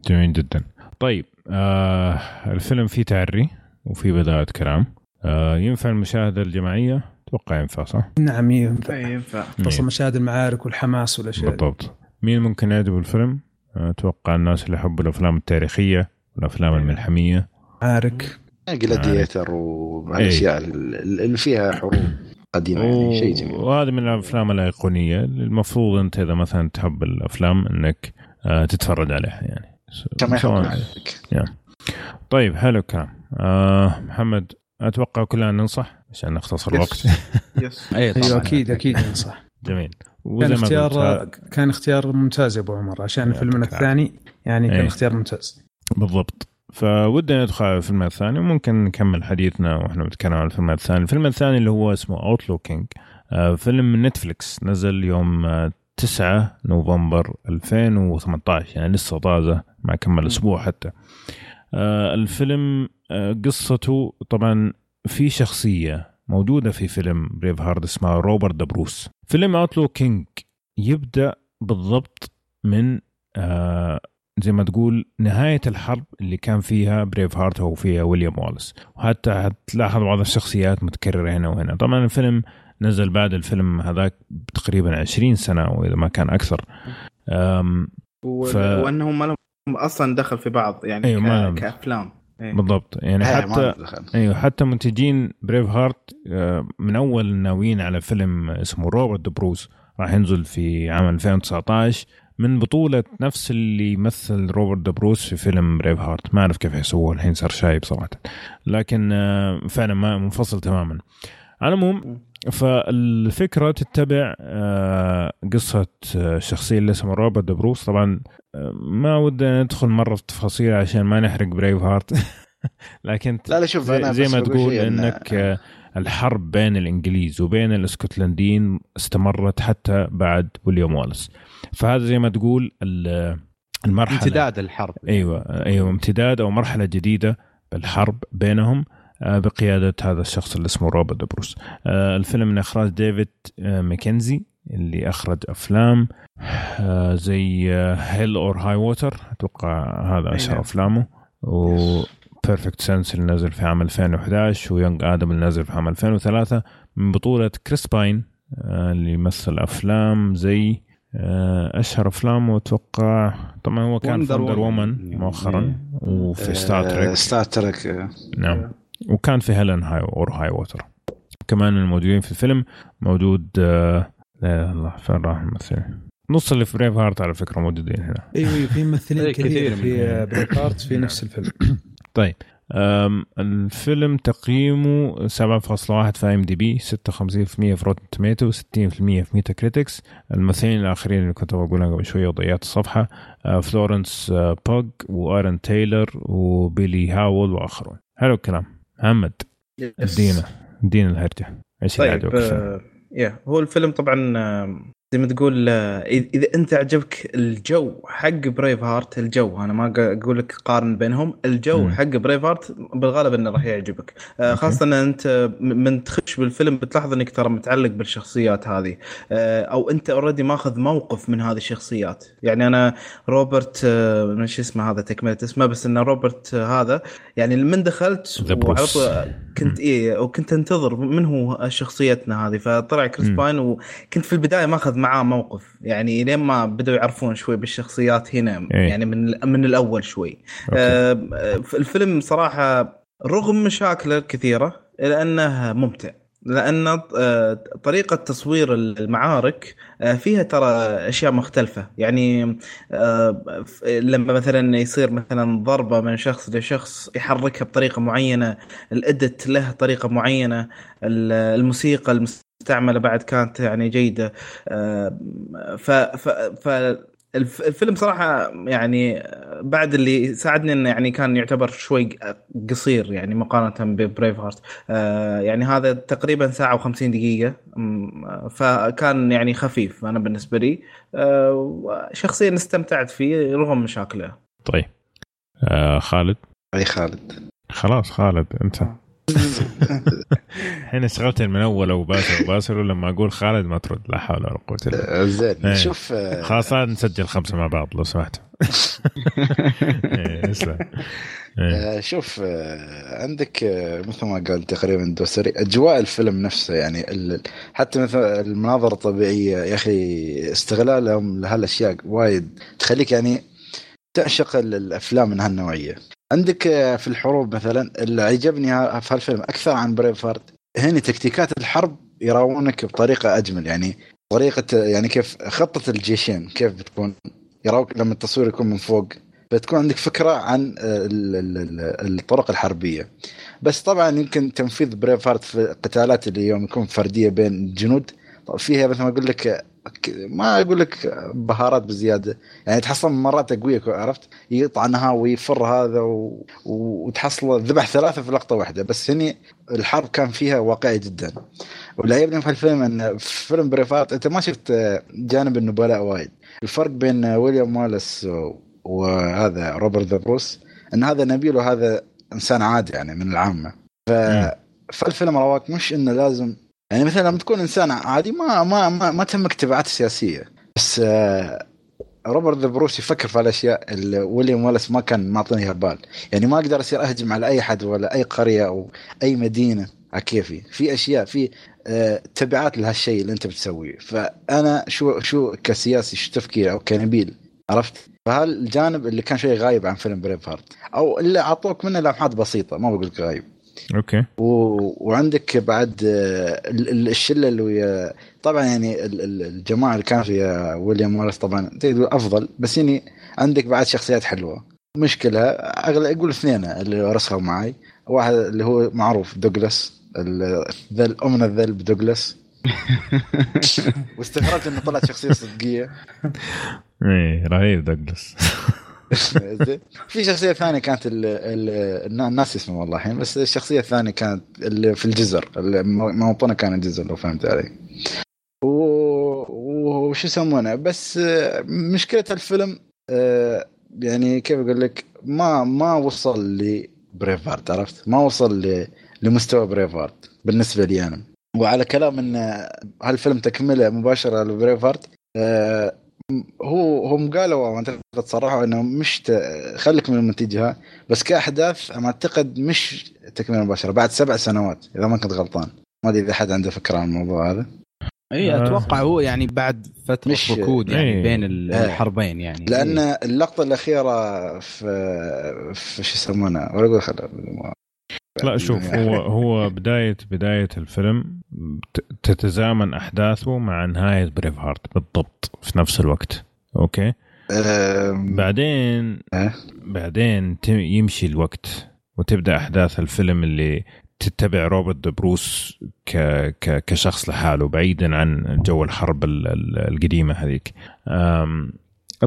جميل جدا. طيب آه الفيلم فيه تعري وفيه بداية كلام. آه ينفع المشاهدة الجماعية؟ أتوقع ينفع صح؟ نعم ينفع. ينفع. خاصه مشاهد المعارك والحماس والأشياء. بالضبط. مين ممكن يعجبه الفيلم؟ أتوقع الناس اللي يحبوا الأفلام التاريخية والأفلام الملحمية. عارك جلاديتر والاشياء اللي فيها حروب قديمة يعني شيء جميل. وهذه من الأفلام الأيقونية. اللي المفروض أنت إذا مثلا تحب الأفلام إنك آه، تتفرج عليها يعني. كما طيب حلو الكلام. آه محمد أتوقع كلنا ننصح عشان نختصر الوقت. *laughs* yes أيوه أكيد أكيد صح جميل. كان اختيار قلت كان اختيار ممتاز يا أبو عمر عشان فيلمنا. الثاني يعني كان إيه. اختيار ممتاز. بالضبط. فودنا ندخل على الفيلم الثاني وممكن نكمل حديثنا وإحنا بنتكلم عن الفيلم الثاني. الفيلم الثاني اللي هو اسمه Outlaw King فيلم من نتفليكس نزل يوم آه، 9 نوفمبر 2018 يعني لسه طازة ما كمل أسبوع حتى. آه، الفيلم آه، قصته طبعا في شخصية موجودة في فيلم Braveheart اسمها روبرت دبروس فيلم Outlaw King يبدأ بالضبط من آه زي ما تقول نهاية الحرب اللي كان فيها Braveheart أو فيها ويليام والاس. وحتى هتلاحظ بعض الشخصيات متكررة هنا وهنا. طبعا الفيلم نزل بعد الفيلم هذاك تقريبا 20 سنة وإذا ما كان أكثر. أم و... ف- وأنهم ما لهم أصلا دخل في بعض يعني أيوة، ما لهم. ك... كأفلام. إيه. بالضبط. يعني إيه، حتى ما. أيوه حتى منتجين Braveheart آه، من أول ناويين على فيلم اسمه روبرت بروس راح ينزل في عام 2019 من بطولة نفس اللي يمثل روبرت ذا بروس في فيلم Braveheart ما أعرف كيف يسووه الحين صار شايب صراحة. لكن آه، فعلا ما منفصل تماما. على العموم فالفكرة تتبع آه، قصة آه، الشخصية اللي اسمها روبرت ذا بروس. طبعا آه، ما ودنا ندخل مرة في تفاصيل عشان ما نحرق Braveheart *laughs* لكن لا لا شوف زي, أنا زي ما تقول إن- إنك آه، الحرب بين الإنجليز وبين الإسكتلنديين استمرت حتى بعد ويليام والاس. فهذا زي ما تقول ال- المرحلة. امتداد الحرب. أيوه أيوه امتداد أو مرحلة جديدة بالحرب بينهم. آه، بقيادة هذا الشخص اللي اسمه روبرت بروس. آه، الفيلم من إخراج ديفيد آه، ماكنزي اللي أخرج أفلام آه، زي Hell or High Water أتوقع هذا أشهر نعم. أفلامه. و Perfect Sense اللي نزل في عام 2011 و Young Adam اللي نزل في عام 2003 من بطولة كريس باين اللي يمثل أفلام زي أشهر افلامه أتوقع طبعا هو كان Woman. وومن مؤخرا. إيه. وفي ستار تريك ستار تريك نعم. وكان في هيلن هاي اور هاي ووتر. كمان من الموجودين في الفيلم موجود آه، لا الله فين راح الممثلين؟ نص اللي في بريف هارت على فكرة موجودين هنا. أيوه أيوه في ممثلين إيه، كثير في بريك هارت في نفس الفيلم. *coughs* طيب أم الفيلم تقييمه 7.1 في ام دي بي 56% في Rotten Tomatoes 60% في Metacritic الممثلين الآخرين اللي كنت بقولها قبل شوية وضيعت الصفحة آه، فلورنس آه، بوج وارن تايلر وبيلي هاول وآخرون. حلو الكلام. محمد. ادينا ادينا الهرجة إيش طيب؟ آه، يا هو الفيلم طبعا زي ما تقول آه، إذا أنت عجبك الجو حق Braveheart الجو أنا ما أقول لك قارن بينهم الجو مم. حق Braveheart بالغالب إنه راح يعجبك. آه، خاصة إن أنت م- من تخش بالفيلم بتلاحظ إنك ترى متعلق بالشخصيات هذه. آه، أو أنت already ماخذ موقف من هذه الشخصيات. يعني أنا روبرت مش اسمه هذا؟ تكملة اسمه بس إنه روبرت هذا يعني من دخلت وعلى كنت إيه وكنت أنتظر من هو شخصيتنا هذه. فطلع كريس. باين وكنت في البداية ماخذ معاه موقف يعني لين ما بدأوا يعرفون شوي بالشخصيات هنا إيه. يعني من من الأول شوي أوكي. آه الفيلم صراحة رغم مشاكله الكثيرة الا انه ممتع لأن آه، طريقة تصوير المعارك آه، فيها ترى أشياء مختلفة يعني آه، لما مثلا يصير مثلا ضربة من شخص لشخص يحركها بطريقة معينة الإدت له طريقة معينة ال- الموسيقى المستعمله بعد كانت يعني جيدة. آه، ف ف ف الف- الفيلم صراحة يعني بعد اللي ساعدني إنه يعني كان يعتبر شوي قصير يعني مقارنة ببريف هارت آه يعني هذا تقريبا ساعة و50 دقيقة. فكان يعني خفيف أنا بالنسبة لي. آه شخصيا استمتعت فيه رغم مشاكله. طيب. آه خالد؟ أي خالد. خلاص خالد انت. الحين شغلت من أول وباسل وباسل ولما أقول خالد ما ترد لا حول ولا قوة إلا بالله آه، زين إيه. شوف آه، خلاص لا نسجل خمسة مع بعض لو سمحت *laughs* إيه، اسلم إيه. آه، شوف عندك مثل ما قال تقريبا دوسري أجواء الفيلم نفسه يعني حتى مثل المناظر الطبيعية يا أخي استغلالهم لهالأشياء وايد تخليك يعني تعشق ال- الأفلام من هالنوعية عندك آه، في الحروب مثلا اللي عجبني في هالفيلم أكثر عن بريف هنا تكتيكات الحرب يراونك بطريقة أجمل. يعني طريقة يعني كيف خطة الجيشين كيف بتكون؟ يراوك لما التصوير يكون من فوق بتكون عندك فكرة عن آه، ال- ال- ال- الطرق الحربية. بس طبعا يمكن تنفيذ Braveheart في القتالات اللي يوم يكون فردية بين الجنود فيها مثل ما أقول لك ما أقول لك بهارات بزيادة. يعني تحصل مرات قويه عرفت؟ يطعنها ويفر هذا و... وتحصل ذبح ثلاثة في لقطة واحدة. بس هني الحرب كان فيها واقعي جدا. واللي عجبني في الفيلم إن في فيلم Braveheart أنت ما شفت جانب النبلاء وايد. الفرق بين ويليام والاس وهذا Robert the Bruce إن هذا نبيل وهذا إنسان عادي يعني من العامة. ف... فالفيلم رواك مش إنه لازم يعني مثلا لما تكون انسان عادي ما ما ما, ما تهمك تبعات سياسيه بس آه، روبرت بروس يفكر في الأشياء اللي ويليام والاس ما كان معطيني بال يعني ما أقدر أصير أهجم على أي حد ولا أي قرية أو أي مدينة على كيفي. في أشياء في آه، تبعات لهالشيء اللي أنت بتسويه. فأنا شو شو كسياسي شو تفكير أو كنبيل عرفت؟ فهالجانب اللي كان شوي غايب عن فيلم Braveheart أو اللي أعطوك منه لمحات بسيطة ما بقول غايب. أوكي. و... وعندك بعد آه، ال- ال- الشلة اللي ويا طبعا يعني ال- ال- الجماعة اللي كانت ويا ويليام والاس طبعا تقدر أفضل بس يعني عندك بعد شخصيات حلوة. مشكلة اغلى أقول اثنين اللي رسخوا معي واحد اللي هو معروف دوغلاس ال- ذل أمنا الذلب دوغلاس. *laughs* واستغربت إنه طلعت شخصية صدقية. إيه رهيب دوغلاس. *laughs* في شخصية ثانية كانت ال ال الناس اسمه والله الحين بس الشخصية الثانية كانت اللي في الجزر موطنة كان الجزر لو فهمت علي. وش يسمونه؟ بس مشكلة الفيلم آه، يعني كيف أقول لك؟ ما ما وصل لبريفارد عرفت؟ ما وصل لمستوى بريفارد بالنسبة لي أنا. وعلى كلام إن هالفيلم تكملة مباشرة لبريفارد آه، هو هم قالوا ما أعتقد صرحوا إنه مش ت... خليك من المنتجها بس كأحداث أنا أعتقد مش تكملة مباشرة بعد سبع سنوات إذا ما كنت غلطان ما أدري إذا حد عنده فكرة عن الموضوع هذا إي آه. أتوقع هو يعني بعد فترة مش- ركود يعني إيه. بين ال-. الحربين يعني لأن. اللقطة الأخيرة في في شو يسمونها ولا أقول خل... لا شوف هو هو بدايه بداية الفيلم تتزامن أحداثه مع نهاية Braveheart بالضبط في نفس الوقت أوكي آم، بعدين إيه. بعدين يمشي الوقت وتبدأ أحداث الفيلم اللي تتبع روبرت بروس ك ك كشخص لحاله بعيدا عن جو الحرب ال- ال- القديمة هذيك أم،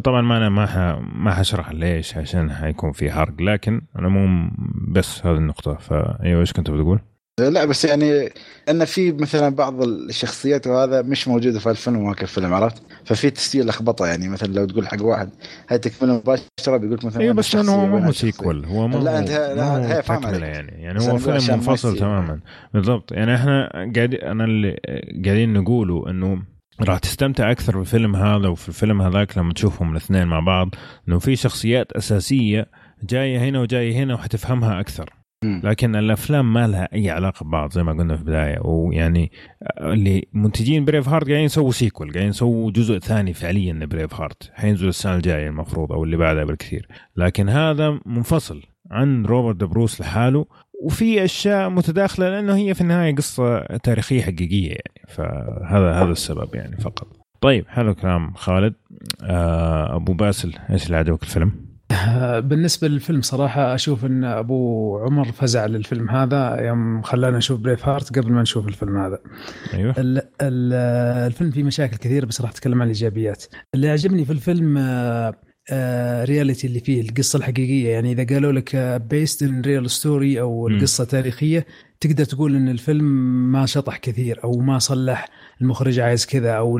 طبعا ما أنا ما ح... ما حشرح ليش عشان حيكون في حرق لكن أنا مو بس هذه النقطة فأيوة إيش كنت بتقول؟ لا بس يعني إن في مثلا بعض الشخصيات وهذا مش موجوده في الفيلم وما كان الفيلم عرفت ففي تسجيل لخبطة يعني مثلا لو تقول حق واحد هاي تكملة مباشرة بيقول لك مثلا أيوه بس لأنه هو الشخصية. sequel هو ما لا، أنت- لا، هي فاهم عليك. يعني يعني هو فيلم منفصل. تماما بالضبط يعني إحنا قاعد أنا اللي قاعدين نقوله إنه راح تستمتع أكثر بالفيلم هذا وفي الفيلم هذاك لما تشوفهم الاثنين مع بعض إنه في شخصيات أساسية جاية هنا وجاية هنا وحتفهمها أكثر. لكن الأفلام ما لها أي علاقة ببعض زي ما قلنا في البداية. ويعني اللي منتجين Braveheart قاعدين يسووا sequel قاعدين يسووا جزء ثاني فعليا ل Braveheart حينزل السنة الجاية المفروض أو اللي بعدها بالكثير. لكن هذا منفصل عن Robert the Bruce لحاله. وفي أشياء متداخلة لأنه هي في النهاية قصة تاريخية حقيقية يعني. فهذا هذا السبب يعني فقط. طيب حلو كلام خالد. آه أبو باسل إيش اللي عجبك الفيلم؟ آه، بالنسبة للفيلم صراحة أشوف إن أبو عمر فزع للفيلم هذا يوم خلانا نشوف Braveheart قبل ما نشوف الفيلم هذا. أيوه. ال- ال- الفيلم فيه مشاكل كثيرة بس راح أتكلم عن الإيجابيات. اللي عجبني في الفيلم آه، آه، reality اللي فيه القصة الحقيقية. يعني إذا قالوا لك based on real story أو. القصة تاريخية تقدر تقول إن الفيلم ما شطح كثير أو ما صلح. المخرج عايز كذا أو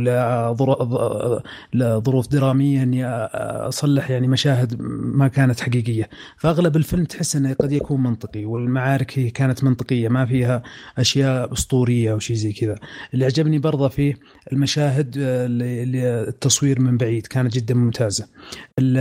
لظروف درامية إني أصلح يعني مشاهد ما كانت حقيقية. فأغلب الفيلم تحس إنه قد يكون منطقي والمعارك هي كانت منطقية ما فيها أشياء أسطورية أو شيء زي كذا. اللي عجبني برضه فيه المشاهد آه، التصوير من بعيد كانت جدا ممتازة.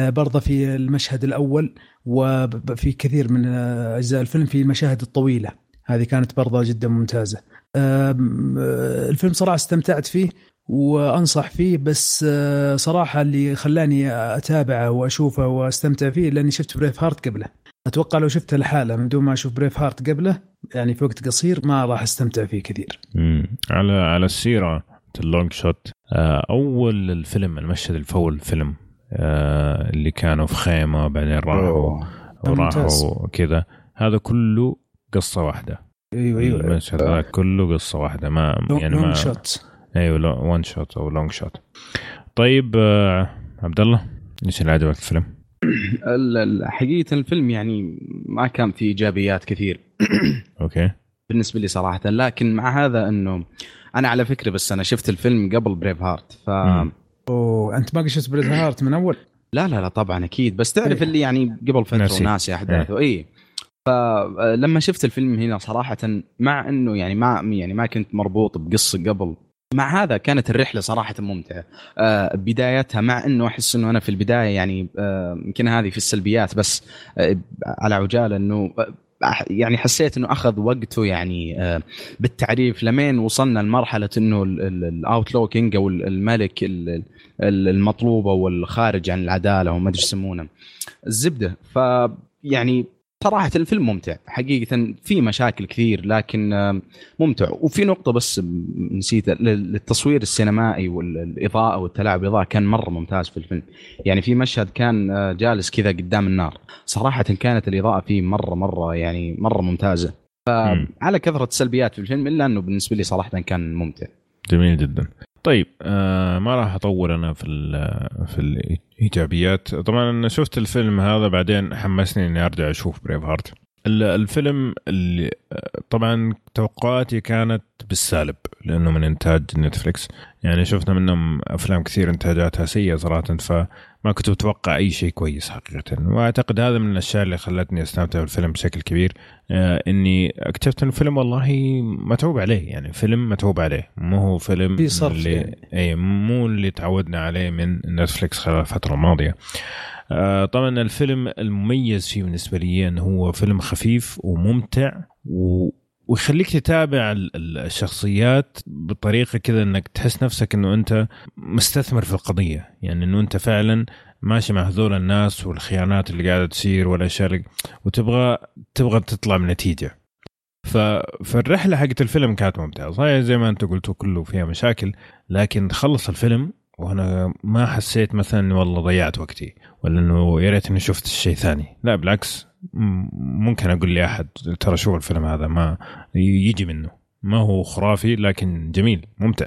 برضه في المشهد الأول وفي كثير من آه، أجزاء الفيلم في المشاهد الطويله هذه كانت برضه جدا ممتازة. الفيلم صراحة استمتعت فيه وأنصح فيه بس آه، صراحة اللي خلاني أتابعه وأشوفه وأستمتع فيه لأني شفت Braveheart قبله. أتوقع لو شفته لحاله من دون ما أشوف Braveheart قبله يعني في وقت قصير ما راح أستمتع فيه كثير. مم. على على السيرة ال long shot آه، أول الفيلم المشهد الأول الفيلم آه، اللي كانوا في خيمة بعدين راحوا. وراحوا كذا. هذا كله قصة واحدة. أيوه أيوه. المشهد هذا كله قصة واحدة ما يعني ما shot أيوه one shot أو long shot طيب آه، عبد الله إيش اللي عجبك في الفيلم؟ *coughs* ال- ال- حقيقة الفيلم يعني ما كان فيه إيجابيات كثير. *coughs* أوكي. بالنسبة لي صراحة لكن مع هذا إنه أنا على فكرة بس أنا شفت الفيلم قبل Braveheart ف. أوه أنت ما قد شفت Braveheart من أول؟ لا لا لا طبعا أكيد. بس تعرف إيه. اللي يعني قبل فترة ناسي. وناسي أحداثه. اي فلما شفت الفيلم هنا صراحة مع إنه يعني ما يعني ما كنت مربوط بقصة قبل مع هذا كانت الرحلة صراحة ممتعة. آه، بدايتها مع إنه أحس إنه أنا في البداية يعني آه، يمكن هذه في السلبيات بس آه، على عجالة إنه يعني حسيت إنه أخذ وقته يعني بالتعريف لمين وصلنا لمرحلة إنه ال Outlaw King أو الملك ال- ال- المطلوبة والخارج عن العدالة وما أدري يسمونه. الزبدة ف يعني صراحة الفيلم ممتع. حقيقة في مشاكل كثير لكن آه، ممتع. وفي نقطة بس نسيتها لل- للتصوير السينمائي والإضاءة والتلاعب بالإضاءة كان مرة ممتاز في الفيلم. يعني في مشهد كان آه، جالس كذا قدام النار. صراحة كانت الإضاءة فيه مرة مرة يعني مرة ممتازة. مم. على كثرة السلبيات في الفيلم إلا أنه بالنسبة لي صراحة كان ممتع. جميل جدا. طيب آه ما راح أطول أنا في في الإيجابيات. طبعا أنا شفت الفيلم هذا بعدين حمسني إني أرجع أشوف بريف هارت ال- الفيلم اللي آه، طبعا توقعاتي كانت بالسالب لأنه من إنتاج نتفليكس يعني شفنا منهم أفلام كثير إنتاجاتها سيئة صراحة فما كنت متوقع أي شيء كويس حقيقة. وأعتقد هذا من الأشياء اللي خلتني أستمتع بالفيلم بشكل كبير. آه إني اكتشفت إنه الفيلم والله متعوب عليه يعني فيلم متعوب عليه. مو هو فيلم في صرف اللي يعني. اي مو اللي تعودنا عليه من نتفليكس خلال الفترة الماضية. آه طبعا الفيلم المميز فيه بالنسبة لي انه هو فيلم خفيف وممتع و ويخليك تتابع ال- ال- الشخصيات بطريقة كذا إنك تحس نفسك إنه أنت مستثمر في القضية. يعني إنه أنت فعلا ماشي مع هذول الناس والخيانات اللي قاعدة تصير والأشياء وتبغى تبغى تطلع بنتيجة. ف... فالرحلة حقت الفيلم كانت ممتعة. صحيح زي ما انت قلتوا كله فيها مشاكل لكن تخلص الفيلم وأنا ما حسيت مثلا إني والله ضيعت وقتي ولا إنه يا ريتني شفت شيء ثاني. لا بالعكس. ممكن أقول لي احد ترى شوف الفيلم هذا ما يجي منه. ما هو خرافي لكن جميل ممتع.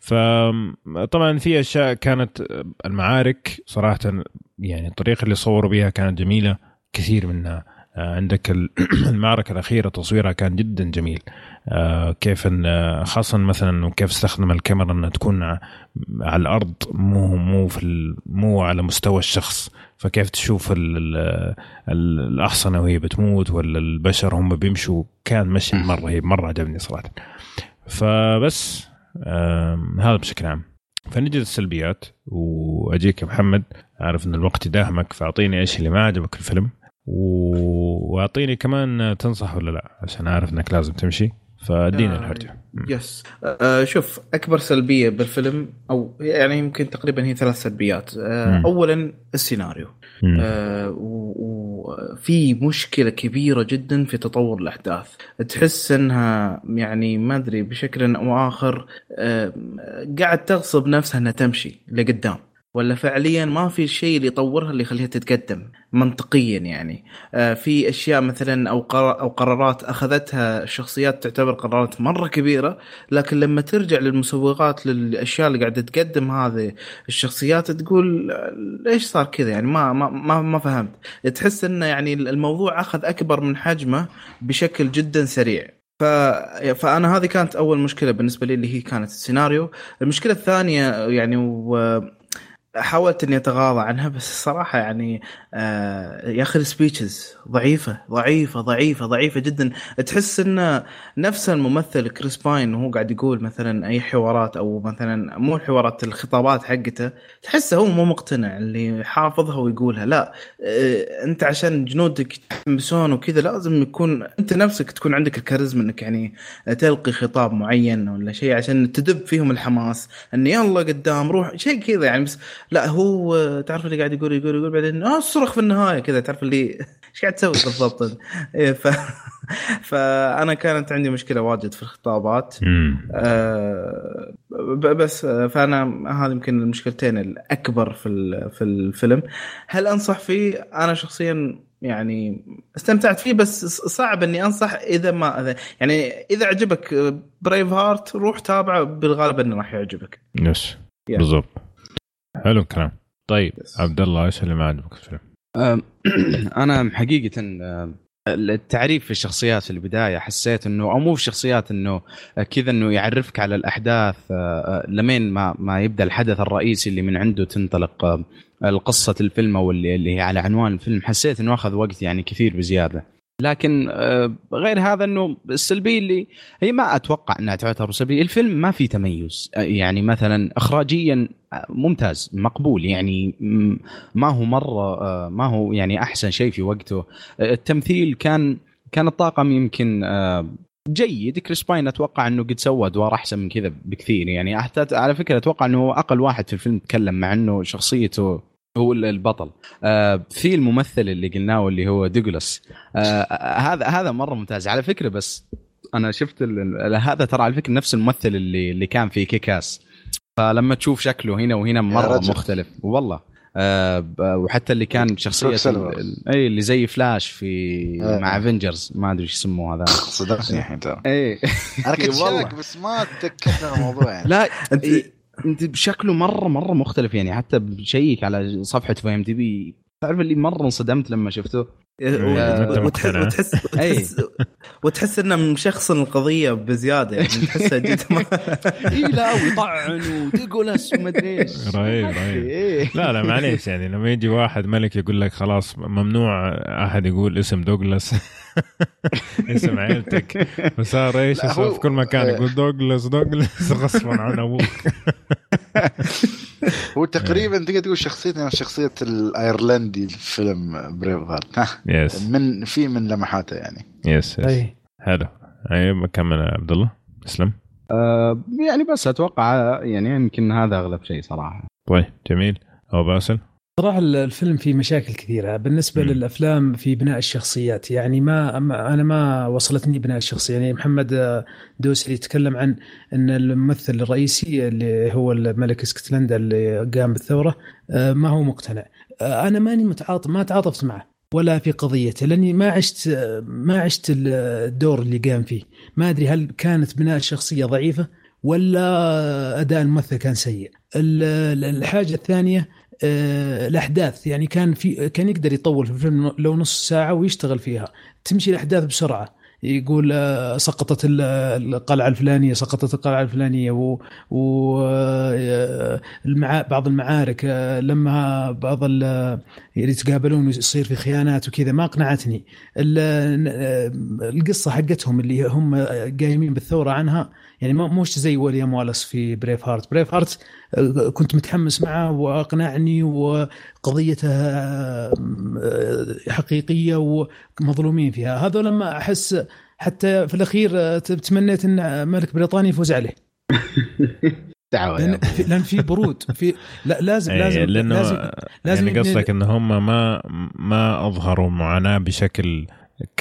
فطبعا في أشياء كانت المعارك صراحة يعني الطريقة اللي صوروا بها كانت جميلة كثير منها. آه، عندك ال- *clears throat* المعركة الأخيرة تصويرها كان جدا جميل. آه، كيف آه، خاصه مثلا انه كيف استخدم الكاميرا إنها تكون على الأرض مو مو في مو على مستوى الشخص. فكيف تشوف ال- ال- ال- الأحصنة وهي بتموت ولا البشر هم بيمشوا؟ كان مشي مرة رهيب مرة عجبني صراحة. فبس هذا بشكل عام. فنجي للسلبيات وأجيك يا محمد عارف إن الوقت يداهمك فأعطيني إيش اللي ما عجبك في الفيلم وأعطيني كمان تنصح ولا لا عشان أعرف إنك لازم تمشي. فادينا الهرجه يس آه شوف أكبر سلبية بالفيلم أو يعني يمكن تقريبا هي ثلاث سلبيات. آه. اولا السيناريو. آه، وفي مشكلة كبيرة جدا في تطور الأحداث. تحس إنها يعني ما أدري بشكل أو آخر آه، قاعد تغصب نفسها إنها تمشي لقدام. ولا فعليا ما في شيء اللي يطورها اللي يخليها تتقدم منطقيا يعني. آه، في أشياء مثلا أو أو قرارات أخذتها الشخصيات تعتبر قرارات مرة كبيرة لكن لما ترجع للمسوغات للأشياء اللي قاعدة تقدم هذه الشخصيات تقول ليش صار كذا؟ يعني ما ما ما, ما فهمت. تحس انه يعني الموضوع أخذ أكبر من حجمه بشكل جدا سريع. ف... فأنا هذه كانت أول مشكلة بالنسبة لي اللي هي كانت السيناريو. المشكلة الثانية يعني و... حاولت إني أتغاضى عنها بس الصراحة يعني آه يا أخي ال speeches ضعيفة ضعيفة ضعيفة ضعيفة جدا. تحس إن نفس الممثل كريس باين وهو قاعد يقول مثلا أي حوارات أو مثلا مو الحوارات الخطابات حقته تحسه هو مو مقتنع اللي حافظها ويقولها. لا آه أنت عشان جنودك يتحمسون وكذا لازم يكون أنت نفسك تكون عندك الكاريزما إنك يعني تلقي خطاب معين ولا شيء عشان تدب فيهم الحماس إن يلا قدام روح شيء كذا يعني. بس لا هو تعرف اللي قاعد يقول يقول يقول بعدين آه صرخ في النهاية. كذا تعرف اللي *laughs* إيش قاعد تسوي بالضبط؟ إيه ف... *laughs* فأنا كانت عندي مشكلة واجد في الخطابات. آه بس فأنا هذه يمكن المشكلتين الأكبر في في الفيلم. هل أنصح فيه؟ أنا شخصيا يعني استمتعت فيه بس صعب إني أنصح إذا ما يعني إذا عجبك بريف هارت روح تابعه بالغالب إنه راح يعجبك. yes yeah. بالضبط. حلو الكلام. طيب. عبد الله إيش اللي ما عجبك في الفيلم؟ *clears throat* أنا حقيقة التعريف في الشخصيات في البداية حسيت إنه أو مو في الشخصيات إنه كذا إنه يعرفك على الأحداث لمين ما ما يبدأ الحدث الرئيسي اللي من عنده تنطلق القصة الفيلم أو اللي, اللي هي على عنوان الفيلم حسيت إنه أخذ وقت يعني كثير بزيادة. لكن غير هذا إنه السلبيه اللي هي ما أتوقع إنها تعتبر سلبيه الفيلم ما في تميز. يعني مثلا اخراجيا ممتاز مقبول. يعني ما هو مرة ما هو يعني أحسن شيء في وقته. التمثيل كان كان الطاقم يمكن جيد. كريس باين أتوقع إنه قد سوى أدوار أحسن من كذا بكثير. يعني حتى على فكرة أتوقع إنه أقل واحد في الفيلم تكلم مع إنه شخصيته هو البطل. آه في الممثل اللي قلناه اللي هو دوغلاس. آه هذا هذا مرة ممتاز. على فكرة بس أنا شفت هذا ترى على فكرة نفس الممثل اللي اللي كان في كيك آس. فلما تشوف شكله هنا وهنا مرة مختلف. والله. آه وحتى اللي كان شخصية اي اللي زي فلاش في آه. مع Avengers ما أدري إيش يسموه هذا. صدقني الحين ترى. اي أنا كنت *laughs* شاك بس ما من الموضوع يعني. لا أنت شكله مرة مرة مختلف يعني حتى بشيك على صفحة IMDb. تعرف اللي مرة انصدمت لما شفته؟ وتحس *laughs* وتحس وتحس, وتحس إنه مشخصن القضية بزيادة يعني تحسه جد *laughs* اي لا ويطعن ودوغلاس وما أدري إيش. *laughs* رهيب رهيب. لا لا معليش يعني لما يجي واحد ملك يقول لك خلاص ممنوع أحد يقول اسم دوغلاس. اسم عيلتك. وصار إيش في كل مكان يقول دوغلاس دوغلاس غصبا عن أبوك. هو تقريبا تقدر تقول شخصيته شخصية الأيرلندي في فيلم بريف هارت yes من في من لمحاته يعني. yes yes حلو أيوه كمل عبد الله اسلم آه يعني بس أتوقع يعني يمكن هذا أغلب شيء صراحة. طيب جميل. أو باسل؟ صراحة الفيلم فيه مشاكل كثيرة. بالنسبة م. للأفلام في بناء الشخصيات. يعني ما أنا ما وصلتني بناء الشخصية. يعني محمد دوسري يتكلم عن أن الممثل الرئيسي اللي هو الملك إسكتلندا اللي قام بالثورة آه، ما هو مقتنع. آه، أنا ماني متعاطف ما تعاطفت معه. ولا في قضيته لأني ما عشت ما عشت الدور اللي قام فيه. ما أدري هل كانت بناء الشخصيه ضعيفة ولا أداء الممثل كان سيء. الحاجة الثانية آه، الأحداث. يعني كان في كان يقدر يطول في الفيلم لو نص ساعة ويشتغل فيها. تمشي الأحداث بسرعة. يقول آه، سقطت القلعة الفلانية سقطت القلعة الفلانية و, آه، بعض المعارك لما بعض اللي يتقابلون يصير في خيانات وكذا ما اقنعتني. القصة حقتهم اللي هم قايمين بالثورة عنها يعني مش زي ويليام والاس في بريف هارت بريف هارت كنت متحمس معه وأقنعني وقضيته آه، حقيقية ومظلومين فيها. هذا لما أحس حتى في الأخير آه، تمنيت أن ملك بريطانيا يفوز عليه. *laughs* دعوة لأن في, لأن في برود في لا لازم لازم لأنه لازم, لازم يعني قصدك ان هم ما ما أظهروا معاناة بشكل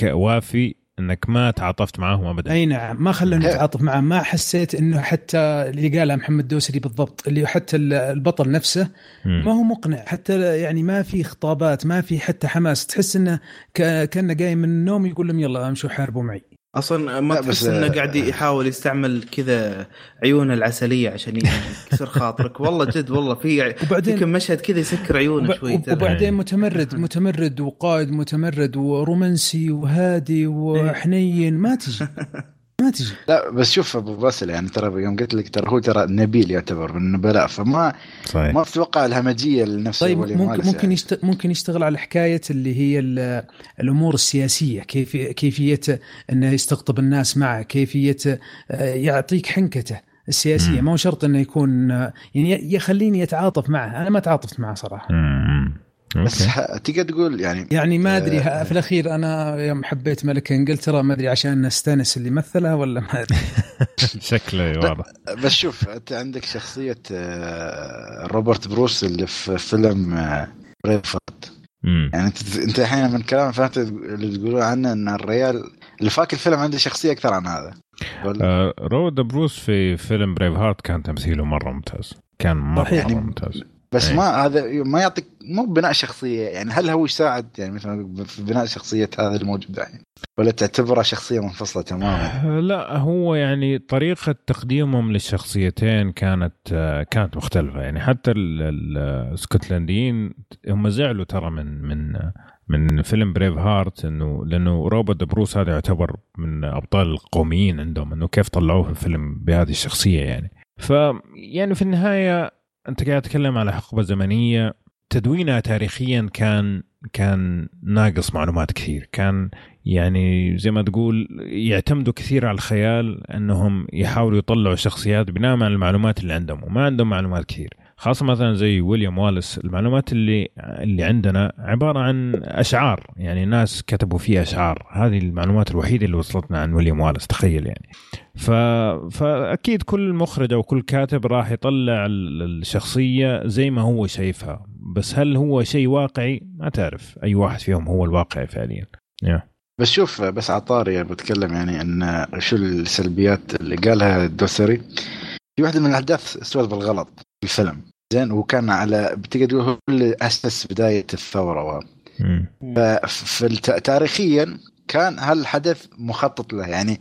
وافي إنك ما تعاطفت معاهم ابدا. أي نعم ما خلوني أتعاطف معاه ما حسيت إنه حتى اللي قالها محمد دوسري بالضبط اللي حتى البطل نفسه ما هو مقنع حتى يعني ما في خطابات ما في حتى حماس تحس إنه كأنه قايم من النوم يقول لهم يلا امشوا حاربوا معي. أصلا ما تحس إنه قاعد يحاول يستعمل كذا عيونه العسلية عشان يكسر خاطرك. والله جد والله في وبعدين في مشهد كذا يسكر عيونه شوي وبعدين متمرد *laughs* متمرد وقائد متمرد ورومانسي وهادي وحنين ما تجي. *laughs* ما تجي لا بس شوف أبو باسل يعني ترى يوم قلت لك ترى هو ترى نبيل يعتبر من النبلاء فما صحيح ما تتوقع الهمجية لنفس طيب ممكن ممكن يعني. يشت... ممكن يشتغل على حكاية اللي هي ال- الأمور السياسية كيف كيفية انه يستقطب الناس معه كيفية آه، يعطيك حنكته السياسية مم. ما هو شرط أنه يكون آه، يعني يخليني يتعاطف معه أنا ما تعاطفت معه صراحة مم. بس تقدر تقول يعني يعني ما أدري آه. في الأخير أنا يوم حبيت ملك إنجلترا ما أدري عشان استانس اللي مثلها ولا ما أدري. *laughs* شكله واضح. بس شوف أنت عندك شخصية آه، روبرت بروس اللي في فيلم آه، بريف هارت مم. يعني أنت أنت الحين من كلام فهمت اللي تقولون عنه إن الريال اللي فاك الفيلم عنده شخصية أكثر عن هذا. آه، روبرت بروس في فيلم بريف هارت كان تمثيله مرة ممتاز. كان مرة, صحيح. مرة ممتاز. بس أي. ما هذا ما يعطيك مو بناء شخصية. يعني هل هو يساعد؟ يعني مثلا في بناء شخصية هذا الموجود الحين. ولا تعتبره شخصية منفصلة تماما؟ آه، لا هو يعني طريقة تقديمهم للشخصيتين كانت آه، كانت مختلفة. يعني حتى ال- ال- الاسكتلنديين هم زعلوا ترى من من من فيلم بريف هارت انه لأنه روبرت بروس هذا يعتبر من أبطال القوميين عندهم إنه كيف طلعوه في الفيلم بهذه الشخصية يعني. ف يعني في النهاية أنت قاعد تتكلم على حقبة زمنية. تدوينها تاريخيا كان كان ناقص معلومات كثير. كان يعني زي ما تقول يعتمدوا كثير على الخيال أنهم يحاولوا يطلعوا شخصيات بناء على المعلومات اللي عندهم وما عندهم معلومات كثير. خاصة مثلا زي ويليام والاس المعلومات اللي اللي عندنا عبارة عن أشعار. يعني ناس كتبوا فيها أشعار. هذه المعلومات الوحيدة اللي وصلتنا عن ويليام والاس تخيل يعني. ف... فأكيد كل مخرج أو كل كاتب راح يطلع ال- الشخصية زي ما هو شايفها. بس هل هو شيء واقعي؟ ما تعرف. أي واحد فيهم هو الواقعي فعليا. Yeah. بس شوف بس عطاري يعني بتكلم يعني إن شو السلبيات اللي قالها الدوسري في واحدة من الاحداث استوت بالغلط في الفيلم. زين وكان على بتقدر تقول هو اللي أسس بداية الثورة. وهذا مم. كان هالحدث مخطط له يعني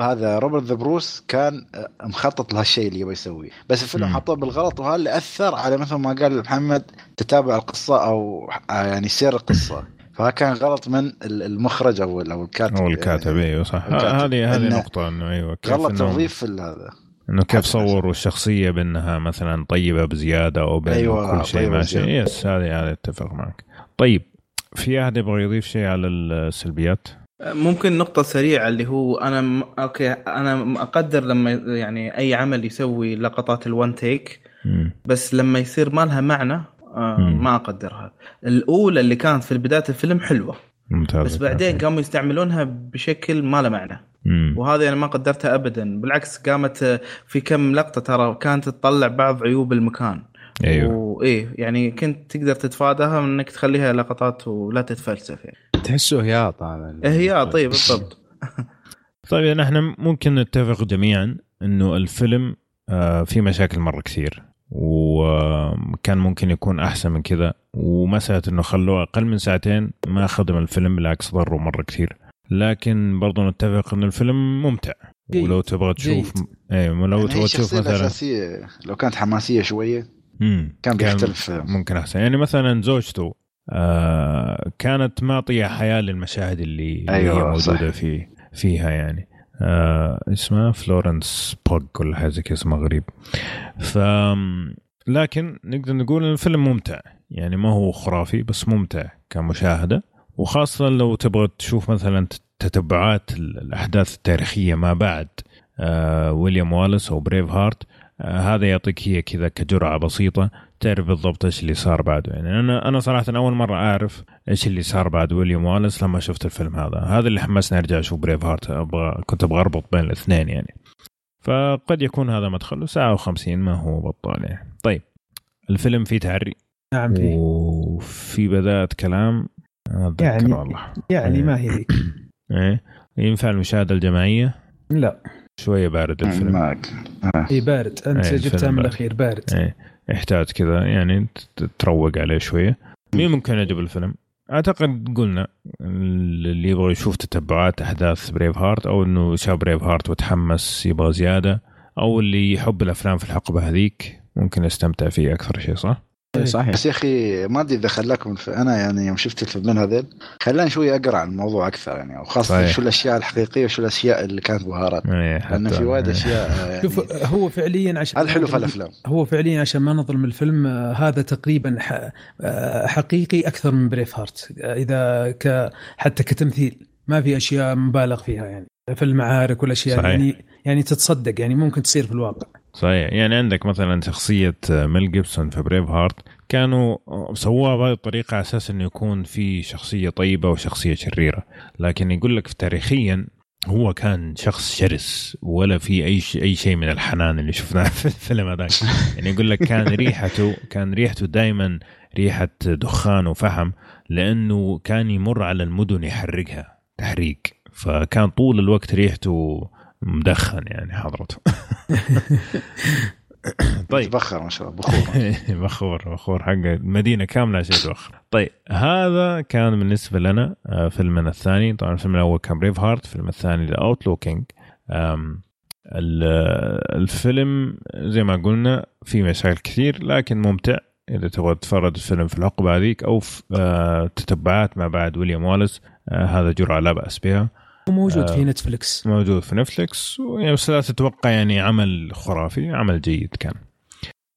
هذا روبرت ذا بروس كان مخطط لهالشيء اللي يبغى يسويه بس الفيلم. حطوه بالغلط وهذا اللي أثر على مثل ما قال محمد تتابع القصة أو يعني سير القصة فكان غلط من المخرج أو أو الكاتب هو الكاتب يعني أيوه صح الكاتب. هذه هذه نقطة إنه أيوه كيف غلط توظيف في هذا إنه كيف. صوروا الشخصية بأنها مثلا طيبة بزيادة أو بانه أيوة، كل شيء ماشي. yes هذه هذه أتفق معك طيب في أحد يبغى يضيف شيء على السلبيات؟ ممكن نقطة سريعة اللي هو أنا م... أوكي أنا أقدر لما يعني أي عمل يسوي لقطات الون تيك. بس لما يصير ما لها معنى آه. ما أقدرها الأولى اللي كانت في بداية الفيلم حلوة ممتاز بس بعدين قاموا يستعملون بشكل ما له معنى. وهذا أنا ما قدرتها ابدا بالعكس قامت في كم لقطة ترى كانت تطلع بعض عيوب المكان أيوه. وإيه يعني كنت تقدر تتفاداها من إنك تخليها لقطات ولا تتفلسف يعني. تحسه هياط هذا هي طيب بالضبط. *laughs* طيب يعني إحنا ممكن نتفق جميعا إنه الفيلم آه، فيه مشاكل مرة كثير وكان ممكن يكون أحسن من كذا ومساله إنه خلوه أقل من ساعتين ما خدم الفيلم بالعكس ضره مرة كثير. لكن برضو نتفق انه الفيلم ممتع. ولو تبغى تشوف. إيه ولو يعني تبغى تشوف مثلا الاساسيه لو كانت حماسية شوية. مم. كان بيختلف. ممكن أحسن. يعني مثلا زوجته آه كانت معطية حياة للمشاهد اللي, أيوة، هي موجودة صح. في فيها يعني. آه اسمها فلورنس بوج ولا حاجة زي كذا اسمها غريب. ف لكن نقدر نقول الفيلم ممتع. يعني ما هو خرافي بس ممتع كمشاهدة. وخاصة لو تبغى تشوف مثلا تتبعات الأحداث التاريخية ما بعد آه ويليام واليس أو Braveheart هذا يعطيك هي كذا كجرعة بسيطة. تعرف بالضبط إيش اللي صار بعده يعني أنا أنا صراحة أول مرة أعرف إيش اللي صار بعد ويليام واليس لما شفت الفيلم هذا. هذا اللي حمسني أرجع أشوف Braveheart أبغى كنت أبغى أربط بين الاثنين يعني. فقد يكون هذا مدخل ساعة و50 ما هو بطال يعني. طيب الفيلم فيه تعري نعم فيه. وفي بدايه كلام. أتذكر يعني- والله. يعني ما هي. ذيك *coughs* إيه؟ ينفع المشاهدة الجماعية؟ لا. شوية بارد الفيلم. معك إي بارد. أنت إيه، جبتها من. الأخير بارد. إيه يحتاج كذا يعني تروق عليه شوية. مين ممكن يعجب الفيلم؟ أعتقد قلنا اللي يبغى يشوف تتبعات أحداث Braveheart أو إنه شاف Braveheart وتحمس يبغى زيادة أو اللي يحب الأفلام في الحقبة هذيك ممكن يستمتع فيه أكثر شيء صح؟ إيه، صحيح بس يا أخي ما أدري إذا خلاكم الف... أنا يعني يوم شفت الفيلمين هذيل خلاني شوي أقرأ عن الموضوع أكثر يعني وخاصة صحيح. شو الأشياء الحقيقية وشو الأشياء اللي كانت بهارات إيه، لأن في وايد إيه. أشياء *laughs* يعني شوف هو فعليا عشان هذا حلو في الأفلام هو فعليا عشان ما نظلم الفيلم آه، هذا تقريبا ح- آه، حقيقي أكثر من Braveheart آه، إذا ك حتى كتمثيل ما في أشياء مبالغ فيها يعني في المعارك والأشياء صحيح. يعني يعني تتصدق يعني ممكن تصير في الواقع صحيح. يعني عندك مثلا شخصية ميل جيبسون في Braveheart كانوا سووها بهذه الطريقة على أساس أنه يكون في شخصية طيبة وشخصية شريرة. لكن يقول لك تاريخيا هو كان شخص شرس ولا في أي أي شيء من الحنان اللي شفناه في الفيلم هذاك. يعني يقول لك كان ريحته كان ريحته دائما ريحة دخان وفحم لأنه كان يمر على المدن يحرقها تحريق. فكان طول الوقت ريحته مدخن يعني حضرته. *laughs* طيب. تبخر ما شاء الله بخور. *laughs* بخور بخور حق المدينة كاملة شيء تبخر طيب هذا كان بالنسبة لنا آه، فيلمنا الثاني. طبعا الفيلم الأول كان Braveheart الفيلم الثاني The Outlaw King الفيلم زي ما قلنا في مشاكل كثير لكن ممتع. إذا تبغى تتفرج الفيلم في الحقبه هذيك أو في آه، تتبعات ما بعد ويليام آه، هذا جرعة لا بأس بها. وموجود آه. في نتفلكس موجود في نتفلكس ويعني بس لا تتوقع يعني عمل خرافي عمل جيد كان.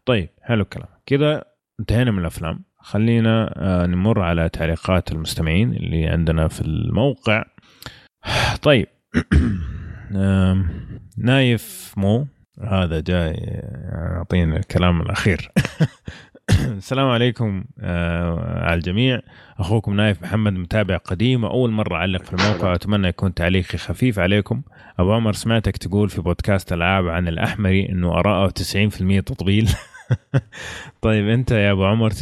طيب حلو الكلام. كذا انتهينا من الأفلام. خلينا آه، نمر على تعليقات المستمعين اللي عندنا في الموقع. طيب. *clears throat* نايف مو هذا جاي يعطينا الكلام الأخير. *laughs* *clears throat* السلام عليكم آه على الجميع. أخوكم نايف محمد متابع قديم وأول مرة أعلق في الموقع. أتمنى يكون تعليقي خفيف عليكم. أبو عمر سمعتك تقول في بودكاست ألعاب عن الأحمري إنه اراءه 90% تطبيل. *laughs* طيب أنت يا أبو عمر 90%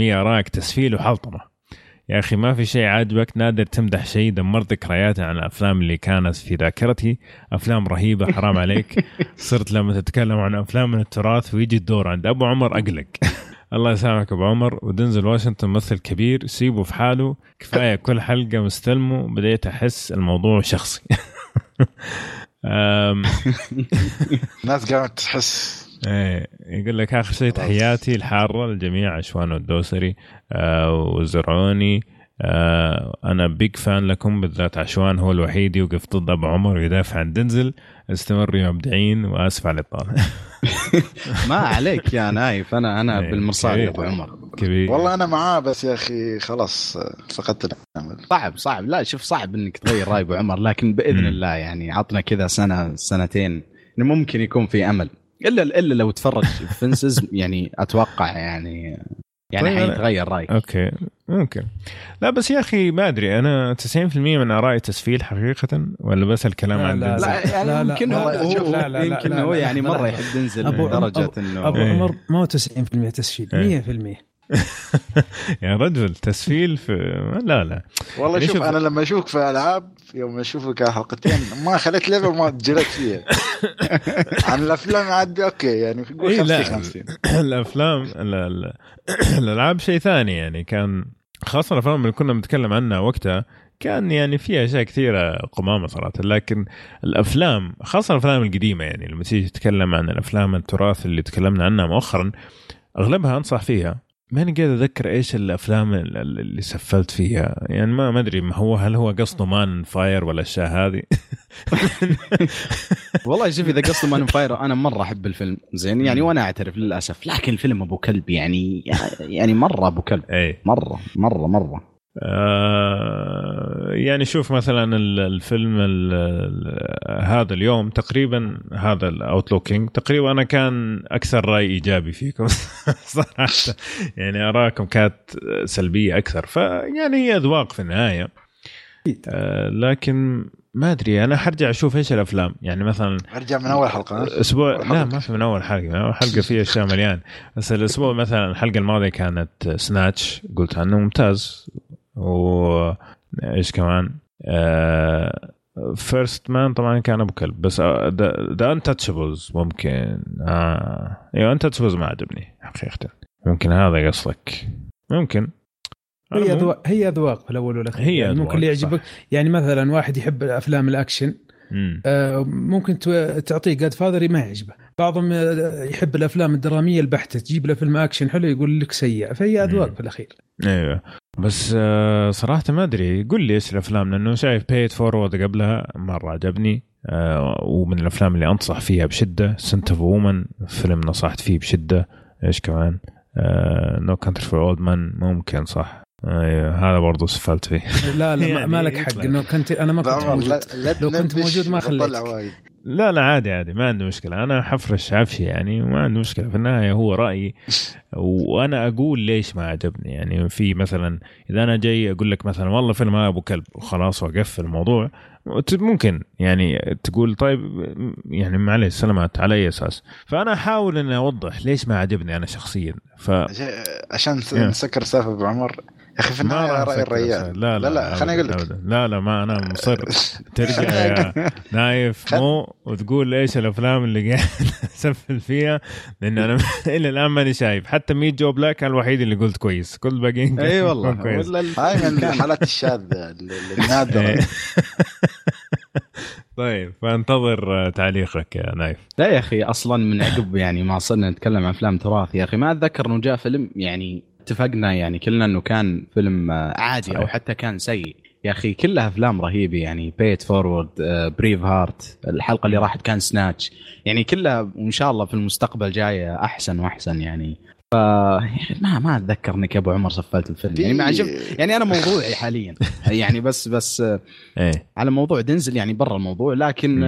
آرائك تسفيل وحلطمة. يا أخي ما في شيء عاجبك نادر تمدح شيء دمرت ذكرياتي عن الأفلام اللي كانت في ذاكرتي. أفلام رهيبة حرام عليك. *laughs* صرت لما تتكلم عن أفلام من التراث ويجي الدور عند أبو عمر أقلق. *laughs* الله يسامحك أبو عمر. ودنزل واشنطن ممثل كبير سيبه في حاله. كفاية كل حلقة مستلمه بديت أحس الموضوع شخصي. *laughs* *laughs* الناس قامت تحس. إيه يقول لك آخر شيء تحياتي الحارة للجميع عشوان والدوسري آه والزرعوني آه أنا بيج فان لكم بالذات عشوان هو الوحيد يوقف ضد أبو عمر ويدافع عن دنزل. استمروا يا مبدعين وأسف على الإطالة. *laughs* ما عليك يا نايف أنا أنا إيه، بالمرصاد يا. أبو عمر. كبير. والله أنا معاه بس يا أخي خلاص فقدت الامل صعب صعب. لا شوف صعب إنك تغير رأي أبو عمر لكن بإذن. الله يعني عطنا كذا سنة سنتين إنه ممكن يكون في أمل. الا إلا لو تفرج فنسز *laughs* يعني أتوقع يعني يعني طيب، أنا- حيتغير رأيك أوكي ممكن لا بس يا أخي ما أدري أنا 90% من آرائي تسفيل حقيقة ولا بس الكلام لا، عن لا،؟ لا يعني لا، لا، يمكن لا، هو لا، هو- شوف، لا، لا، لا، يمكن لا، هو لا، يعني لا، مرة لا. يحب ينزل أبو عمر- لدرجه إنه أبو إيه. عمر ما هو 90% تسفيل إيه. 100% *laughs* يا رجل تسفيل في لا لا. والله شوف, أنا لما أشوفك في ألعاب يوم أشوفك حلقتين ما خليت level ما جلدت فيها. *laughs* عن الأفلام عاد أوكي يعني نقول إيه، لا. 50 50 *clears throat* الأفلام ال- ال- *clears throat* الألعاب شيء ثاني يعني كان خاصة الأفلام اللي كنا بنتكلم عنها وقتها كان يعني فيها أشياء كثيرة قمامة صراحة لكن الأفلام خاصة الأفلام القديمة يعني لما تيجي تتكلم عن الأفلام التراث اللي تكلمنا عنها مؤخرا أغلبها أنصح فيها. ماني قاعد اتذكر إيش الأفلام ال- ال- اللي سفلت فيها. يعني ما ما أدري ما هو هل هو قصده Man on Fire ولا الأشياء هذه؟ *laughs* والله شوف إذا قصده Man on Fire أنا مرة أحب الفيلم. زين يعني وأنا أعترف للأسف. لكن الفيلم أبو كلب يعني يعني مرة أبو كلب. اي مره مره مرة. آه، يعني شوف مثلا ال- الفيلم ال- ال- هذا اليوم تقريبا هذا ال Outlaw King تقريبا أنا كان أكثر رأي إيجابي فيكم *laughs* صراحة. يعني أراكم كانت سلبية أكثر. فيعني هي أذواق في النهاية. آه، لكن ما أدري أنا حرجع أشوف إيش الأفلام. يعني مثلا أرجع من أول حلقة؟ أسبوع أول لا حلقة. ما في من أول حلقة. من أول حلقة في أشياء مليان بس الأسبوع مثلا الحلقة الماضية كانت Snatch قلت عنه ممتاز. و إيش كمان First Man طبعا كان أبو كلب بس The Untouchables ممكن آه. أيوه Untouchables ما عجبني حقيقة. ممكن هذا قصدك ممكن. هي أذواق هي أذواق في الأول والأخير. هي يعني ممكن اللي يعجبك يعني مثلا واحد يحب أفلام الأكشن. آه، ممكن تعطيه Godfather ما يعجبه. بعضهم يحب الأفلام الدرامية البحتة تجيب له فيلم أكشن حلو يقول لك سيء فهي أذواق. في الأخير. أيوه بس آه، صراحة ما أدري قل لي إيش الأفلام لأنه شايف Pay It Forward قبلها مرة عجبني آه، ومن الأفلام اللي أنصح فيها بشدة Scent of a Woman فيلم نصحت فيه بشدة إيش كمان؟ No Country for Old Men ممكن صح؟ أيوه هذا برضه سفلت فيه. لا لا ما- *laughs* يعني ما لك حق. إنه كنت أنا ما كنت موجود. لو كنت موجود ما وتطلع خليت. وايد. لا لا عادي عادي ما عندي مشكلة. أنا حفرش عفشي يعني وما عندي مشكلة. في النهاية هو رأيي. وأنا أقول ليش ما عجبني. يعني في مثلا إذا أنا جاي أقول لك مثلا والله فيلم هذا أبو كلب. وخلاص وأقفل الموضوع. ممكن يعني تقول طيب يعني معلش سلامات على أي أساس؟ فأنا أحاول إني أوضح ليش ما عجبني أنا شخصيا. ف عشان. نسكر سالفة أبو عمر. أخي في ما النهاية رأي الريال. أسأل. لا لا لا لا خليني أقول لك. لا لا ما أنا مصر. *laughs* ترجع يا *laughs* نايف مو وتقول إيش الأفلام اللي قاعد *laughs* أسفل فيها؟ لأن أنا إلى الآن ماني شايف. حتى Meet Joe Black كان الوحيد اللي قلت كويس. كل الباقيين إي والله. كويس. هاي من الحالات الشاذه ال- ال- النادره. طيب فانتظر تعليقك يا نايف. لا يا أخي أصلا من عقب يعني ما صرنا نتكلم عن أفلام trash يا أخي. ما أتذكر إنه جاء فيلم يعني اتفقنا يعني كلنا إنه كان فيلم آه، عادي أو. حتى كان سيء. يا أخي كلها أفلام رهيبة يعني Pay It Forward Braveheart الحلقة اللي راحت كان Snatch يعني كلها وإن شاء الله في المستقبل جاية أحسن وأحسن يعني. ف ما ما أتذكر إنك أبو عمر سفلت الفيلم. يعني ما عجب يعني أنا موضوعي حاليا. يعني بس بس آه، إيه. على موضوع دنزل يعني برا الموضوع لكن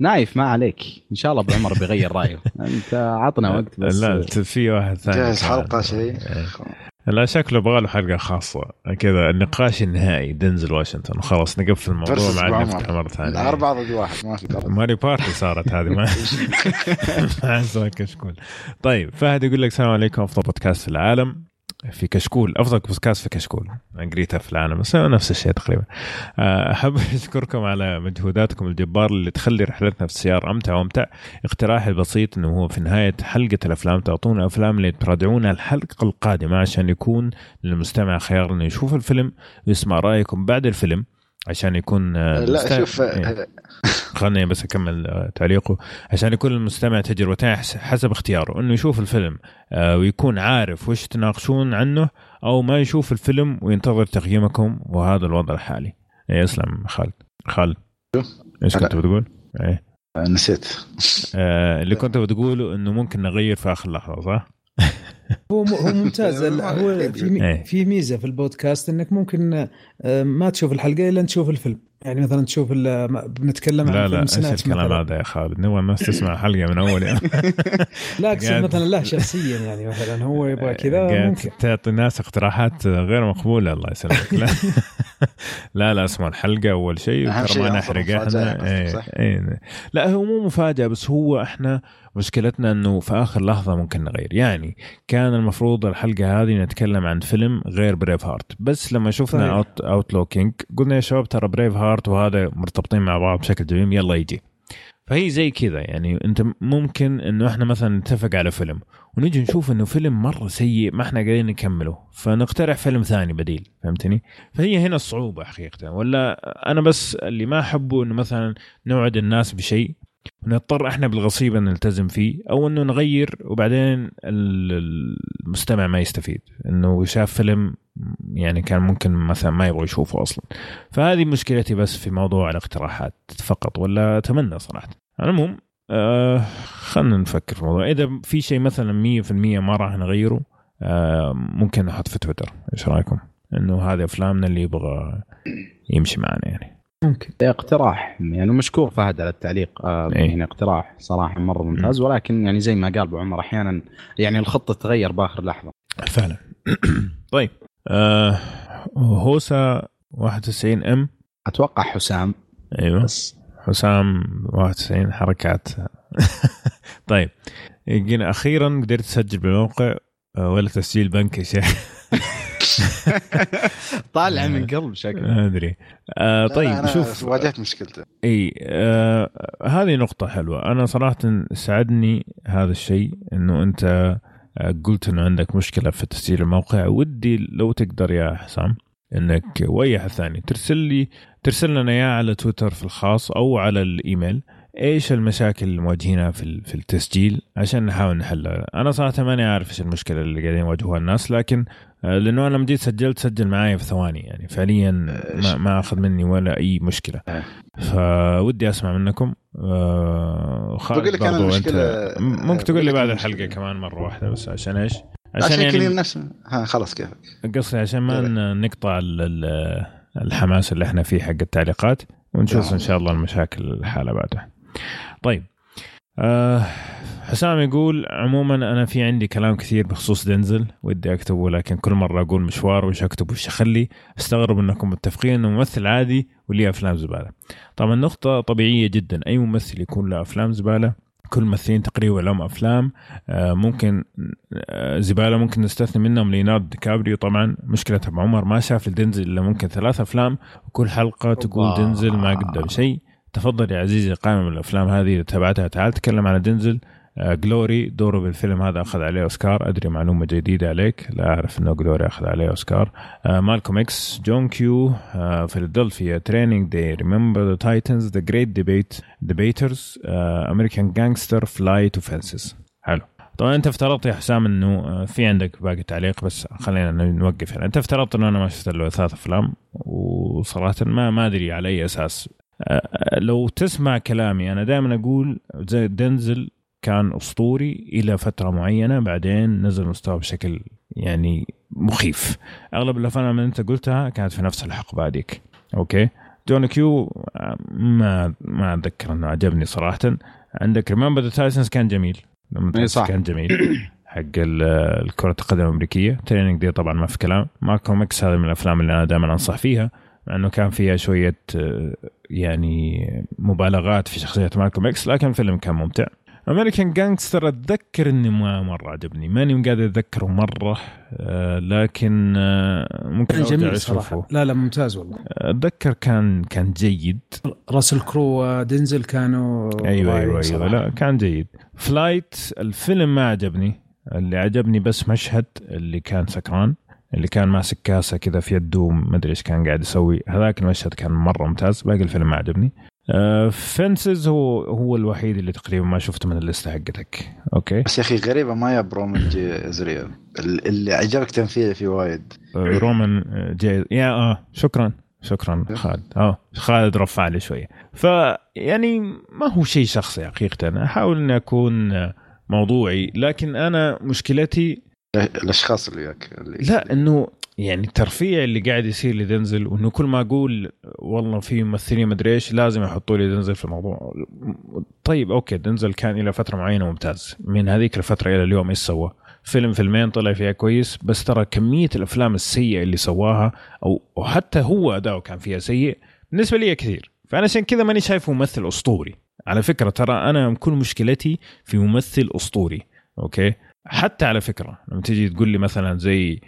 نايف ما عليك. إن شاء الله أبو عمر بيغير رأيه. *laughs* أنت عطنا وقت بس. لا في واحد ثاني. جاهز حلقة شيء؟ إيه. لا شكله يبغى له حلقة خاصة. كذا النقاش النهائي دنزل واشنطن. وخلاص نقفل الموضوع مع. نفتح مرة ثانية. أربعة ضد واحد ما في *laughs* ماري بارتي صارت هذه ما *laughs* ما كشكول. طيب فهد يقول لك السلام عليكم أفضل بودكاست في العالم. في كشكول أفضل بودكاست في كشكول. قريتها في العالم بس نفس الشيء تقريبا. آه، أحب *laughs* أشكركم على مجهوداتكم الجبار اللي تخلي رحلتنا في السيارة أمتع وأمتع. اقتراحي البسيط إنه هو في نهاية حلقة الأفلام تعطونا أفلام اللي تراجعونها الحلقة القادمة عشان يكون للمستمع خيار إنه يشوف الفيلم ويسمع رأيكم بعد الفيلم. عشان يكون آه، لا شوف إيه. خلني بس أكمل آه، تعليقه عشان يكون المستمع تجربته حس- حسب اختياره إنه يشوف الفيلم آه، ويكون عارف وش تناقشون عنه أو ما يشوف الفيلم وينتظر تقييمكم وهذا الوضع الحالي إيه، اسلم خالد خالد إيش كنت بتقول؟ إيه نسيت آه، اللي كنت بتقوله إنه ممكن نغير في آخر لحظة صح؟ *laughs* هو هو *laughs* ممتاز. ال- هو في مي- إيه. في ميزة في البودكاست إنك ممكن آه، ما تشوف الحلقة إلا تشوف الفيلم. يعني مثلا تشوف ال- ما- بنتكلم لا عن لا فيلم إيش الكلام هذا يا خالد؟ نبغى الناس تسمع الحلقة من أول يوم *laughs* لا اقصد مثلا له شخصيا يعني مثلا هو يبغى كذا قاعد ممكن. تعطي الناس اقتراحات غير مقبولة الله يسلمك. *laughs* لا لا لا اسمع الحلقة أول شيء ترى ما نحرق إحنا. إيه؟ إيه لا هو مو مفاجأة بس هو إحنا مشكلتنا إنه في آخر لحظة ممكن نغير. يعني كان المفروض الحلقة هذه نتكلم عن فيلم غير Braveheart بس لما شفنا صحيح. Out Outlaw King قلنا يا شباب ترى Braveheart وهذا مرتبطين مع بعض بشكل جميل يلا يجي. فهي زي كذا يعني أنت ممكن إنه إحنا مثلا نتفق على فيلم ونجي نشوف إنه فيلم مرة سيء ما إحنا قادرين نكمله فنقترح فيلم ثاني بديل فهمتني؟ فهي هنا الصعوبة حقيقة ولا أنا بس اللي ما أحبه إنه مثلا نوعد الناس بشيء ونضطر إحنا بالغصيبه نلتزم فيه أو أنه نغير وبعدين ال- المستمع ما يستفيد. أنه شاف فيلم يعني كان ممكن مثلا ما يبغى يشوفه أصلا. فهذه مشكلتي بس في موضوع الاقتراحات فقط ولا أتمنى صراحة. على العموم آه خلينا نفكر في الموضوع. إذا في شيء مثلا 100% ما راح نغيره آه ممكن نحط في تويتر. إيش رأيكم؟ إنه هذه أفلامنا اللي يبغى يمشي معنا يعني. ممكن. اقتراح يعني مشكور فهد على التعليق آه إيه. يعني اقتراح صراحة مرة ممتاز ولكن يعني زي ما قال أبو عمر أحيانا يعني الخطة تتغير بآخر لحظة. فعلا. *clears throat* طيب آه هوسا 91 ام. أتوقع حسام. أيوه. بس. حسام 91 حركات. *laughs* طيب يجينا أخيرا قدرت تسجل بالموقع آه، ولا تسجيل بنكي شيخ؟ *laughs* *laughs* طالع من قلب شكله. ما أدري. آه طيب أنا شوف. واجهت مشكلته. إي آه هذه نقطة حلوة. أنا صراحة سعدني هذا الشيء إنه أنت آه، قلت إنه عندك مشكلة في تسجيل الموقع. ودي لو تقدر يا حسام إنك وأي أحد ثاني ترسل لي ترسل لنا إياه على تويتر في الخاص أو على الإيميل. إيش المشاكل اللي مواجهينها في في التسجيل عشان نحاول نحلها أنا صراحة ماني عارف إيش المشكلة اللي قاعدين يواجهوها الناس لكن آه، لأنه أنا لما جيت سجلت سجل معايا في ثواني يعني فعليا ما, ما أخذ مني ولا أي مشكلة آه. فودي أسمع منكم آه، خالد بقول لك برضو أنت المشكلة- م- ممكن تقول لي لك بعد. الحلقة كمان مرة واحدة بس عشان إيش؟ عشان عشان يعني نفس ها خلاص كيف قصدي عشان ما نقطع ال- ال- الحماس اللي إحنا فيه حق التعليقات ونشوف نعم. إن شاء الله المشاكل الحالة بعدها. طيب آه حسام يقول عموما أنا في عندي كلام كثير بخصوص دنزل ودي أكتبه لكن كل مرة أقول مشوار وش اكتب وش أخلي أستغرب أنكم متفقين إنه ممثل عادي وليه أفلام زبالة. طبعا نقطة طبيعية جدا أي ممثل يكون له أفلام زبالة كل الممثلين تقريبا لهم أفلام آه، ممكن آه، زبالة ممكن نستثني منهم ليوناردو دي كابريو طبعا مشكله ابو عمر ما شاف لدنزل إلا ممكن ثلاث أفلام وكل حلقة تقول. دنزل ما قدم شيء تفضل يا عزيزي قائمه من الافلام هذه اذا تابعتها تعال تكلم عن دنزل آه، Glory دوره بالفيلم هذا أخذ عليه أوسكار. أدري معلومة جديدة عليك لا أعرف إنه Glory أخذ عليه أوسكار. آه، Malcolm X John Q آه، Philadelphia Training Day Remember the Titans The Great Debate Debaters American Gangster Flight و Fences حلو. طبعا أنت افترضت يا حسام إنه في عندك باقي تعليق بس خلينا نوقف هنا. أنت افترضت إنه أنا ما شفت إلا ثلاث أفلام وصراحة ما ما أدري على أي أساس لو تسمع كلامي أنا دائما أقول زي دنزل كان أسطوري إلى فترة معينة بعدين نزل مستواه بشكل يعني مخيف. أغلب الأفلام اللي أنت قلتها كانت في نفس الحقبة هذيك. أوكي؟ John Q آه، ما ما أتذكر إنه عجبني صراحة. عندك Remember the Titans كان جميل. لما إي صح. كان جميل. *coughs* حق ال- الكرة القدم الأمريكية. Training Day طبعا ما في كلام. Malcolm X هذا من الأفلام اللي أنا دائما أنصح فيها مع أنه كان فيها شوية آه، يعني مبالغات في شخصية Malcolm X لكن الفيلم كان ممتع. American Gangster أتذكر إني ما مرة عجبني. ماني قادر أتذكره مرة آه، لكن آه، ممكن كان جميل صراحة. لا لا ممتاز والله. أتذكر كان كان جيد. راسل كرو ودينزل كانوا أيوه أيوه أيوه. لا كان جيد. Flight الفيلم ما عجبني. اللي عجبني بس مشهد اللي كان سكران. اللي كان ماسك كاسة كذا في يده ما أدري إيش كان قاعد يسوي. هذاك المشهد كان مرة ممتاز. باقي الفيلم ما عجبني. فنسز هو هو الوحيد اللي تقريبا ما شفته من الليستة حقتك. أوكي؟ بس يا أخي غريبة ما يا برومن ازريال اللي عجبك تمثيله في وايد. آه، رومان آه، جاي يا آه شكرا. شكرا. خالد. آه خالد رفع لي شوية. فيعني ما هو شيء شخصي حقيقه أحاول إني أكون آه، موضوعي لكن أنا مشكلتي الأشخاص اللي وياك اللي لا إنه يعني الترفيع اللي قاعد يصير لدنزل وإنه كل ما أقول والله في ممثلين مدري إيش لازم يحطوا لي دنزل في الموضوع. طيب أوكي دنزل كان إلى فترة معينة ممتاز. من هذيك الفترة إلى اليوم إيش سوى؟ فيلم فيلمين طلع فيها كويس بس ترى كمية الأفلام السيئة اللي سواها أو حتى هو أداؤه كان فيها سيء بالنسبة لي كثير. فأنا عشان كذا ماني شايفه ممثل أسطوري. على فكرة ترى أنا كل مشكلتي في ممثل أسطوري أوكي؟ حتى على فكرة لما تيجي تقول لي مثلا زي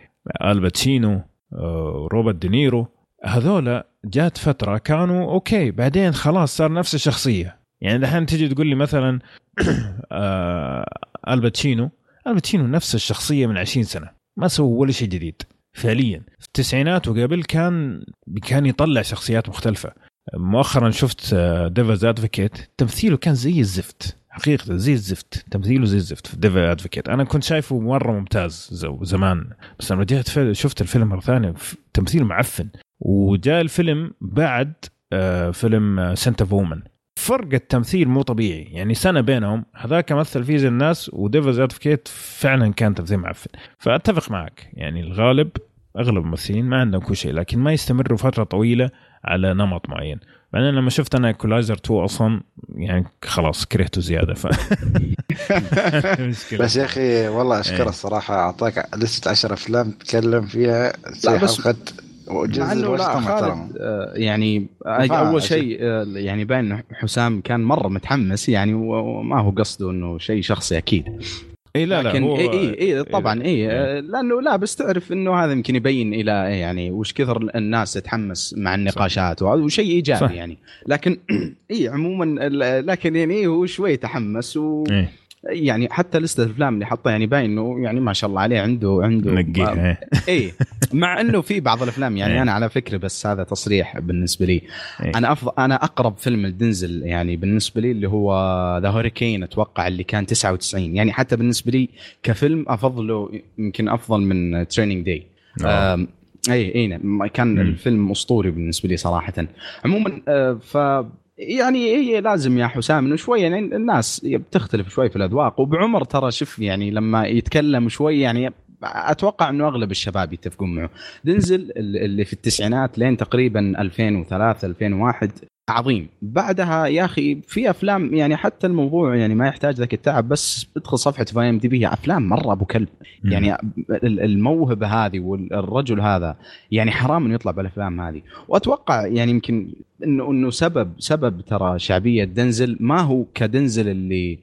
الباتشينو آه، روبرت دينيرو هذولا جات فترة كانوا أوكي بعدين خلاص صار نفس الشخصية. يعني دحين تيجي تقول لي مثلا *clears throat* آه، الباتشينو الباتشينو نفس الشخصية من 20 سنة ما سوى ولا شيء جديد فعليا. في التسعينات وقبل كان كان يطلع شخصيات مختلفة. مؤخرا شفت Devil's Advocate تمثيله كان زي الزفت. حقيقة زي الزفت تمثيله زي الزفت في Devil's Advocate أنا كنت شايفه مرة ممتاز زمان بس لما رجعت شفت الفيلم مرة ثانية تمثيله معفن. وجاء الفيلم بعد آه، فيلم Scent of a Woman فرق التمثيل مو طبيعي. يعني سنة بينهم هذاك مثل فيه زي الناس و Devil's Advocate فعلا كان تمثيل معفن. فأتفق معك يعني الغالب أغلب الممثلين ما عندهم كل شيء لكن ما يستمروا فترة طويلة على نمط معين. بعدين لما شفت أنا ايكولايزر 2 أصلا يعني خلاص كرهته زيادة ف. *laughs* بس يا أخي والله إيه. اشكره الصراحة أعطاك لسه 10 أفلام تكلم فيها لا، بس- مع وجزء إنه لا خالد آه، يعني أول شيء آه، يعني باين حسام كان مرة متحمس يعني وما هو قصده إنه شيء شخصي أكيد اي لا لا لكن هو اي اي اي طبعا اي آه، لأنه لا بس تعرف إنه هذا يمكن يبين إلى إيه يعني وش كثر الناس تتحمس مع النقاشات وهذا وشيء إيجابي صح. يعني لكن *clears throat* اي عموما لكن يعني هو شوي تحمس و إيه. يعني حتى لسته الأفلام اللي حطها يعني باين إنه يعني ما شاء الله عليه عنده عنده نقيها اي *laughs* مع إنه في بعض الأفلام يعني إيه. أنا على فكرة بس هذا تصريح بالنسبة لي إيه. أنا افضل أنا أقرب فيلم لدنزل يعني بالنسبة لي اللي هو The Hurricane أتوقع اللي كان 99 يعني حتى بالنسبة لي كفيلم أفضله يمكن أفضل من Training Day. اي اي كان مم. الفيلم أسطوري بالنسبة لي صراحة عموما آه، ف يعني هي لازم يا حسام إنه شوي يعني الناس بتختلف شوي في الأذواق وبعمر ترى شوف يعني لما يتكلم شوي يعني أتوقع إنه أغلب الشباب يتفقون معه. دنزل اللي في التسعينات لين تقريبا 2003 2001 عظيم. بعدها يا أخي في أفلام يعني حتى الموضوع يعني ما يحتاج ذاك التعب بس ادخل صفحة في IMDb أفلام مرة أبو كلب. يعني ال- الموهبة هذه والرجل هذا يعني حرام إنه يطلع بالأفلام هذه. وأتوقع يعني يمكن انه إنه سبب سبب ترى شعبية دنزل ما هو كدنزل اللي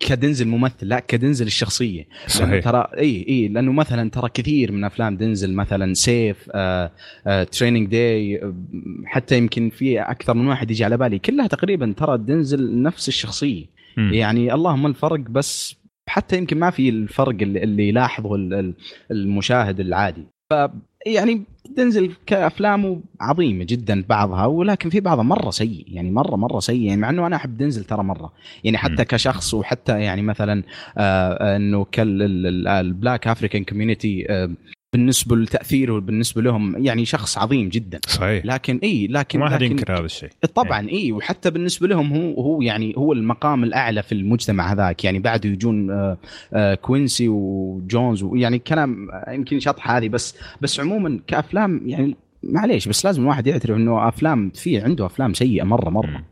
كدنزل ممثل لا كدنزل الشخصية. صحيح. ترى إي إي لأنه مثلا ترى كثير من أفلام دنزل مثلا Safe آه آه Training Day آه حتى يمكن في أكثر من واحد يجي على بالي. كلها تقريبا ترى دنزل نفس الشخصية. مم. يعني اللهم الفرق بس حتى يمكن ما في الفرق اللي, اللي يلاحظه ال- ال- المشاهد العادي. يعني دنزل كأفلامه عظيمه جدا بعضها ولكن في بعضها مرة سيء يعني مرة مرة سيء يعني مع إنه أنا أحب دنزل ترى مرة يعني حتى مم. كشخص وحتى يعني مثلا آه آه، إنه كال Black African community بالنسبة لتأثيره بالنسبة لهم يعني شخص عظيم جدا. صحيح. لكن اي لكن ما حد ينكر هذا الشيء. طبعا اي وحتى بالنسبة لهم هو هو يعني هو المقام الأعلى في المجتمع هذاك. يعني بعده يجون آه، آه، كوينسي جونز ويعني كلام يمكن شطح هذه بس بس عموما كأفلام يعني معليش بس لازم الواحد يعترف إنه أفلام في عنده أفلام سيئة مرة مرة. مم.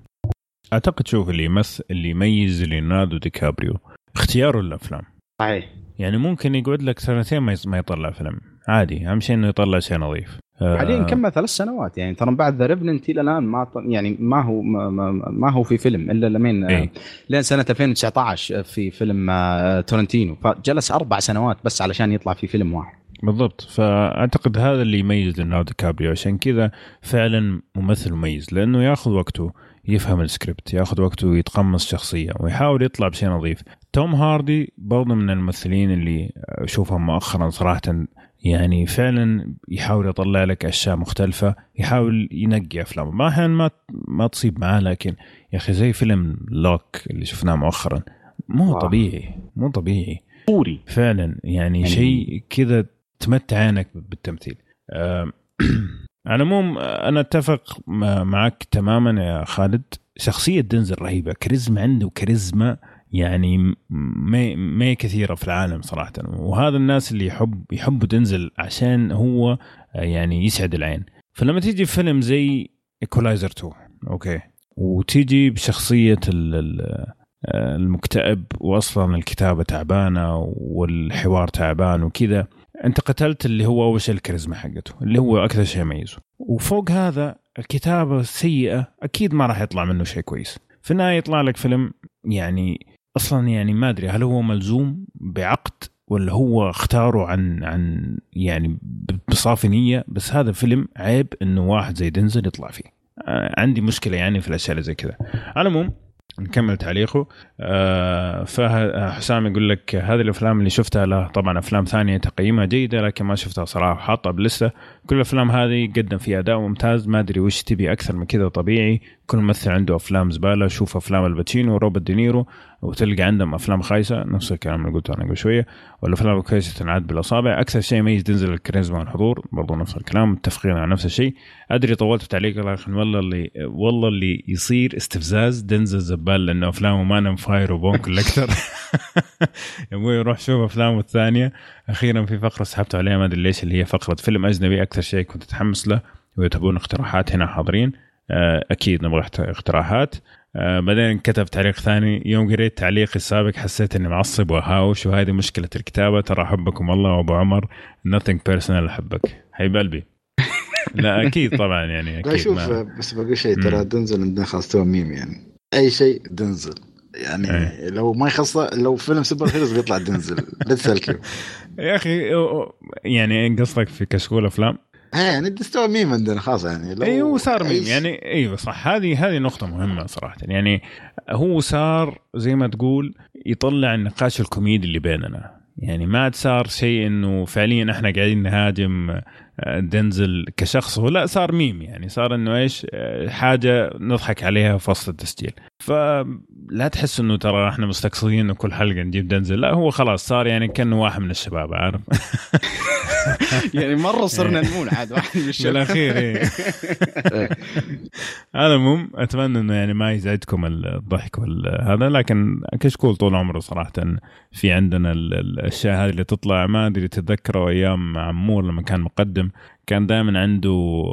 أعتقد شوف اللي يمثل اللي يميز ليوناردو دي كابريو اختياره للافلام صحيح. يعني ممكن يقعد لك سنتين ما يطلع فيلم. عادي أهم شيء إنه يطلع شيء نظيف. آه، حاليا كمل ثلاث سنوات يعني ترى بعد The Revenant إلى الآن ما يعني ما هو ما, ما, ما هو في فيلم إلا لمين آه، إيه. لين سنة 2019 في فيلم آه، تارانتينو. فجلس أربع سنوات بس علشان يطلع في فيلم واحد. بالضبط. فأعتقد هذا اللي يميز ليوناردو دي كابريو عشان كذا فعلا ممثل مميز لأنه ياخذ وقته يفهم السكريبت ياخذ وقته يتقمص شخصية ويحاول يطلع بشيء نظيف. توم هاردي برضه من الممثلين اللي أشوفهم مؤخرا صراحة يعني فعلا يحاول يطلع لك أشياء مختلفة يحاول ينقي أفلامه. ما أحيانا ما ما تصيب معاه لكن يا أخي زي فيلم Locke اللي شفناه مؤخرا. مو آه. طبيعي مو طبيعي. أسطوري. فعلا يعني, يعني- شيء كذا تمتع عينك بالتمثيل. آم، *clears throat* على العموم أنا أتفق معك تماما يا خالد. شخصية دنزل رهيبة كاريزما عنده كاريزما يعني ما كثيرة في العالم صراحة. وهذا الناس اللي يحب يحبوا دنزل عشان هو يعني يسعد العين. فلما تيجي فيلم زي Equalizer 2 okay. وتيجي بشخصية ال- ال- المكتئب واصلا الكتابة تعبانة والحوار تعبان وكذا أنت قتلت اللي هو أول شيء الكاريزما حقته اللي هو أكثر شيء يميزه. وفوق هذا الكتابة السيئة أكيد ما راح يطلع منه شيء كويس. في النهاية يطلع لك فيلم يعني أصلا يعني ما أدري هل هو ملزوم بعقد ولا هو اختاره عن عن يعني بصافي نية؟ بس هذا فيلم عيب إنه واحد زي دنزل يطلع فيه. آه، عندي مشكلة يعني في الأشياء اللي زي كذا. على العموم نكمل تعليقه. آه فحسام يقول لك هذه الأفلام اللي شفتها له طبعا أفلام ثانية تقييمها جيدة لكن ما شفتها صراحة حاطها باللستة. كل الأفلام هذه قدم فيها أداء ممتاز. ما أدري وش تبي أكثر من كذا طبيعي. كل ممثل عنده أفلام زبالة. شوف أفلام الباتشينو وروبرت دينيرو وتلقى عندهم أفلام خايسة. نفس الكلام اللي قلته أنا قبل شوية. والأفلام الكويسة تنعد بالأصابع. أكثر شيء يميز دنزل الكاريزما والحضور برضو نفس الكلام. متفقين على نفس الشيء. أدري طولت في تعليق لكن والله اللي والله اللي يصير استفزاز دنزل زبالة لأنه أفلامه Man on Fire و Bone Collector *laughs* يبغى يروح شوف أفلامه الثانية. أخيرا في فقرة سحبت عليها ما أدري ليش اللي هي فقرة فيلم أجنبي أكثر شيء كنت أتحمس له ويتبون اقتراحات هنا حاضرين. آه، أكيد نبغى اقت- اقتراحات. آه، بعدين كتب تعليق ثاني يوم قريت تعليقي السابق حسيت إني معصب وهاوش وهذه مشكلة الكتابة ترى أحبكم والله وأبو عمر nothing personal أحبك. حبيب قلبي *laughs* لا أكيد طبعا يعني لا أكيد شوف ما. بس بقول شيء ترى. دنزل عندنا خلاص تو ميم يعني. أي شيء دنزل. يعني أي. لو ما يخص لو فيلم superheroes بيطلع دنزل كيف *laughs* يا أخي يعني قصدك في كشكول أفلام؟ ها يعني استوى ميم عندنا خلاص يعني. لو اي هو صار ميم. يعني إيوه صح. هذه هذه نقطة مهمة صراحة. يعني هو صار زي ما تقول يطلع النقاش الكوميدي اللي بيننا. يعني ما صار شيء إنه فعليا إحنا قاعدين نهاجم دنزل كشخص هو لا صار ميم يعني صار إنه إيش حاجة نضحك عليها في وسط التسجيل. فلا تحس إنه ترى إحنا مستقصدين إنه كل حلقة نجيب دنزل لا هو خلاص صار يعني كأنه واحد من الشباب عارف؟ *laughs* يعني مرة صرنا نمون عاد واحد من الشباب. بالأخير إيه. *laughs* هذا المهم أتمنى إنه يعني ما يزعجكم الضحك هذا لكن كشكول طول عمره صراحة في عندنا ال- ال- الأشياء هذه اللي تطلع ما أدري تتذكروا أيام عمور لما كان مقدم كان دائما عنده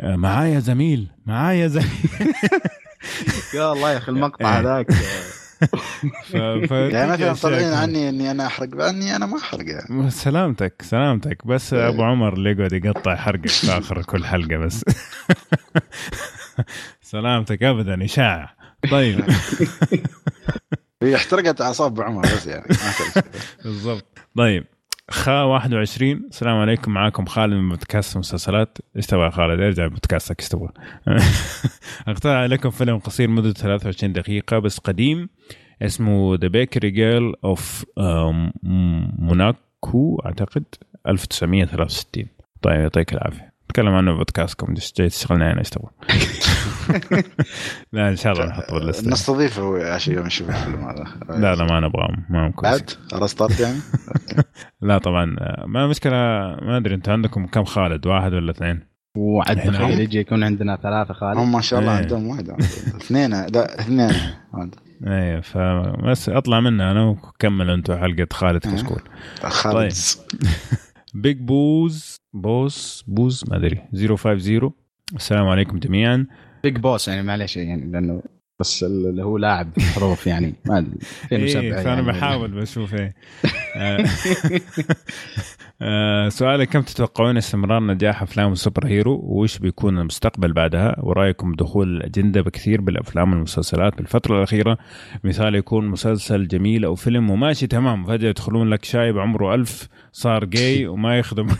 آه، معايا زميل معايا زميل. *laughs* يا الله يا أخي المقطع إيه. هذاك. *laughs* ف... ف... *laughs* يعني مثلا طالعين. عني إني أنا أحرق عني أنا ما أحرق يعني. سلامتك سلامتك. بس إيه. أبو عمر اللي يقعد يقطع حرقك في آخر كل حلقة بس. سلامتك ابدا إشاعة. طيب. هي احترقت أعصاب أبو عمر بس يعني. بالضبط. طيب. خا 21 السلام عليكم. معاكم خالد من بودكاست مسلسلات. إيش تبغى خالد ارجع podcastك إيش تبغى *laughs* أقترح عليكم فيلم قصير مدته 23 دقيقة بس قديم اسمه The Bakery Girl of Monceau أعتقد. 1963 طيب يعطيك العافية. نتكلم عنه podcastكم إيش جاي تشتغلنا يعني إيش تبغى. *laughs* لا إن شاء الله نحطه بال listة. نستضيفه عشان يوم نشوف الفيلم هذا. لا لا ما نبغى ما هو كويس بعد؟ خلاص طرد يعني؟ *laughs* لا طبعا ما مشكلة ما أدري أنتم عندكم كم خالد؟ واحد ولا اثنين؟ وعد. تخيل يجي يكون عندنا ثلاثة خالد. هم ما شاء الله إيه. عندهم واحد. اثنين لا اثنين. إيه فبس أطلع منها أنا وكمل أنتم حلقة خالد. كشكول خالد. طيب. *laughs* Big Boss Boss Boss ما أدري. 050 السلام عليكم جميعا. Big Boss يعني معلش يعني لأنه بس اللي هو لاعب حروف يعني. ما أدري. 2007 إيه فأنا يعني. بحاول بشوف إيه. *laughs* *laughs* آه، آه، سؤالي كم تتوقعون استمرار نجاح أفلام السوبر هيرو؟ وإيش بيكون المستقبل بعدها؟ ورأيكم دخول الأجندة بكثير بالأفلام والمسلسلات بالفترة الأخيرة. مثال يكون مسلسل جميل أو فيلم وماشي تمام فجأة يدخلون لك شايب عمره ألف صار جاي وما يخدم. *laughs*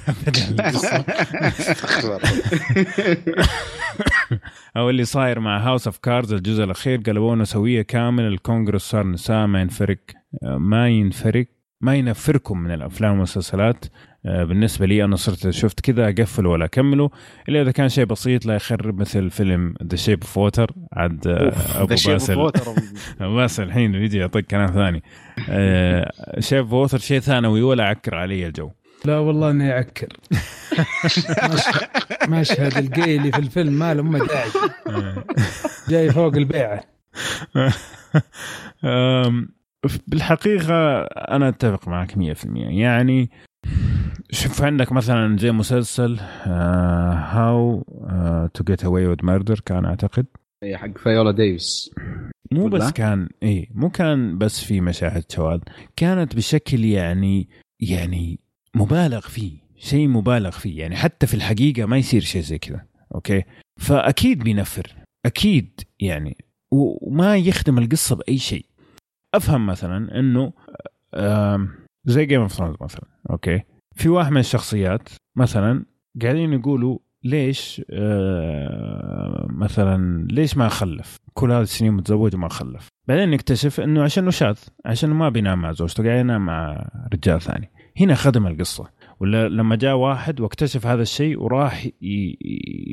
أو اللي صاير مع House of Cards الجزء الأخير قلبوه نسويه كامل الكونغرس صار نساء ما ينفرق. ما ينفرق. ما ينفركم من الأفلام والمسلسلات. آه، بالنسبة لي أنا صرت شفت كذا اقفل ولا اكمله إلا إذا كان شيء بسيط لا يخرب مثل فيلم The Shape of Water عاد آه، أبو Shape باسل. أوف *laughs* بس الحين يجي يعطيك كلام ثاني. Shape of Water شيء ثانوي ولا عكر علي الجو لا والله انه يعكر *laughs* مشهد, اللي في الفيلم ما له ما داعي. *laughs* جاي فوق البيعة. أم، بالحقيقة أنا أتفق معك 100% يعني شوف عندك مثلا زي مسلسل How to Get Away with Murder كان أعتقد. إيه، حق فيولا ديفيس. مو؟ بس كان إيه مو كان بس في مشاهد شواذ كانت بشكل يعني يعني مبالغ فيه شيء مبالغ فيه. يعني حتى في الحقيقة ما يصير شيء زي كذا أوكي؟ فأكيد بينفر أكيد يعني وما يخدم القصة بأي شيء. أفهم مثلا آم، زي Game of Thrones مثلا أوكي؟ في واحد من الشخصيات مثلا قاعدين يقولوا ليش آه مثلا ليش ما خلف؟ كل هذه السنين متزوج وما خلف. بعدين نكتشف إنه عشان شاذ عشان ما بينام مع زوجته قاعد ينام مع رجال ثاني. هنا خدم القصة. ولا لما جاء واحد واكتشف هذا الشيء وراح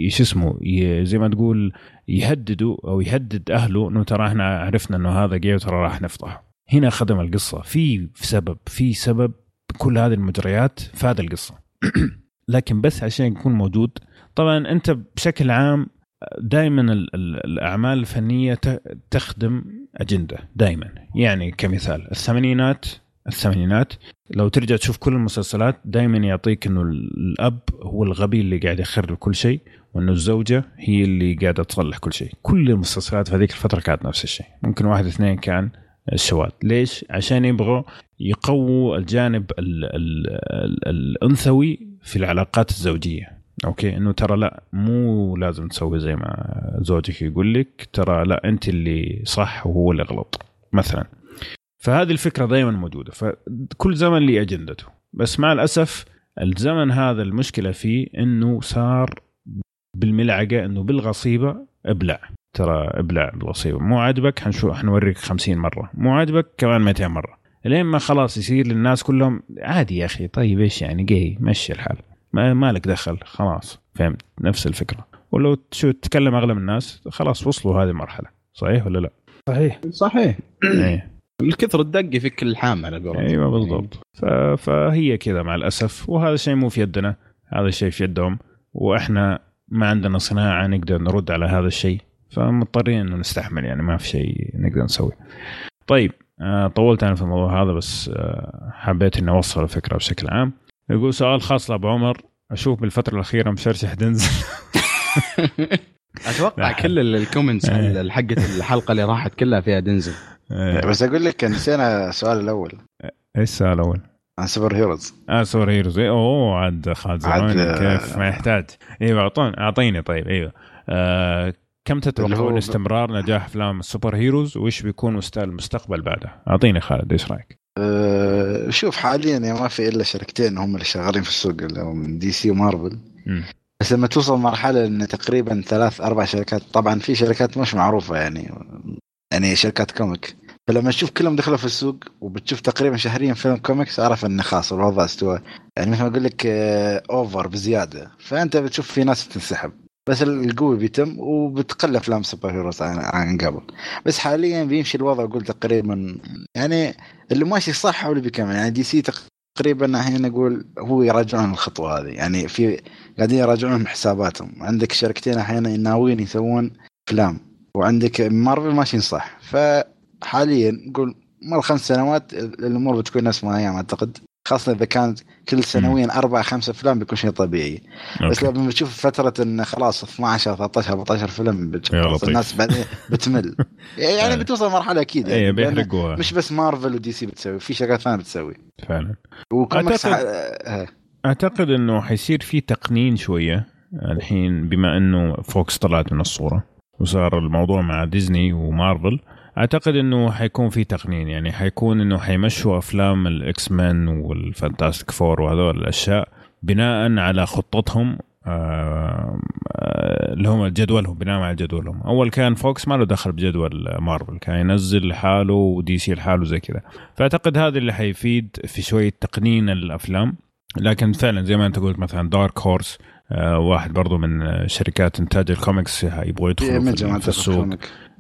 شو اسمه زي ما تقول يهددوا أو يهدد أهله إنه ترى إحنا عرفنا إنه هذا جاي وترى راح نفضحه. هنا خدم القصة. في سبب في سبب كل هذه المجريات فاد القصة. *clears throat* لكن بس عشان يكون موجود. طبعا أنت بشكل عام دائما ال- ال- الأعمال الفنية تخدم أجندة دائما يعني كمثال الثمانينات الثمانينات لو ترجع تشوف كل المسلسلات دائما يعطيك إنه الأب هو الغبي اللي قاعد يخرب كل شيء وإنه الزوجة هي اللي قاعدة تصلح كل شيي كل المسلسلات في هذيك الفترة كانت نفس الشيء. ممكن واحد اثنين كان الشواذ ليش؟ عشان يبغوا يقووا الجانب ال ال ال الأنثوي في العلاقات الزوجية. أوكي؟ إنه ترى لا مو لازم تسوي زي ما زوجك يقول لك ترى لا أنت اللي صح وهو اللي غلط مثلا. فهذه الفكرة دائما موجودة. فكل زمن لي أجندته. بس مع الأسف الزمن هذا المشكلة فيه إنه صار بالملعقة إنه بالغصيبة إبلع. ترى إبلع بالوصيبه مو عاجبك؟ حنشوف حنوريك 50 مرة. مو عاجبك؟ كمان 200 مرة. لين ما خلاص يصير للناس كلهم عادي يا أخي طيب إيش يعني؟ جاي مشي الحال. ما مالك دخل. خلاص. فهمت؟ نفس الفكرة. ولو شو تتكلم أغلب الناس خلاص وصلوا هذه المرحلة. صحيح ولا لا؟ صحيح. صحيح. *clears throat* إيه. الكثر الدق يفك الحام على قولتهم. أيوه بالضبط. ف... فهي كذا مع الأسف. وهذا الشيء مو في يدنا. هذا الشيء في يدهم. وإحنا ما عندنا صناعة نقدر نرد على هذا الشيء فمضطرين إنه نستحمل يعني ما في شيء نقدر نسويه. طيب آه، طولت أنا في الموضوع هذا بس آه، حبيت إني أوصل الفكرة بشكل عام. يقول سؤال خاص لأبو عمر أشوف بالفترة الأخيرة مشرشح دنزل *laughs* أتوقع كل ال- ال comments *laughs* إيه. حقت الحلقة اللي راحت كلها فيها دنزل إيه، بس أقول لك نسينا السؤال الأول إيش السؤال الأول؟ عن superheroes آه superheroes إيه، أوه عاد خالد زمان آه، كيف ما يحتاج. إيوه اعطوني أعطيني طيب إيوه. آه كم تتوقعون استمرار نجاح أفلام ال superheroes وإيش بيكون مست- المستقبل بعده؟ أعطيني خالد إيش رأيك؟ أه شوف حاليا يعني ما في إلا شركتين هم اللي شغالين في السوق اللي هم DC ومارفل. بس لما توصل مرحلة إن تقريبا ثلاث أربع شركات طبعا في شركات مش معروفة يعني يعني شركات comic. فلما تشوف كلهم دخلوا في السوق وبتشوف تقريبا شهريا فيلم كوميكس أعرف إنه خلاص الوضع استوى. يعني مثل ما أقول لك آه، over بزيادة. فأنت بتشوف في ناس بتنسحب. بس القوي بيتم وبتقل أفلام superheroes عن, عن قبل. بس حاليا بيمشي الوضع أقول تقريبا. يعني اللي ماشي صح هو اللي بيكمل. يعني DC تقريبا الحين نقول هو يراجعون الخطوة هذه. يعني في قاعدين يراجعون حساباتهم. عندك شركتين أحيانا ناويين يسوون أفلام. وعندك مارفل ماشيين صح. فحاليا نقول مر خمس سنوات الأمور بتكون نفس ما هي أعتقد. خاصة إذا كانت كل سنويا أربع خمس أفلام بيكون شيء طبيعي. بس okay. لما بتشوف فترة انه خلاص 12 13 14 فيلم بتشوف. الناس بعدين بتمل. *laughs* يعني آه. بتوصل مرحلة أكيد يعني لأن بيحرقوها. مش بس مارفل و DC بتسوي في شركات ثانية بتسوي. فعلا. أعتقد- ح- آه، أعتقد إنه حيصير في تقنين شوية الحين بما إنه فوكس طلعت من الصورة وصار الموضوع مع ديزني ومارفل. أعتقد إنه حيكون في تقنين يعني حيكون إنه حيمشوا أفلام ال X-Men وال Fantastic Four وهذول الأشياء بناء على خطتهم آه، اللي هم جدولهم بناء على جدولهم. أول كان فوكس ما له دخل بجدول مارفل كان ينزل لحاله و DC لحاله زي كذا. فأعتقد هذا اللي حيفيد في شوية تقنين الأفلام. لكن فعلا زي ما أنت قلت مثلا دارك هورس آه واحد برضو من شركات إنتاج الكوميكس يبغوا يدخلوا Image في, في السوق.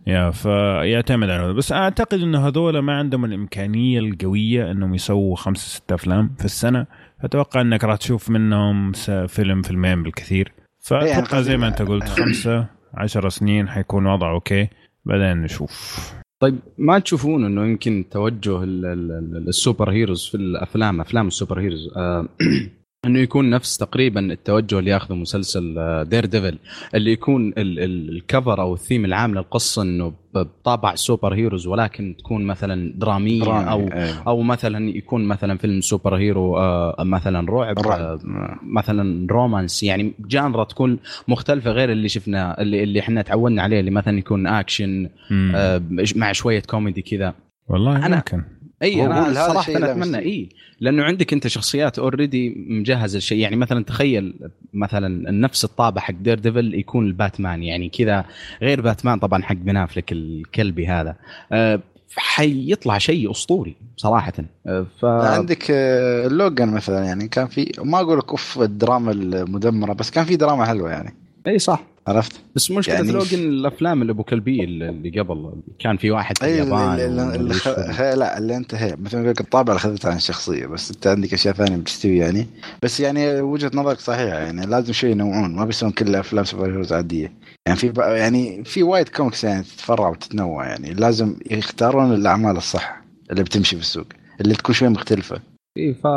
يا فيعتمد على هذا بس أعتقد انه هذول ما عندهم الإمكانية القوية إنهم يسووا خمسة ستة أفلام في السنة. أتوقع إنك راح تشوف منهم فيلم فيلمين بالكثير. فأتوقع يعني زي ما أنت قلت خمسة عشر سنين حيكون وضع okay. بعدين نشوف. طيب ما تشوفون إنه يمكن توجه ال- ال- ال- superheroes في الأفلام أفلام ال superheroes؟ آه *clears throat* إنه يكون نفس تقريبا التوجه اللي ياخذه مسلسل Daredevil اللي يكون ال- ال- ال cover أو الثيم العام للقصة إنه بطابع superheroes ولكن تكون مثلا درامية درامي، أو إيه. أو مثلا يكون مثلا فيلم superhero آه مثلا رعب, رعب. آه مثلا romance يعني genre تكون مختلفة غير اللي شفناه اللي اللي إحنا تعودنا عليه اللي مثلا يكون اكشن مم. آه مع شوية كوميدي كذا والله أنا- ممكن أي أنا صراحة أنا أتمنى. إي. لأنه عندك أنت شخصيات already مجهزة الشيء يعني مثلا تخيل مثلا نفس الطابع حق Daredevil يكون الباتمان. يعني كذا غير باتمان طبعا حق بن أفلك الكلبي هذا. أه حيطلع شيء أسطوري صراحة. أه ف عندك آه، لوجان مثلا. يعني كان في ما أقول لك أوف الدراما المدمرة بس كان في دراما حلوة يعني. إي صح. عرفت؟ بس مشكلة يعني لوجن الأفلام اللي أبو كلبيه اللي قبل كان في واحد في اليابان اللي, اللي, خ... لا اللي أنت هي مثل ما أقول لك الطابع اللي اخذتها عن الشخصيه بس أنت عندك أشياء ثانية بتستوي يعني. بس يعني وجهة نظرك صحيحة يعني لازم شوي ينوعون ما بيسوون كل أفلام superheroes عادية. يعني في بقى يعني في وايد كوميكس يعني تتفرع وتتنوع يعني لازم يختارون الأعمال الصح اللي بتمشي في السوق اللي تكون شوي مختلفة. اي ف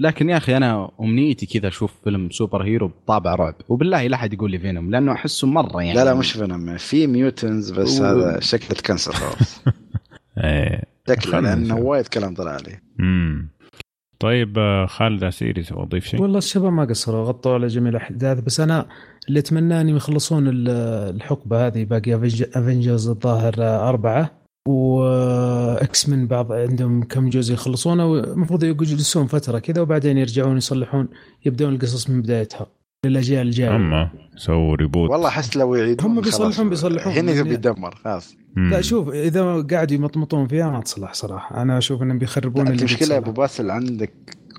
لكن يا أخي أنا أمنيتي كذا أشوف فيلم superhero بطابع رعب وبالله لا أحد يقول لي Venom لأنه أحسه مرة يعني لا لا مش Venom في Mutants بس و- هذا شكله تcancel خلاص *laughs* إيه شكله لأنه. وايد كلام طلع عليه مم. طيب آه، خالد عسيري تبغى تضيف شيء؟ والله الشباب ما قصروا غطوا على جميع الأحداث بس أنا اللي اتمناه إنهم يخلصون ال- الحقبة هذه باقي Avengers الظاهر أربعة و X-Men بعض عندهم كم جزء يخلصونه والمفروض يجلسون فترة كذا وبعدين يرجعون يصلحون يبدون القصص من بدايتها للأجيال الجاية اما سووا reboot والله أحس لو يعيدون هم بيصلحون-. بيصلحون. هنا يعني- بيدمر خلاص. لا شوف إذا قاعدوا يمطمطون فيها ما تصلح صراحة أنا أشوف إنهم بيخربون اللي المشكلة أبو. باسل عندك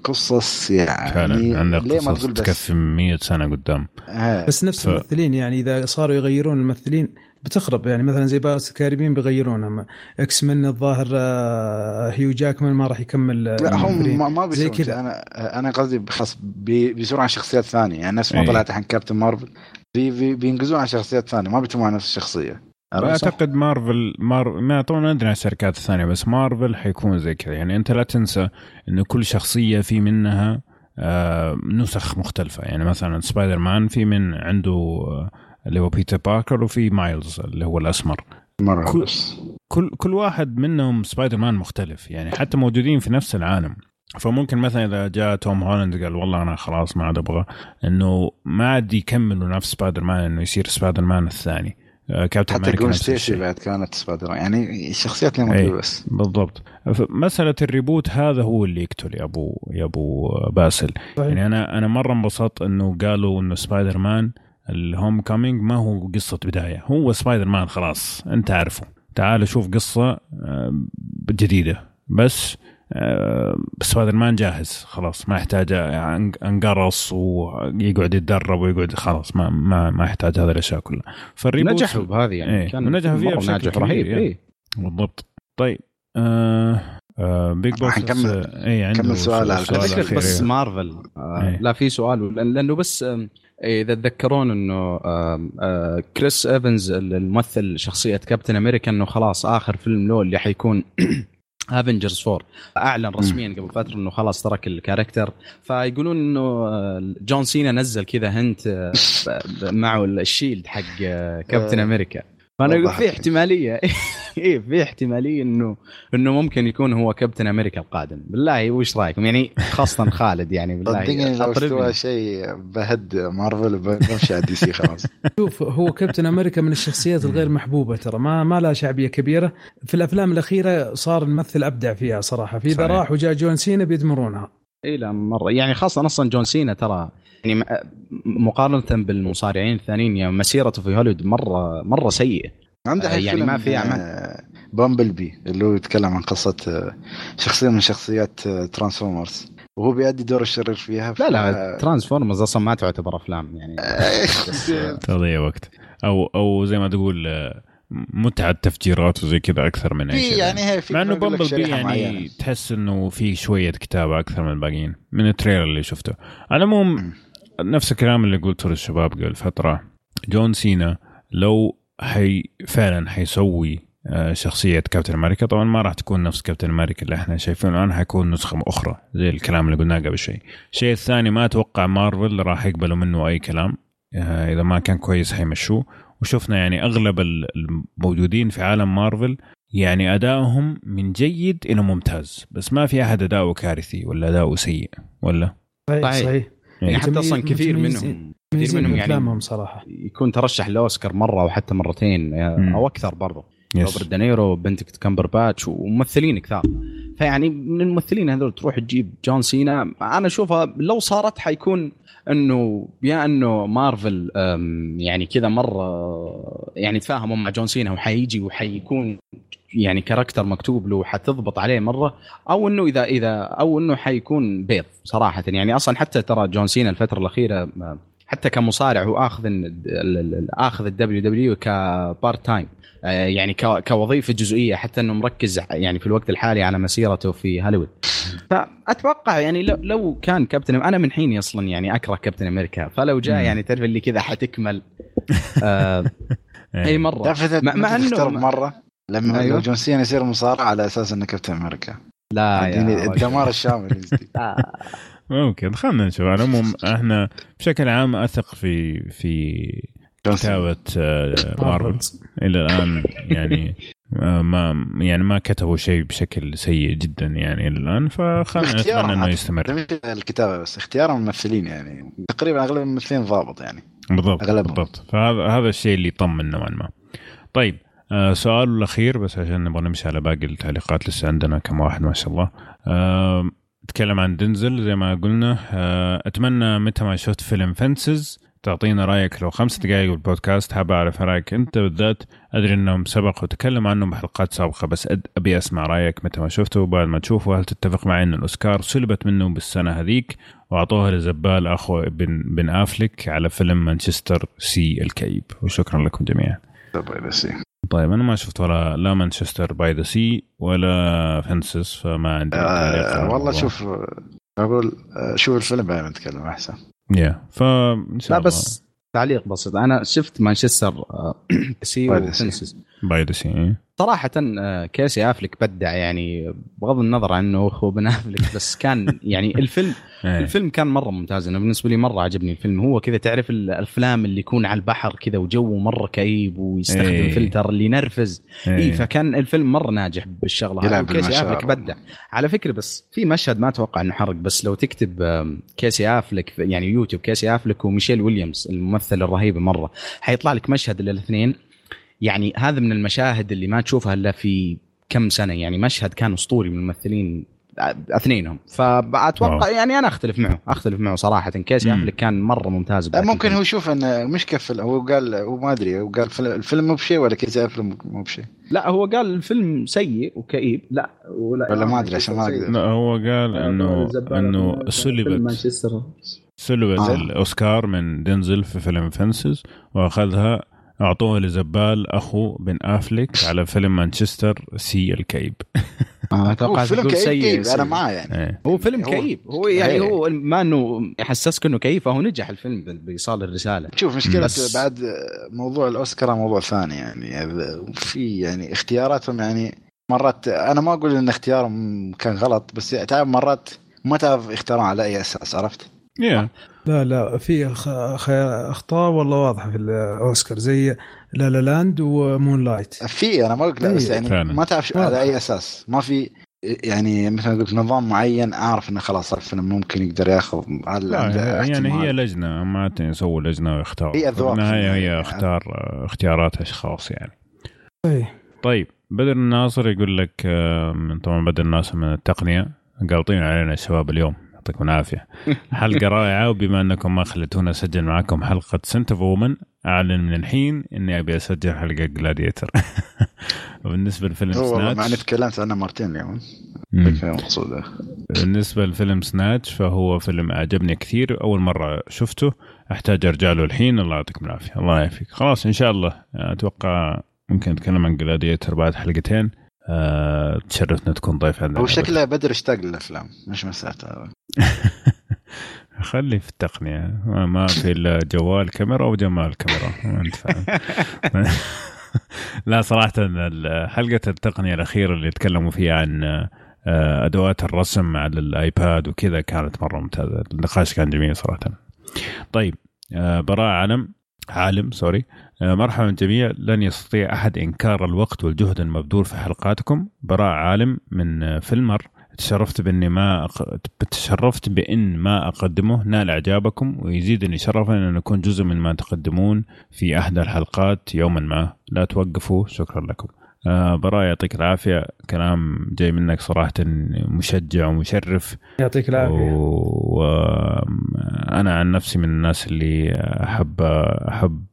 قصص يعني فعلا عندك ليه ما قصص تقول بس تكفي 100 سنة قدام آه. بس نفس ف- الممثلين يعني إذا صاروا يغيرون الممثلين بتخرب. يعني مثلا زي Pirates of the Caribbean بيغيرونها X-Men الظاهر آه، هيو جاكمان ما راح يكمل آه، لا هم. ما, ما زي بيسوون كذا. أنا أنا قصدي خلاص بي بيصيرون عن شخصيات ثانية. يعني نفس ما إيه. طلعت عن كابتن مارفل. بي بي بينقزون عن شخصيات ثانية. ما بيتمون عن نفس الشخصية؟ أعتقد مارفل مار... ما طبعا ما أدري عن الشركات الثانية بس مارفل حيكون زي كذا. يعني أنت لا تنسى انه كل شخصية في منها آه نسخ مختلفة. يعني مثلا سبايدر مان في من عنده آه اللي هو بيتر باركر وفي مايلز اللي هو الأسمر مرة كل- بس كل كل واحد منهم سبايدر مان مختلف يعني حتى موجودين في نفس العالم فممكن مثلا إذا جاء توم هولاند قال والله أنا خلاص ما عاد أبغى إنه ما عاد يكملوا نفس سبايدر مان إنه يصير سبايدر مان الثاني آه، كابتن حتى أمريكا جون الشيء. بعد كانت سبايدر مان. يعني الشخصيات اللي إيه. موجوده بس بالضبط مسألة ال reboot هذا هو اللي يقتل يا ابو يا أبو باسل. يعني أنا أنا مرة انبسطت إنه قالوا إنه سبايدر مان ال Homecoming ما هو قصة بداية هو سبايدر مان خلاص أنت عارفه تعال شوف قصة آه، جديدة بس آه، سبايدر مان جاهز خلاص ما يحتاج يعني أنقرص ويقعد يتدرب ويقعد خلاص ما ما ما يحتاج هذه الأشياء كلها فال reboot نجحوا بهذه يعني إيه، كان ونجحوا فيها بشكل ناجح كبير، رهيب يعني. إيه. بالضبط طيب آه آه Big Boss حنكمل- اي عنده كمل سؤال سؤال سؤال بس أخير. مارفل آه إيه. لا في سؤال لأن- لأنه بس إذا تذكرون إنه كريس إيفنز الممثل شخصية كابتن أمريكا إنه خلاص آخر فيلم له اللي حيكون *clears throat* Avengers 4 أعلن رسميا قبل فترة إنه خلاص ترك ال character. فيقولون إنه جون سينا نزل كذا hint *laughs* معه ال shield حق كابتن آه. أمريكا. فأنا أقول في لي. احتمالية. *laughs* إيه في احتمالية إنه إنه ممكن يكون هو كابتن أمريكا القادم. بالله وش رأيكم؟ يعني خاصة خالد يعني بالله. صدقني لو. استوى شيء بهد مارفل بمشي على DC خلاص. *laughs* شوف هو كابتن أمريكا من الشخصيات الغير محبوبة ترى ما ما لها شعبية كبيرة. في الأفلام الأخيرة صار الممثل أبدع فيها صراحة. في إذا. راح وجاء جون سينا بيدمرونها. اي لا مرة. يعني خاصة أصلا جون سينا ترى يعني م- مقارنة بالمصارعين الثانيين يعني مسيرته في هوليوود مرة مرة سيئة. عنده آه، يعني ما في أعمال. Bumblebee اللي هو يتكلم عن قصة آه، شخصية من شخصيات Transformers وهو بيأدي دور الشرير فيها لا لا Transformers أصلا ما تعتبر أفلام يعني. *laughs* آه، *laughs* تضيع وقت. أو أو زي ما تقول آه، متعة تفجيرات وزي كذا أكثر من أي في شيء يعني هي في مع انه Bumblebee يعني معينة. تحس إنه في شوية كتابه أكثر من الباقيين من ال trailer اللي شفته. على العموم نفس الكلام اللي قلته للشباب قبل فترة. جون سينا لو حي فعلا حيسوي آه، شخصية كابتن أمريكا. طبعا ما راح تكون نفس كابتن أمريكا اللي إحنا شايفينه الآن حيكون نسخة أخرى زي الكلام اللي قلناه قبل شوي. الشيء الثاني ما أتوقع مارفل راح يقبلوا منه أي كلام. آه، إذا ما كان كويس حيمشوه. وشفنا يعني أغلب ال- الموجودين في عالم مارفل يعني أدائهم من جيد إلى ممتاز. بس ما في أحد أداؤه كارثي ولا أداؤه سيء ولا؟ صحيح صحيح. يعني حتى أصلا كثير. منهم. كثير منهم من يعني أفلامهم صراحة. يكون ترشح لأوسكار مرة أو حتى مرتين مم. أو أكثر برضه روبرت داوني بندكت كامبرباتش وممثلين كثار. فيعني من الممثلين هذول تروح تجيب جون سينا أنا أشوفها لو صارت حيكون إنه يا إنه مارفل أم، يعني كذا مرة يعني تفاهموا مع جون سينا وحيجي وحيكون يعني character مكتوب له وحتضبط عليه مرة أو إنه إذا إذا أو إنه حيكون بيض صراحة. يعني أصلا حتى ترى جون سينا الفترة الأخيرة حتى كمصارع هو آخذ ال- ال- ال- آخذ ال WWE ك part time آه، يعني ك- كوظيفة جزئية حتى إنه مركز يعني في الوقت الحالي على مسيرته في هوليوود فأتوقع يعني لو, لو كان كابتن أنا من حيني أصلا يعني أكره كابتن أمريكا فلو جاء. يعني تعرف اللي كذا حتكمل آه *laughs* أي مرة تعرف مع- تختار مرة لما أيوه. جون سينا يصير مصارع على أساس إنه كابتن أمريكا لا يعني الدمار الشامل. *laughs* *laughs* آه. ممكن خلينا نشوف. على العموم إحنا بشكل عام اثق في في. كتابة آه، مارفل. إلى الآن يعني آه، ما يعني ما كتبوا شيء بشكل سيء جدا يعني إلى الآن فخلنا اختيارهم نتمنى إنه. يستمر. الكتابة بس اختيار الممثلين يعني. تقريبا أغلب الممثلين ضابط يعني. بالضبط أغلبهم. بالضبط. فهذا هذا الشيء اللي يطمن نوعا ما. طيب آه سؤال الأخير بس عشان نبغى نمشي على باقي التعليقات لسه عندنا كم واحد ما شاء الله. آه نتكلم عن دنزل زي ما قلنا. آه، أتمنى متى ما شفت فيلم فنسز تعطينا رأيك لو خمس دقائق بالبودكاست. حاب أعرف رأيك أنت بالذات. أدري إنهم سبق وتكلم عنه بحلقات سابقة بس أبي أسمع رأيك متى ما شفته. وبعد ما تشوفه هل تتفق معي إن الأوسكار سلبت منه بالسنة هذيك؟ وأعطوها لزبال أخو بن بن افلك على فيلم مانشستر سي الكئيب. وشكرا لكم جميعا. طب بس طيب أنا ما شفت ولا لا Manchester by the Sea ولا Fences فما عندي آه والله. شوف أقول آه، شوف الفيلم بعدين نتكلم أحسن يا فان شاء لا الله بس تعليق بسيط أنا شفت Manchester آه، *clears throat* Sea طيب، Sea. و Fences by the Sea إيه. صراحة آه، كيسي افلك بدع يعني بغض النظر عنه اخو بن افلك بس كان *laughs* يعني الفيلم إيه. الفيلم كان مرة ممتاز أنا بالنسبة لي مرة عجبني الفيلم هو كذا تعرف الأفلام اللي يكون على البحر كذا وجو مرة كئيب ويستخدم إيه. فلتر اللي ينرفز اي إيه. فكان الفيلم مرة ناجح بالشغلة هذه بالمشاعر. افلك بدع على فكرة بس في مشهد ما أتوقع إنه حرق بس لو تكتب كيسي افلك يعني يوتيوب كيسي افلك وميشيل ويليامز الممثلة الرهيبة مرة حيطلع لك مشهد للإثنين يعني هذا من المشاهد اللي ما تشوفها إلا في كم سنة يعني مشهد كان أسطوري من الممثلين اثنينهم فأتوقع. يعني أنا أختلف معه أختلف معه صراحة كيسي. أفلك كان مرة ممتاز بذاك ممكن. هو يشوف انه مش كفل هو قال هو ما أدري هو قال فيلم- الفيلم مو بشيء ولا كذا الفيلم مو بشيء لا هو قال الفيلم سيء وكئيب لا ولا ولا ما أدري عشان ما أقدر. لا هو قال إنه إنه سلبت Manchester سلبت آه. الأوسكار من دينزل في فيلم Fences وأخذها اعطوها لزبال أخو بن أفليك على فيلم Manchester Sea الكئيب *laughs* آه، هو أتوقع فيلم كئيب سيء كئيب سيء. أنا معاه يعني إيه. هو فيلم هو- كئيب هو يعني إيه. هو ما إنه يحسسك إنه كئيب فهو نجح الفيلم بإيصال الرسالة شوف مشكلة بس- بعد موضوع الأوسكار موضوع ثاني يعني في يعني اختياراتهم يعني مرات أنا ما أقول إن اختيارهم كان غلط بس تعرف مرات ما تعرف يختارون على أي أساس عرفت؟ يا لا لا في أخطاء والله واضحة في الأوسكار زي La La Land و Moonlight في أنا ما أقول لا بس إيه. يعني فعلا. ما تعرف. على أي أساس ما في يعني مثلا قلت نظام معين أعرف إنه خلاص الفيلم ممكن يقدر ياخذ يعني هي. لجنة ما يسووا لجنة ويختاروا هي أذواق. في النهايه هي يعني. اختار اختيارات أشخاص يعني إيه. طيب بدر الناصر يقول لك آه، من طبعا بدر الناصر من التقنية قالطين علينا الشباب اليوم يعطيكم العافية. حلقه رائعه وبما أنكم ما خليتونا اسجل معكم حلقة سنت اوف وومن أعلن من الحين إني أبي أسجل حلقة جلاديتر *laughs* وبالنسبة لفيلم هو والله مع اني سناتش تكلمت عنه مرتين اليوم. مقصودة بالنسبة لفيلم سناتش فهو فيلم أعجبني كثير. أول مرة شفته أحتاج أرجع له الحين. الله يعطيكم العافية. الله يعافيك. خلاص إن شاء الله. أتوقع ممكن نتكلم عن جلاديتر بعد حلقتين. تشرفنا تكون ضيف عندنا هو شكله بدر اشتاق للأفلام مش مسألة. *laughs* خلي في التقنية. ما- في إلا جوال كاميرا وجمال كاميرا. ما أنت فاهم *laughs* لا صراحة ال- حلقة التقنية الأخيرة اللي تكلموا فيها عن آه، أدوات الرسم على الآيباد وكذا كانت مرة ممتازة. النقاش كان جميل صراحة. طيب آه، براء علم عالم سوري مرحبا بالجميع لن يستطيع أحد إنكار الوقت والجهد المبذول في حلقاتكم. براء عالم من آه، فيلمر تشرفت بإني ما أق... تشرفت بإن ما أقدمه. نال إعجابكم ويزيدني شرفا أن أكون جزء من ما تقدمون في احدى الحلقات يوما ما. لا توقفوا. شكرا لكم. آه براء يعطيك العافية. كلام جاي منك صراحة مشجع ومشرف. يعطيك العافية. وأنا عن نفسي من الناس اللي أحب أحب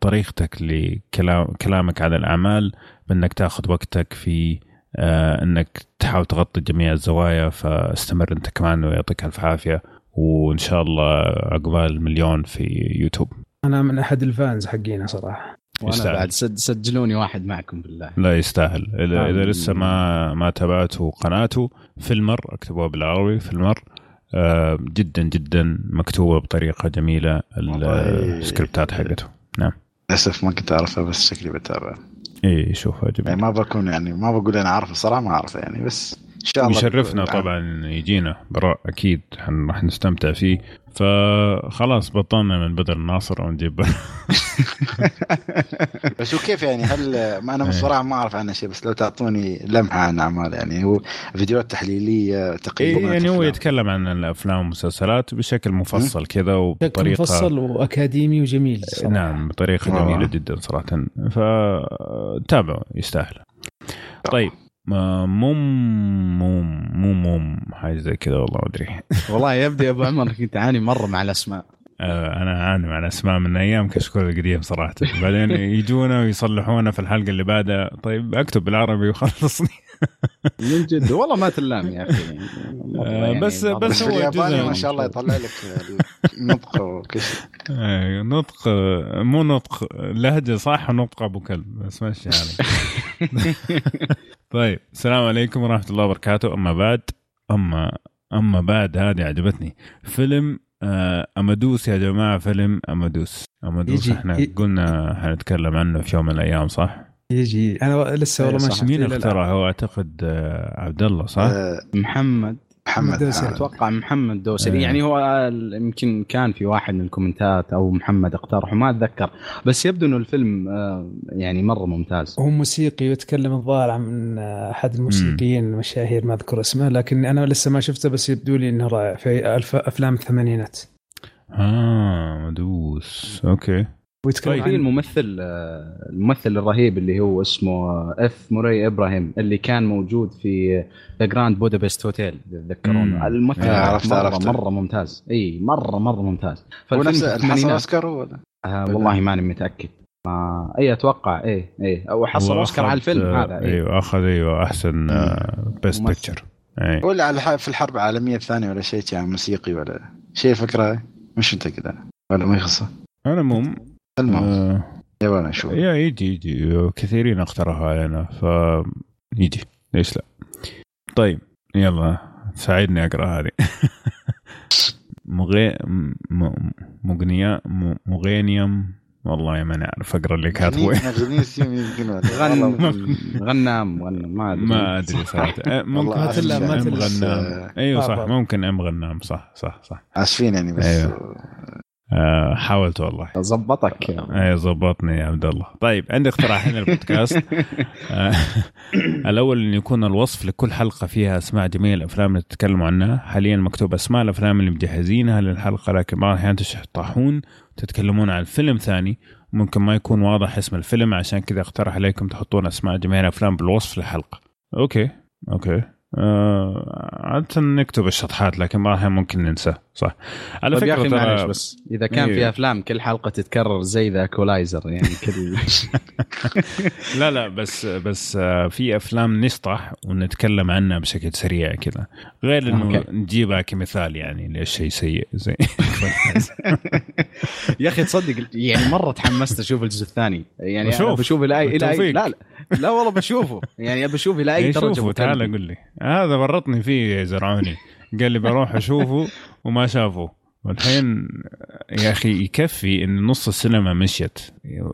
طريقتك لكلام كلامك عن الأعمال بأنك تأخذ وقتك في آه أنك تحاول تغطي جميع الزوايا فاستمر أنت كمان ويعطيك ألف عافية وإن شاء الله عقبال مليون في يوتيوب أنا من أحد ال fans حقينا صراحة وأنا يستاهل. بعد سد سجلوني واحد معكم بالله لا يستاهل اذا. إذا لسه ما ما تابعتوا قناته فيلمر اكتبوها بالعربي فيلمر آه جدا جدا مكتوبة بطريقة جميلة. السكريبتات حقته نعم. للأسف ما كنت أعرفها بس شكلي بتابع. اي شوفها يعني جميل ما بكون يعني ما بقول أنا عارف الصراحه ما اعرفه يعني بس شاء الله يشرفنا طبعا يجينا. براء أكيد حن- راح نستمتع فيه. فخلاص بطلنا من بدر الناصر ونجيب *laughs* بس هو كيف يعني؟ هل ما أنا بصراحة ما أعرف عنه شيء بس لو تعطوني لمحة عن اعماله يعني هو فيديوهات تحليلية إيه تقييمات يعني هو. يتكلم عن الأفلام والمسلسلات بشكل مفصل كذا وبطريقة مفصل وأكاديمي وجميل صراحة. نعم بطريقة. جميلة جدا صراحة. فتابعوا يستاهل. طيب. موم موم مو موم حاجة زي كذا والله ما أدري. *laughs* والله يبدو يا أبو عمر انك تعاني مرة مع الأسماء. آه، أنا أعاني مع الأسماء من أيام كشكول القديم صراحة. بعدين *laughs* يجونا ويصلحونا في الحلقة اللي بعدها. طيب أكتب بالعربي وخلصني. *laughs* من جد؟ والله ما تلام يا أخي. آه، بس- مرة. بس بس هو بالياباني جزء- ما شاء الله يطلع لك شيء آه، نطق مو نطق لهجة صح ونطق أبو كلب بس ماشي يعني. طيب السلام عليكم ورحمة الله وبركاته أما بعد أما أما بعد هذه عجبتني فيلم آه، أمادوس يا جماعة فيلم أمادوس أمادوس يجي- إحنا ي- قلنا حنتكلم عنه في يوم من الأيام صح؟ يجي أنا لسه والله ما. شفت مين. اخترع هو أعتقد آه، عبد الله صح؟ آه، محمد محمد دوسري. آه، أتوقع محمد دوسري. إيه. يعني هو ال- يمكن كان في واحد من الكومنتات أو محمد اقترح ما أتذكر. بس يبدو إنه الفيلم آه، يعني مرة ممتاز. هو موسيقي يتكلم الظاهر عن أحد الموسيقيين المشاهير ما أذكر اسمه لكن أنا لسه ما شفته بس يبدو لي إنه رائع في أفلام الثمانينات. Amadeus. okay. ويتكلم طيب. في عن الممثل آه، الممثل الرهيب اللي هو اسمه آه، F. Murray Abraham اللي كان موجود في The Grand Budapest Hotel مم. تتذكرونه الممثل آه، عرفت- مرة عرفت. مرة ممتاز إي مرة مرة ممتاز هو فالفيلم نفس في حصل أوسكار هو ولا؟ آه والله ماني متأكد ما إي أتوقع إي إي أو حصل أوسكار على الفيلم آه، هذا إيه. أيوه أخذ أيوه أحسن best. picture إي ولا على الح- في الحرب العالمية الثانية ولا شيء كان موسيقي ولا شيء فكرة مش متأكد أنا ولا ما يخصه أنا مم المهم. آه. يبغى نشوف يا يجي يجي كثيرين اقترحوا علينا ف يجي ليش لا طيب يلا ساعدني أقرأ هذه. *laughs* مغي مغنيا م- مغينيوم والله *laughs* ما نعرف أقرأ اللي كاتبه غنام غنام ما أدري. ما أدري صراحة. *laughs* أه، ممكن أم غنام. آه، أيوه صح آه، ممكن أم غنام. صح صح صح. آسفين يعني بس أيوه. آه، حاولت والله. ظبطك اي ظبطني يا عبد الله. طيب عندي اقتراحين للبودكاست. *laughs* آه، الأول إن يكون الوصف لكل حلقة فيها أسماء جميع الأفلام اللي تتكلموا عنها. حاليا مكتوب أسماء الأفلام اللي مجهزينها للحلقة لكن بعض الأحيان تشطحون تتكلمون عن فيلم ثاني. ممكن ما يكون واضح اسم الفيلم عشان كذا اقترح عليكم تحطون أسماء جميع الافلام بالوصف للحلقة. okay okay. آه عادة نكتب الشطحات لكن بعض الاحيان ممكن ننسى صح على طيب يا فكرة أخي معلش بس إذا كان إيه. في أفلام كل حلقة تتكرر زي The Equalizer يعني كل *laughs* *laughs* لا لا بس بس آه، في أفلام نشطح ونتكلم عنها بشكل سريع كذا غير إنه. نجيبها كمثال يعني ليش شيء سيء زي *laughs* يا أخي تصدق يعني مرة تحمست أشوف الجزء الثاني يعني بشوف. بشوف إلى. لا لا لا والله بشوفه. يعني ابى أشوف إلى أي درجة شوفوا تعال. قول لي. هذا ورطني فيه زرعوني. قال لي بروح أشوفه وما شافه. والحين يا أخي يكفي إن نص السينما مشيت.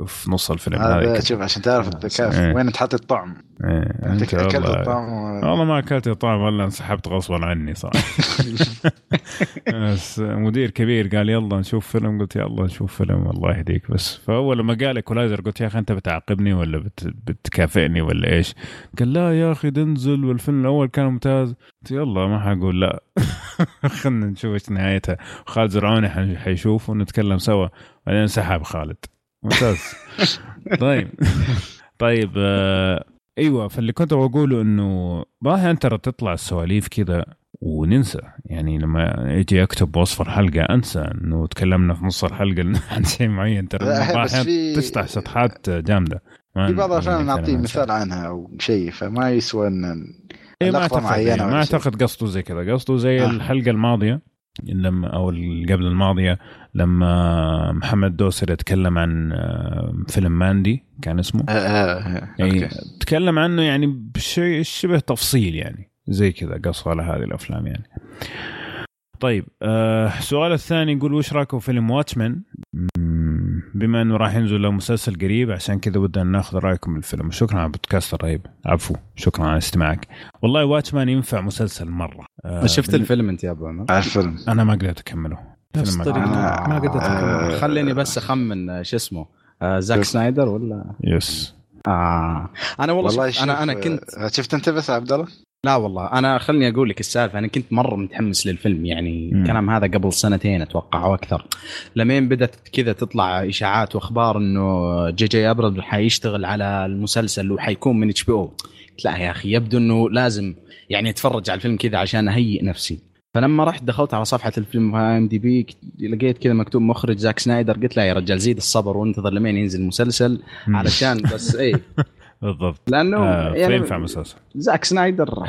في نص الفيلم. هذا شوف عشان تعرف الذكاء إيه. وين تحط الطعم. إيه، أنت أنت اكلت والله. الطعم و- والله ما أكلت طعم ولا انسحبت غصبا عني صراحة. *laughs* بس مدير كبير قال يلا نشوف فيلم. قلت يلا نشوف فيلم الله يهديك. بس فأول لما قال ايكولايزر قلت يا أخي أنت بتعاقبني ولا بت... بتكافئني ولا إيش؟ قال لا يا أخي دنزل والفيلم الأول كان ممتاز. قلت يلا ما حقول لا. *laughs* خلنا نشوف إيش نهايتها. خالد زرعوني حيشوف ونتكلم سوا. بعدين سحب خالد. ممتاز. *laughs* طيب. طيب آه أيوه فاللي كنت بقوله إنه أنت ترى تطلع السواليف كذا وننسى. يعني لما يجي اكتب وصف الحلقة أنسى إنه تكلمنا في نص الحلقة *laughs* عن شيء معين. ترى في- تفتح سطحات جامدة. في بعض الافلام نتكلم نعطي عن مثال عنها أو شيء فما يسوى إن إيه ما أعتقد ولا ما. أعتقد قصده زي كذا. قصده زي آه. الحلقة الماضية. لما أو قبل الماضية لما محمد دوسر يتكلم عن آه، فيلم ماندي كان اسمه؟ آه، آه، آه، يعني. تكلم عنه يعني بشيء شبه تفصيل يعني زي كذا قص على هذه الأفلام يعني. طيب آه السؤال الثاني يقول وش رأيكم في فيلم واتشمان بما إنه راح ينزل له مسلسل قريب عشان كذا ودنا ناخذ رأيكم بالفيلم شكرا على البودكاست الرهيب. عفو. شكرا على استماعك. والله Watchmen ينفع مسلسل مرة. آه شفت بال- الفيلم انت يا أبو عمر؟ على الفيلم. أنا ما قدرت أكمله. نفس ما قدرت. أنا- ما قدرت آه،. خليني بس أخمن آه، شو اسمه؟ آه زاك سنايدر ولا؟ yes. آه. أنا والله, والله شوف أنا أنا كنت آه، شفت أنت بس عبد الله؟ لا والله أنا خلني أقول لك السالفة أنا كنت مرة متحمس للفيلم يعني مم. الكلام هذا قبل سنتين أتوقع أو أكثر لمين بدأت كذا تطلع إشاعات وأخبار إنه J.J. Abrams حيشتغل على المسلسل وحيكون من HBO لا يا أخي يبدو إنه لازم يعني أتفرج على الفيلم كذا عشان أهيئ نفسي فلما رحت دخلت على صفحة الفيلم في IMDb لقيت كذا مكتوب مخرج زاك سنايدر قلت لا يا رجال زيد الصبر وانتظر لمين ينزل المسلسل. علشان بس إيه *laughs* بالضبط. لأنه آه يعني فينفع مسلسل. زاك سنايدر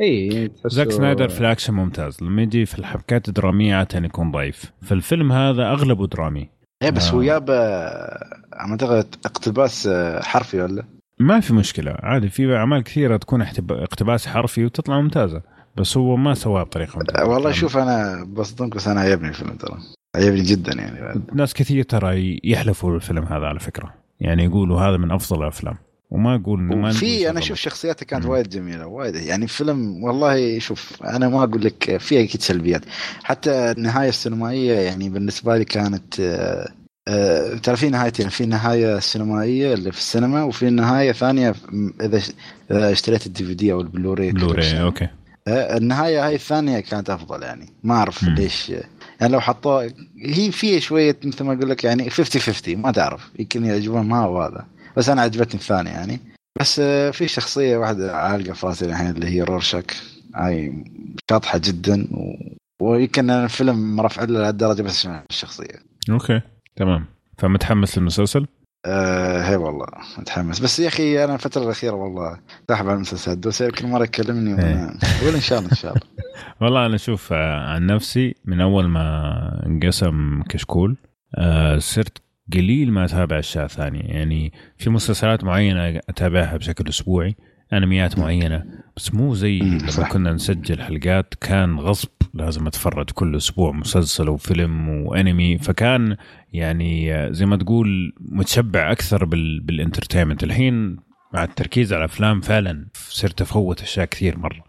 اي زاك سنايدر في الأكشن ممتاز. لما يجي في الحبكات الدرامية عادة يكون ضعيف. فالفيلم هذا أغلبه درامي. إيه بس آه. هو جاب آه، أعتقد اقتباس آه، حرفي ولا؟ ما في مشكلة. عادي في أعمال كثيرة تكون احتب- اقتباس حرفي وتطلع ممتازة. بس هو ما سواها بطريقة ممتازة. آه، والله شوف أنا بصدمك بس أنا عجبني الفيلم ترى. عجبني جدا يعني. بعد. ناس كثير ترى يحلفوا بالفيلم هذا على فكرة. يعني يقولوا هذا من أفضل الأفلام. وما أقول ما شيء أنا. أشوف شخصياته كانت. وايد جميلة وايد. يعني فيلم والله شوف أنا ما أقول لك فيها أكيد سلبيات. حتى النهاية السينمائية يعني بالنسبة لي كانت آه، آه، ترى في نهايتين في نهاية سينمائية اللي في السينما وفي نهاية ثانية إذا اشتريت ال DVD أو ال Blu-ray Blu-ray okay. آه، النهاية هاي الثانية كانت أفضل يعني. ما أعرف. ليش. يعني لو حطوها هي فيها شوية مثل ما أقول لك يعني 50 50 ما تعرف. يمكن يعجبون ما هو هذا. بس أنا عجبتني الثانية يعني. بس آه، في شخصية واحدة عالقة في راسي الحين اللي هي رورشاك هاي شاطحة جدا و... ويمكن الفيلم رفع له لهالدرجة بس الشخصية. أوكي تمام. فمتحمس للمسلسل؟ آه هي والله متحمس. بس يا أخي أنا الفترة الأخيرة والله ساحب على المسلسلات. دوسير كل مرة يكلمني وأنا أقول إن شاء الله إن شاء الله. *laughs* والله أنا أشوف آه، عن نفسي من أول ما انقسم كشكول آه، صرت قليل ما أتابع اشياء ثانية يعني في مسلسلات معينة أتابعها بشكل أسبوعي أنميات معينة بس مو زي لما. كنا نسجل حلقات كان غصب لازم أتفرج كل أسبوع مسلسل وفيلم وانمي فكان يعني زي ما تقول متشبع أكثر بال بال entertainment. الحين مع التركيز على الأفلام فعلا صرت أفوت أشياء كثير مرة.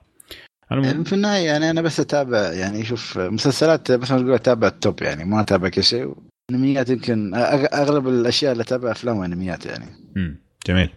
أنا يعني في النهاية يعني أنا بس أتابع يعني شوف مسلسلات بس ما تقول اتابع ال top يعني ما أتابع كل شيء. أنميات يمكن أغلب الأشياء اللي اتابعها أفلام وأنميات يعني. مم. جميل.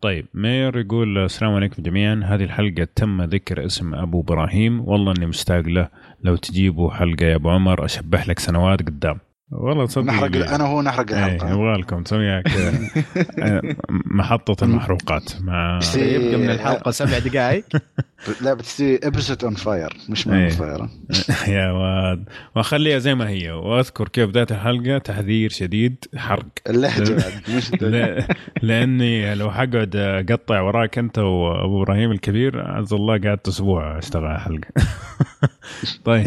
طيب مير يقول السلام عليكم جميعا. هذه الحلقة تم ذكر اسم أبو إبراهيم. والله أني مشتاق له. لو تجيبوا حلقة يا أبو عمر أشبح لك سنوات قدام. والله صدق نحرق أنا وهو نحرق إيه، الحلقة. يبغى لكم نسويها كذا *laughs* آه، محطة المحروقات مع يبقى من الحلقة سبع دقائق. *laughs* لا بتسوي ابسط اون فاير مش إيه. مان فاير *laughs* يا واد. وأخليها زي ما هي. وأذكر كيف بدايه الحلقة تحذير شديد حرق. اللهجه بعد مش لا- لأني لو حقعد أقطع وراك أنت وأبو إبراهيم الكبير عز الله قعدت أسبوع أشتغل على الحلقة. طيب.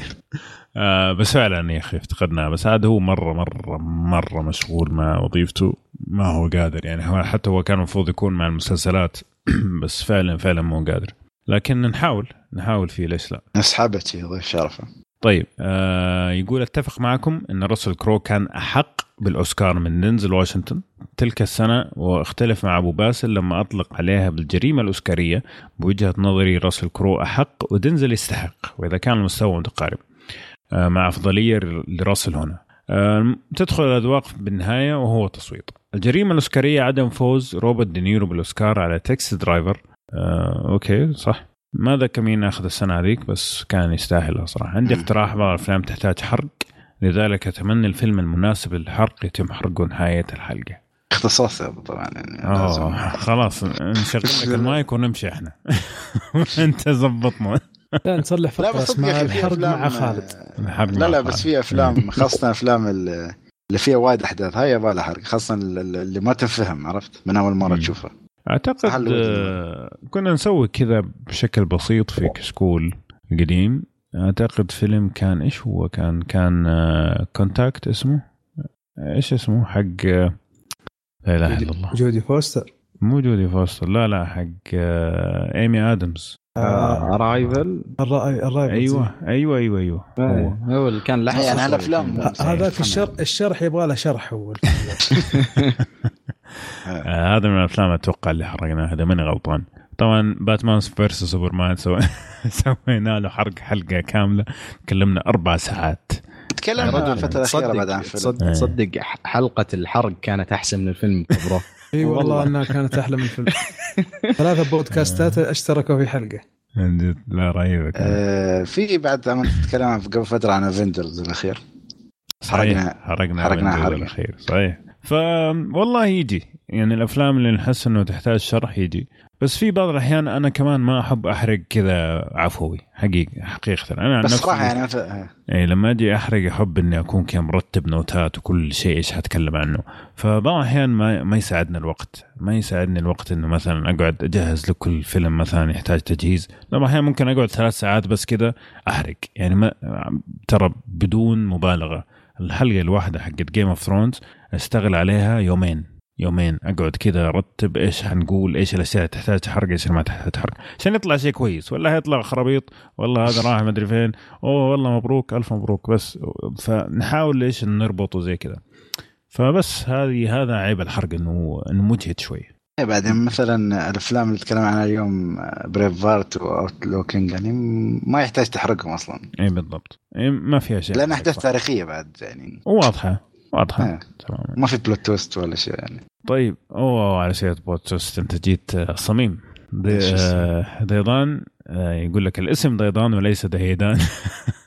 آه بس فعلا يا أخي افتقدناه بس عاد هو مرة مرة مرة مشغول مع وظيفته. ما هو قادر يعني هو حتى هو كان المفروض يكون مع المسلسلات *clears throat* بس فعلا فعلا مو قادر. لكن نحاول نحاول فيه ليش لا؟ نسحبت شي ضيف شرفه طيب آه يقول أتفق معكم إن راسل كرو كان أحق بالأوسكار من دينزل واشنطن تلك السنة واختلف مع أبو باسل لما أطلق عليها بالجريمة الأوسكارية. بوجهة نظري راسل كرو أحق ودينزل يستحق وإذا كان المستوى متقارب. مع أفضلية لراسل هنا آه تدخل الأذواق بالنهاية وهو تصويت. الجريمة الاوسكاريه عدم فوز روبرت دينيرو بالأوسكار على Taxi Driver. آه okay صح. ما ذاك مين أخذ السنة هذيك؟ بس كان يستاهلها صراحة. عندي. اقتراح بعض الأفلام تحتاج حرق. لذلك أتمنى الفيلم المناسب للحرق يتم حرقه نهاية الحلقة. اختصاص هذا طبعا يعني لازم. خلاص نشغل لك المايك ونمشي إحنا. *laughs* أنت زبطنا لا نصلح لا فقرة اسمها الحرق أفلام- مع خالد. الحرق لا لا. بس في أفلام خاصة أفلام ال- اللي فيها وايد أحداث هاي يبغى لها حرق خاصة ال- ال- اللي ما تنفهم عرفت؟ من أول مرة. تشوفها. أعتقد آه، كنا نسوي كذا بشكل بسيط في كشكول قديم. أعتقد فيلم كان إيش هو كان؟ كان Contact اسمه؟ إيش اسمه؟ حق آه، لا إله إلا الله. جودي فوستر. مو جودي فوستر لا لا حق آه، إيمي آدمز. آه Arrival الرأي الرأي أيوه أيوه أيوه أيوه. هو. هو اللي كان لحظة يعني صوت. هالأفلام- *laughs* ه- هذاك الشر الشرح يبغى له شرح هو. *laughs* *laughs* آه، هذا من الأفلام أتوقع اللي حرقناها إذا ماني غلطان. طبعا Batman versus Superman سو... سوينا له حرق حلقة كاملة. تكلمنا أربع ساعات. تكلمنا الفترة الأخيرة بعد عن فيلم. إيه. تصدق حلقة الحرق كانت أحسن من الفيلم bro إي والله والله. إنها كانت أحلى من الفيلم ثلاثة بودكاستات اشتركوا في جد لا رهيبة. آه في بعد لما تتكلم قبل فترة عن Avengers الأخير حرقنا- حرقنا حرقنا حرقنا حرق. الأخير صحيح ف والله يجي. يعني الأفلام اللي نحس انه تحتاج شرح يجي. بس في بعض الأحيان أنا كمان ما أحب أحرق كذا عفوي. حقيقة حقيقة. أنا بس نفسي صراحة يعني مثلا- اي لما أجي أحرق أحب إني أكون كذا مرتب نوتات وكل شيء إيش حتكلم عنه. فبعض الأحيان ما ما يساعدني الوقت. ما يساعدني الوقت إنه مثلا أقعد أجهز لكل فيلم مثلا يحتاج تجهيز. بعض الاحيان ممكن أقعد ثلاث ساعات بس كذا أحرق. يعني ما ترى بدون مبالغة. الحلقة الواحدة حقت Game of Thrones أشتغل عليها يومين. يومين. أقعد كذا أرتب إيش حنقول إيش الأشياء اللي تحتاج تحرق إيش اللي ما تحتاج تحرق. عشان يطلع شيء كويس. ولا هيطلع خرابيط. والله هذا *laughs* راح ما أدري فين. أوه والله مبروك. ألف مبروك. بس فنحاول إيش نربطه زي كذا فبس هذه هذا عيب الحرق إنه إنه مجهد شوي. إيه بعدين مثلا الأفلام اللي تكلمنا عنها اليوم Braveheart و Outlaw King يعني ما يحتاج تحرقهم أصلا. اي بالضبط. إيه ما فيها شيء. لأن أحداث تاريخية بعد يعني. واضحة واضحة. إيه. تماما. ما في plot twist ولا شيء يعني. طيب. أوه على سيره بودكاست أنت جيت آه، صميم. ضي- إيش اسمه؟ آه، ضيضان آه، يقول لك الاسم ضيضان وليس دهيدان. *laughs*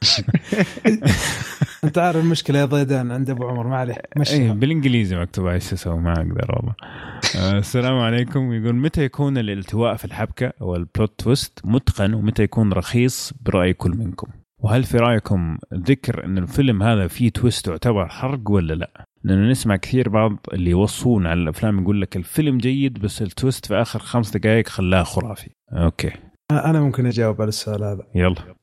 *laughs* انت عارف المشكلة يا ضيدان عند أبو عمر ما عليه مشي. بالإنجليزي مكتوب إيش أسوي ما أقدر والله. آه، *laughs* السلام عليكم. يقول متى يكون الالتواء في الحبكة أو ال plot twist متقن ومتى يكون رخيص؟ برأي كل منكم. وهل في رأيكم ذكر إن الفيلم هذا فيه twist يعتبر حرق ولا لا؟ لأنه نسمع كثير بعض اللي يوصون على الأفلام يقول لك الفيلم جيد بس ال twist في آخر خمس دقائق خلاه خرافي. okay. أنا ممكن أجاوب على السؤال هذا. يلا.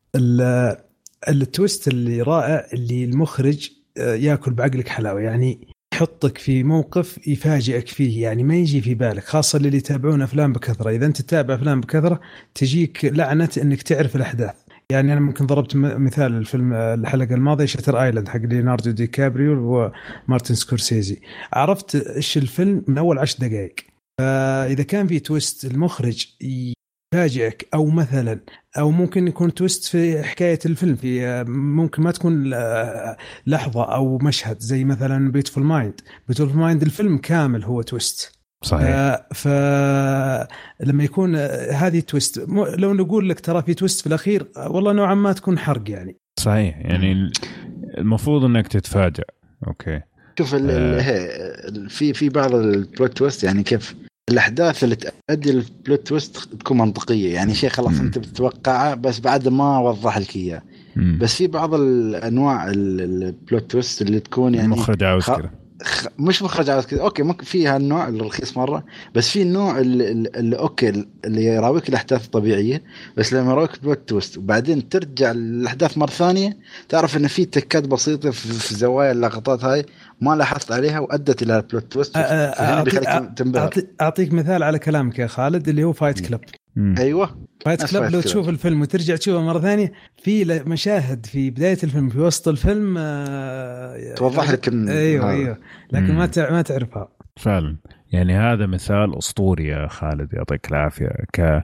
ال twist اللي رائع اللي المخرج آه، ياكل بعقلك حلاوة. يعني يحطك في موقف يفاجئك فيه. يعني ما يجي في بالك خاصة اللي يتابعون أفلام بكثرة. إذا أنت تتابع أفلام بكثرة تجيك لعنة إنك تعرف الأحداث. يعني أنا ممكن ضربت مثال الفيلم آه، الحلقة الماضية Shutter Island حق ليوناردو دي كابريو ومارتن سكورسيزي. عرفت إيش الفيلم من أول عشر دقائق فإذا كان في twist المخرج يفاجئك أو مثلا أو ممكن يكون twist في حكاية الفيلم في ممكن ما تكون آه، لحظة أو مشهد زي مثلا Beautiful Mind Beautiful Mind الفيلم كامل هو twist. صحيح. فلما يكون آه، هذه twist. مو- لو نقول لك ترى في twist في الأخير آه، والله نوعا ما تكون حرق يعني. صحيح. يعني المفروض إنك تتفاجئ okay. شوف آه. في في بعض ال plot twist يعني كيف الأحداث اللي تؤدي لل plot twist تكون منطقية يعني شيء خلاص. أنت بتتوقعه بس بعد ما وضح لك إياه. بس في بعض الأنواع ال- ال plot twist اللي تكون يعني المخرج عاوز خ- كذا خ... مش مخرج عاوز كذا okay ممكن في هالنوع الرخيص مرة بس في النوع اللي, اللي okay اللي يراويك الأحداث الطبيعيه بس لما يراويك plot twist وبعدين ترجع الأحداث مرة ثانية تعرف إن في تكات بسيطة في, في زوايا اللقطات هاي ما لاحظت عليها وأدت إلى ال plot twist أعطيك- بيخليك تنبهر. أعطي- أعطيك مثال على كلامك يا خالد اللي هو Fight Club مم. أيوه. Fight Club لو. تشوف الفيلم وترجع تشوفه مرة ثانية في مشاهد في بداية الفيلم في وسط الفيلم آه، توضح لك أيوه هذا. أيوه. لكن ما ما تعرفها. فعلا. يعني هذا مثال أسطوري يا خالد يعطيك العافية. ك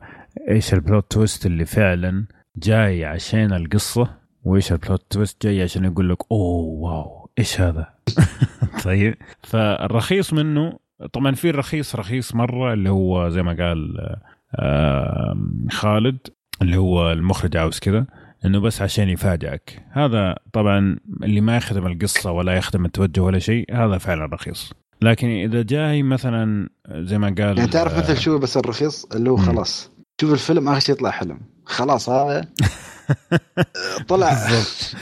إيش ال plot twist اللي فعلا جاي عشان القصة وإيش ال plot twist جاي عشان يقول لك أوه wow. إيش هذا؟ *laughs* طيب. فالرخيص منه طبعا في الرخيص رخيص مرة اللي هو زي ما قال خالد اللي هو المخرج عاوز كذا إنه بس عشان يفاجئك. هذا طبعا اللي ما يخدم القصة ولا يخدم التوجه ولا شيء هذا فعلا رخيص. لكن إذا جاي مثلا زي ما قال يعني تعرف آه، مثل شو بس الرخيص؟ اللي هو. خلاص. شوف الفيلم آخر شيء يطلع حلم. خلاص هذا. *laughs* طلع. بالضبط.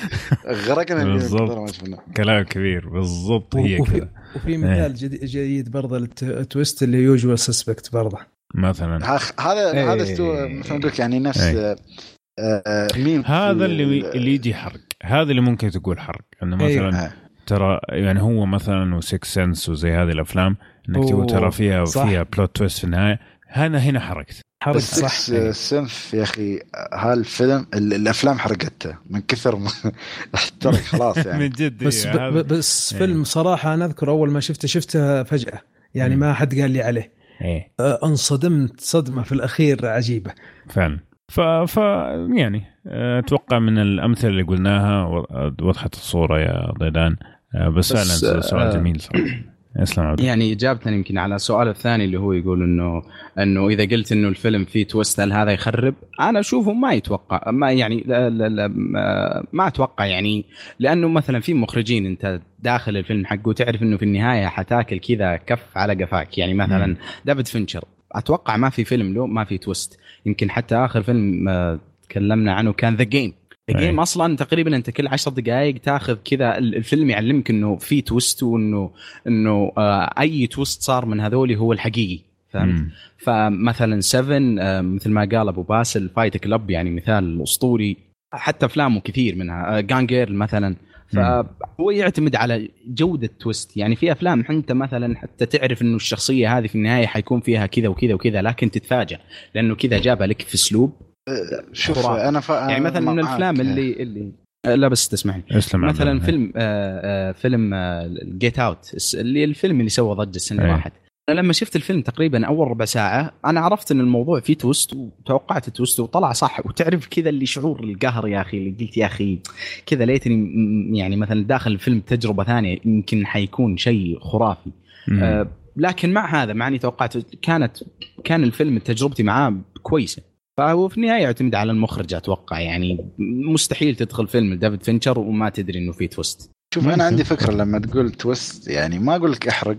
غرقنا بالضبط. كلام كبير. بالضبط هي كذا. وفي مثال جديد, جيد برضه لل twist اللي Usual Suspects برضه. مثلا. هذا إيه. هذا استوى مثل ما أقول لك يعني نفس إيه. آه، آه، ميم في هذا اللي ال- اللي يجي حرق. هذا اللي ممكن تقول حرق. إنه. مثلا آه. ترى يعني هو مثلا و Sixth Sense وزي هذه الأفلام إنك تقول ترى فيها صح. فيها plot twist في النهاية. هنا هنا حرقت. حرق بس صح سكس سنف يا أخي هالفيلم ال- الأفلام حرقته من كثر ما *laughs* احترق خلاص من يعني جد بس ب بس إيه. فيلم صراحة أنا أذكر أول ما شفته شفته فجأة. يعني. ما حد قال لي عليه. إيه. آه، انصدمت صدمة في الأخير عجيبة. فعلا. ف, ف يعني أتوقع من الأمثلة اللي قلناها وضحت الصورة يا ضيدان. بس, بس، فعلا سؤال آه، جميل صراحة. يعني اجابه يمكن على السؤال الثاني اللي هو يقول انه إنه إذا قلت إنه الفيلم فيه تويست هل هذا يخرب؟ أنا اشوفه ما يتوقع ما يعني لا لا لا ما- أتوقع يعني لأنه مثلا في مخرجين أنت داخل الفيلم حقه تعرف إنه في النهاية حتاكل كذا كف على قفاك يعني مثلا. دافيد فينشر أتوقع ما في فيلم له ما في twist يمكن حتى آخر فيلم آه، تكلمنا عنه كان The Game The آي. Game أصلا تقريبا أنت كل عشر دقائق تاخذ كذا ال- الفيلم يعلمك إنه في twist وانه إنه آه، أي twist صار من هذول هو الحقيقي فهمت؟ مم. فمثلا 7 آه، مثل ما قال أبو باسل Fight Club يعني مثال أسطوري حتى أفلامه كثير منها جانجير مثلا فهو يعتمد على جودة تويست يعني في أفلام انت مثلا حتى تعرف إنه الشخصية هذه في النهاية حيكون فيها كذا وكذا وكذا لكن تتفاجأ لأنه كذا جابها لك في أسلوب شوف خرافي. أنا فا... يعني مثلا من. الأفلام اللي اللي آه، لا بس تسمح لي اسلم عبد مثلا الله. فيلم آه آه فيلم جيت اوت اللي الفيلم اللي سوى ضجة السنة اللي. راحت أنا لما شفت الفيلم تقريبا أول ربع ساعة أنا عرفت إن الموضوع فيه تويست وتوقعت التويست وطلع صح *laughs* وتعرف كذا اللي شعور القهر يا أخي اللي قلت يا أخي كذا ليتني م- يعني مثلا داخل الفيلم تجربة ثانية يمكن حيكون شيء خرافي مم. آه لكن مع هذا مع إني توقعت كانت كان الفيلم تجربتي معاه كويسة فهو في النهاية يعتمد على المخرج أتوقع يعني مستحيل تدخل فيلم ديفيد فينشر وما تدري إنه فيه twist شوف. أنا عندي فكرة لما تقول twist يعني ما أقول لك أحرق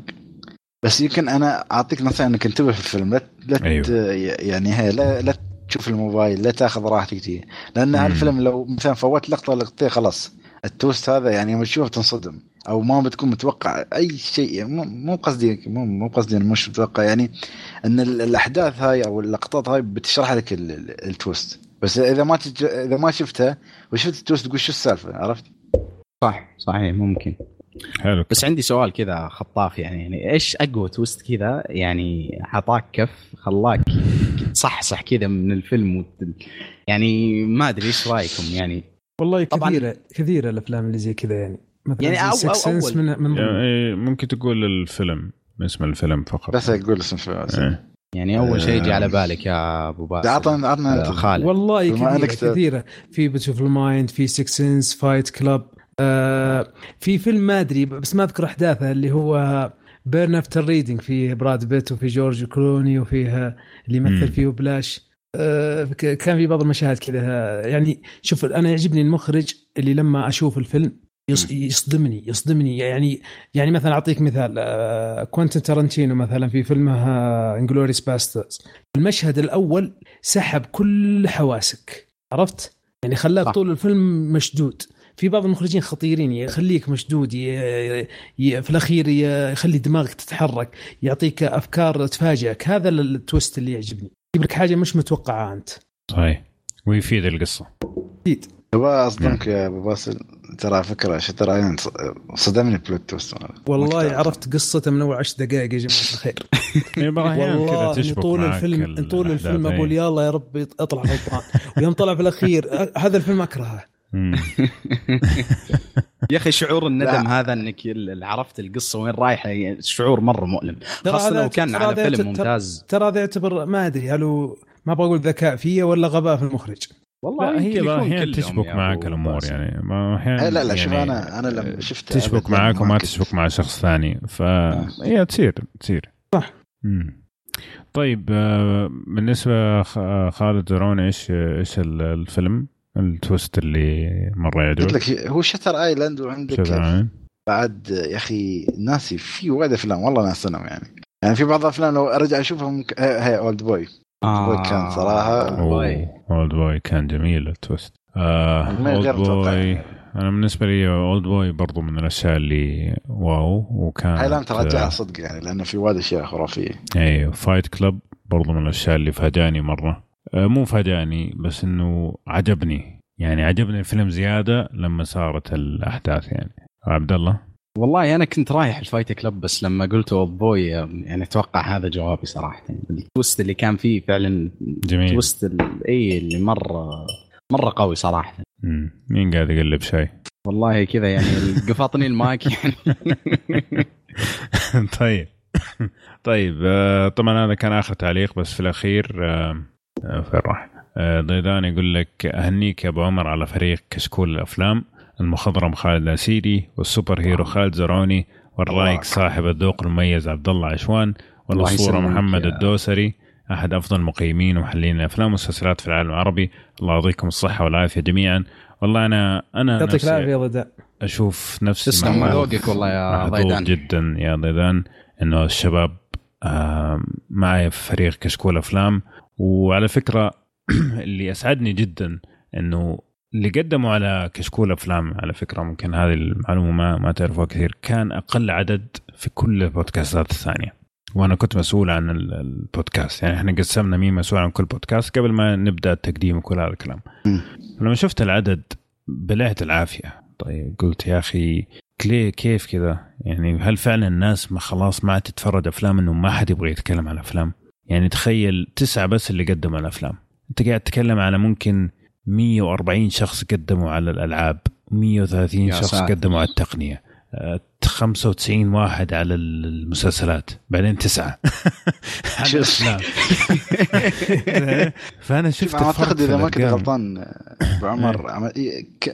بس يمكن أنا أعطيك نصيحه إنك انتبه في الفيلم لا لا أيوه. يعني هي لا لا تشوف الموبايل لا تاخذ راحتك فيه لأن. الفيلم لو مثلا فوت لقطة لقطتين خلاص ال twist هذا يعني لما تشوفه تنصدم أو ما بتكون متوقع أي شيء يعني مو مو قصدي مو مو قصدي مش متوقع. يعني إن ال- الأحداث هاي أو اللقطات هاي بتشرح لك ال- ال- ال twist بس إذا ما تج... إذا ما شفتها وشفت ال twist تقول شو السالفة عرفت؟ صح صحيح ممكن. حلو. بس عندي سؤال كذا خطاف يعني يعني إيش أقوى twist كذا؟ يعني حطاك كف خلاك تصحصح كذا من الفيلم وت... يعني ما أدري إيش رأيكم يعني؟ والله طبعاً. كثيره كثيرة الأفلام اللي زي كذا يعني. مثلا يعني أو- أو- Sense أول. من من. يعني ممكن تقول الفيلم اسم الفيلم فقط بس أقول اسم الفيلم إيه. يعني أول شيء يجي. على بالك يا أبو باسل عطنا عطنا آه، خالد والله كثيره كثيرة في Beautiful Mind في Sixth Sense Fight Club آه في فيلم ما أدري بس ما أذكر أحداثه اللي هو Burn After Reading فيه براد بيت وفي جورج كلوني وفيه اللي. يمثل فيه بلاش آه ك- كان في بعض المشاهد كذا يعني شوف أنا يعجبني المخرج اللي لما أشوف الفيلم يصدمني يصدمني. يعني يعني مثلا أعطيك مثال آه، كوينتين تارانتينو مثلا في فيلمه Inglourious Basterds المشهد الأول سحب كل حواسك عرفت؟ يعني خلاك. طول الفيلم مشدود. في بعض المخرجين خطيرين يخليك مشدود ي... ي... في الأخير ي- يخلي دماغك تتحرك يعطيك أفكار تفاجئك. هذا ال twist اللي يعجبني. يجيب لك حاجة مش متوقعة أنت. صحيح. ويفيد القصة. أكيد أبغى اصدمك يا أبو باسل. ترى فكرة Shutter Island صدمني plot twist والله عرفت قصته من اول عشر دقائق يا جماعة الخير *laughs* أحيان كذا والله طول الفيلم ال- طول الفيلم. أقول إيه. يلا يا رب اطلع غلطان ويوم طلع في الأخير هذا الفيلم أكرهه. *laughs* يا أخي شعور الندم لا. هذا إنك ال- عرفت القصة وين رايحة يعني شعور مرة مؤلم ترى خاصة لو كان ترى على فيلم ممتاز ترى هذا يعتبر ما أدري هل هو ما بقول ذكاء فيه ولا غباء في المخرج والله لا هي أحيانا تشبك معك الأمور. يعني. ما أحيانا لا لا شوف يعني أنا أنا لما شفت تشبك معك وما تشبك مع شخص ثاني. فهي تصير تصير. صح. مم. طيب آه، بالنسبة خ- خالد زرون إيش إيش ال- الفيلم؟ التويست اللي مرة قلت يعجبك لك هو شتر ايلاند وعندك شذا بعد يا أخي ناسي في وايد أفلام والله ناسينهم يعني. يعني في بعض الأفلام لو أرجع اشوفها ممكن هي, هي اولد بوي آه كان صراحة- والله. اولد بوي كان جميل التويست آه اولد متوقع. بوي أنا بالنسبة لي اولد بوي برضو من الأشياء اللي واو وكان هايلاند ترجعها صدق يعني لأنه في وايد أشياء خرافية. أيوه Fight Club برضو من الأشياء اللي فاجأني مرة. آه، مو فاجأني بس إنه عجبني. يعني عجبني الفيلم زيادة لما صارت الأحداث يعني. عبد الله؟ والله أنا كنت رايح ال Fight Club بس لما قلت Oldboy يعني أتوقع هذا جوابي صراحة. ال twist اللي كان فيه فعلا جميل. twist ال- إي اللي مرة مرة قوي صراحة. مم. مين قاعد يقلب شاي والله كذا يعني قفطني المايك يعني. *laughs* طيب. طيب آه، طبعا هذا كان آخر تعليق بس في الأخير آه، آه، فين راح؟ ضيدان يقول لك أهنيك يا أبو عمر على فريق كشكول الأفلام. المخضرم خالد الاسيدي وال superhero خالد زرعوني والرايق صاحب الذوق المميز عبد الله عشوان والأسطورة محمد يا. الدوسري أحد أفضل المقيمين ومحللين الأفلام والمسلسلات في العالم العربي. الله يعطيكم الصحة والعافية جميعا. والله أنا أنا يعطيك العافية يا ضيدان. أشوف نفسي تسلم ذوقك والله يا ضيدان. جدا يا ضيدان إنه الشباب معي في فريق كشكول أفلام. وعلى فكرة *clears throat* اللي أسعدني جدا إنه اللي قدموا على كشكول أفلام على فكرة ممكن هذه المعلومة ما ما تعرفوها كثير كان أقل عدد في كل البودكاستات الثانية. وأنا كنت مسؤول عن البودكاست يعني إحنا قسمنا مين مسؤول عن كل بودكاست قبل ما نبدأ التقديم وكل هذا الكلام. لما شفت العدد بلعت العافية. طيب قلت يا أخي ليه كيف كذا؟ يعني هل فعلا الناس ما خلاص ما تتفرج أفلام إنه ما حد يبغى يتكلم على أفلام؟ يعني تخيل تسعة بس اللي قدموا الأفلام. أنت قاعد تتكلم على ممكن 140 شخص قدموا على الألعاب 130 شخص ساتر. قدموا على التقنية. 95 واحد على المسلسلات بعدين تسعة. *laughs* على الافلام *laughs* فأنا شفت أعتقد إذا ما كنت غلطان أبو عمر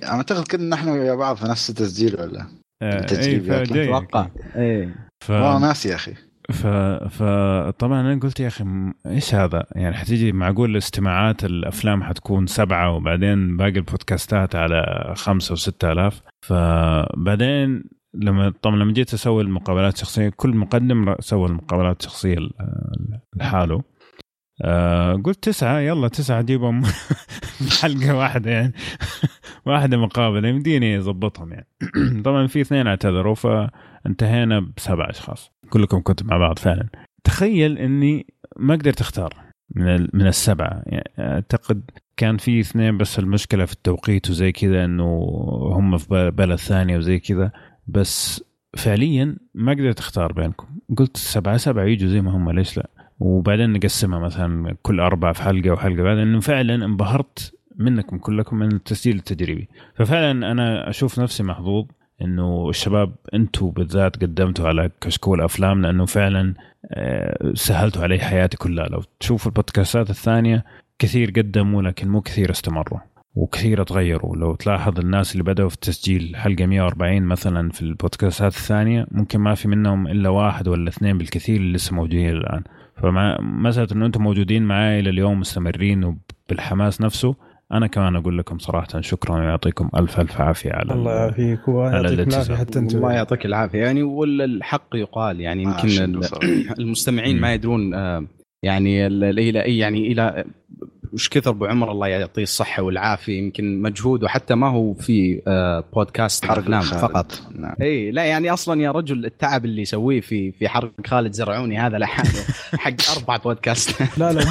أعتقد كنا نحن ويا بعض في نفس التسجيل ولا؟ التسجيل أتوقع. اي والله ناسي يا أخي. ف... فطبعا أنا قلت يا أخي إيش هذا؟ يعني حتيجي معقول استماعات الأفلام حتكون سبعة وبعدين باقي البودكاستات على خمسة وستة آلاف. فبعدين لما طبعا لما جيت أسوي المقابلات الشخصية كل مقدم سوى المقابلات الشخصية لحاله. آه قلت تسعة يلا تسعة اجيبهم *laughs* حلقة واحدة يعني. *laughs* واحدة مقابلة يمديني اضبطهم يعني. *clears throat* طبعا في اثنين اعتذروا فانتهينا بسبع أشخاص. كلكم كنتوا مع بعض فعلا. تخيل إني ما قدرت أختار من من السبعة. يعني أعتقد كان في اثنين بس المشكلة في التوقيت وزي كذا إنه هم في بلد ثانية وزي كذا. بس فعليا ما قدرت أختار بينكم. قلت سبعة سبعة يجوا زي ما هم ليش لا؟ وبعدين نقسمها مثلا كل أربعة في حلقة وحلقة بعدين إنه فعلا انبهرت منكم كلكم من التسجيل التجريبي ففعلا أنا أشوف نفسي محظوظ. إنه الشباب أنتم بالذات قدمتوا على كشكول أفلام لأنه فعلا آه، سهلتوا علي حياتي كلها. لو تشوفوا البودكاستات الثانية كثير قدموا لكن مو كثير استمروا وكثير تغيروا. لو تلاحظ الناس اللي بدأوا في التسجيل حلقة 140 مثلا في البودكاستات الثانية ممكن ما في منهم إلا واحد ولا اثنين بالكثير اللي لسه موجودين الآن. فمع مسألة أنه أنتم موجودين معي إلى اليوم مستمرين وبالحماس نفسه. أنا كمان أقول لكم صراحة شكرا ويعطيكم ألف ألف عافية على الله يعافيك ويعطيك العافية حتى أنت. الله يعطيك العافية. يعني والحق يقال يعني يمكن *clears throat* المستمعين ما يدرون آه، يعني إلى يعني إلى وش كثر أبو عمر الله يعطيه الصحة والعافية يمكن مجهوده حتى ما هو في آه، بودكاست أفلام فقط. نعم. اي لا يعني أصلا يا رجل التعب اللي يسويه في في حرق خالد زرعوني هذا لحاله *laughs* حق أربع بودكاست لا لا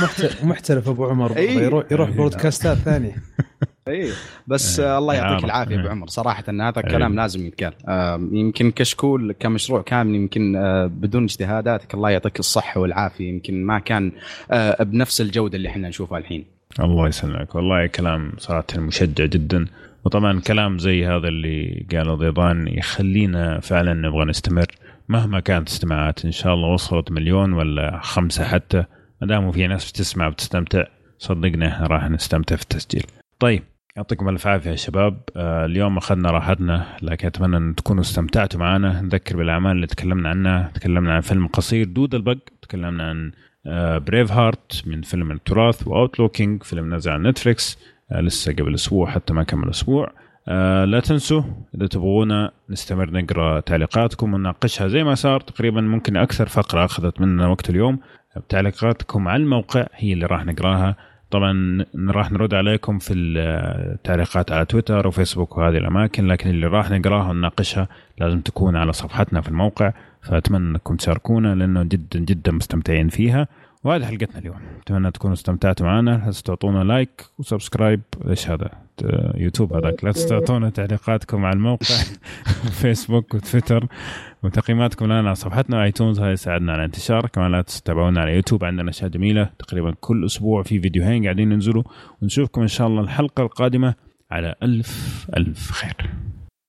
محترف أبو عمر. يروح يروح بودكاستات ثانية *laughs* اي بس آه الله يعطيك العافية أبو عمر. صراحة إن هذا الكلام لازم يتقال. آه يمكن كشكول كمشروع كامل يمكن آه بدون اجتهاداتك الله يعطيك الصحة والعافية. يمكن ما كان آه بنفس الجودة اللي إحنا نشوفها الحين. الله يسلمك. والله كلام صراحة مشجع جدا. وطبعا كلام زي هذا اللي قاله ضيضان يخلينا فعلا نبغى نستمر. مهما كانت استماعات إن شاء الله وصلت مليون ولا خمسة حتى ما دام في ناس بتسمع وتستمتع صدقنا راح نستمتع في التسجيل. طيب يعطيكم ألف عافية يا شباب. آه اليوم أخذنا راحتنا لكن أتمنى أن تكونوا استمتعتوا معنا. نذكر بالأعمال اللي تكلمنا عنها. تكلمنا عن فيلم قصير دود البق تكلمنا عن آه Braveheart من فيلم التراث و Outlaw King فيلم نزل على نتفليكس. آه لسه قبل أسبوع حتى ما كمل أسبوع. آه لا تنسوا إذا تبغونا نستمر نقرأ تعليقاتكم ونناقشها زي ما صار. تقريبا ممكن أكثر فقرة أخذت مننا وقت اليوم. تعليقاتكم على الموقع هي اللي راح نقراها. طبعا راح نرد عليكم في التعليقات على تويتر وفيسبوك وهذه الأماكن لكن اللي راح نقراها ونناقشها لازم تكون على صفحتنا في الموقع فأتمنى أنكم تشاركونا لأنه جدا جدا مستمتعين فيها. وهذه حلقتنا اليوم. أتمنى تكونوا استمتعتوا معنا. تعطونا like و subscribe؟ إيش هذا؟ يوتيوب هذاك. لا تعطونا تعليقاتكم على الموقع. *laughs* فيسبوك وتويتر. وتقييماتكم لنا على صفحتنا ايتونز هذا يساعدنا على الانتشار كمان لا تتابعونا على يوتيوب. عندنا أشياء جميلة. تقريبا كل أسبوع في فيديوهين قاعدين ننزلوا ونشوفكم إن شاء الله الحلقة القادمة على ألف ألف خير.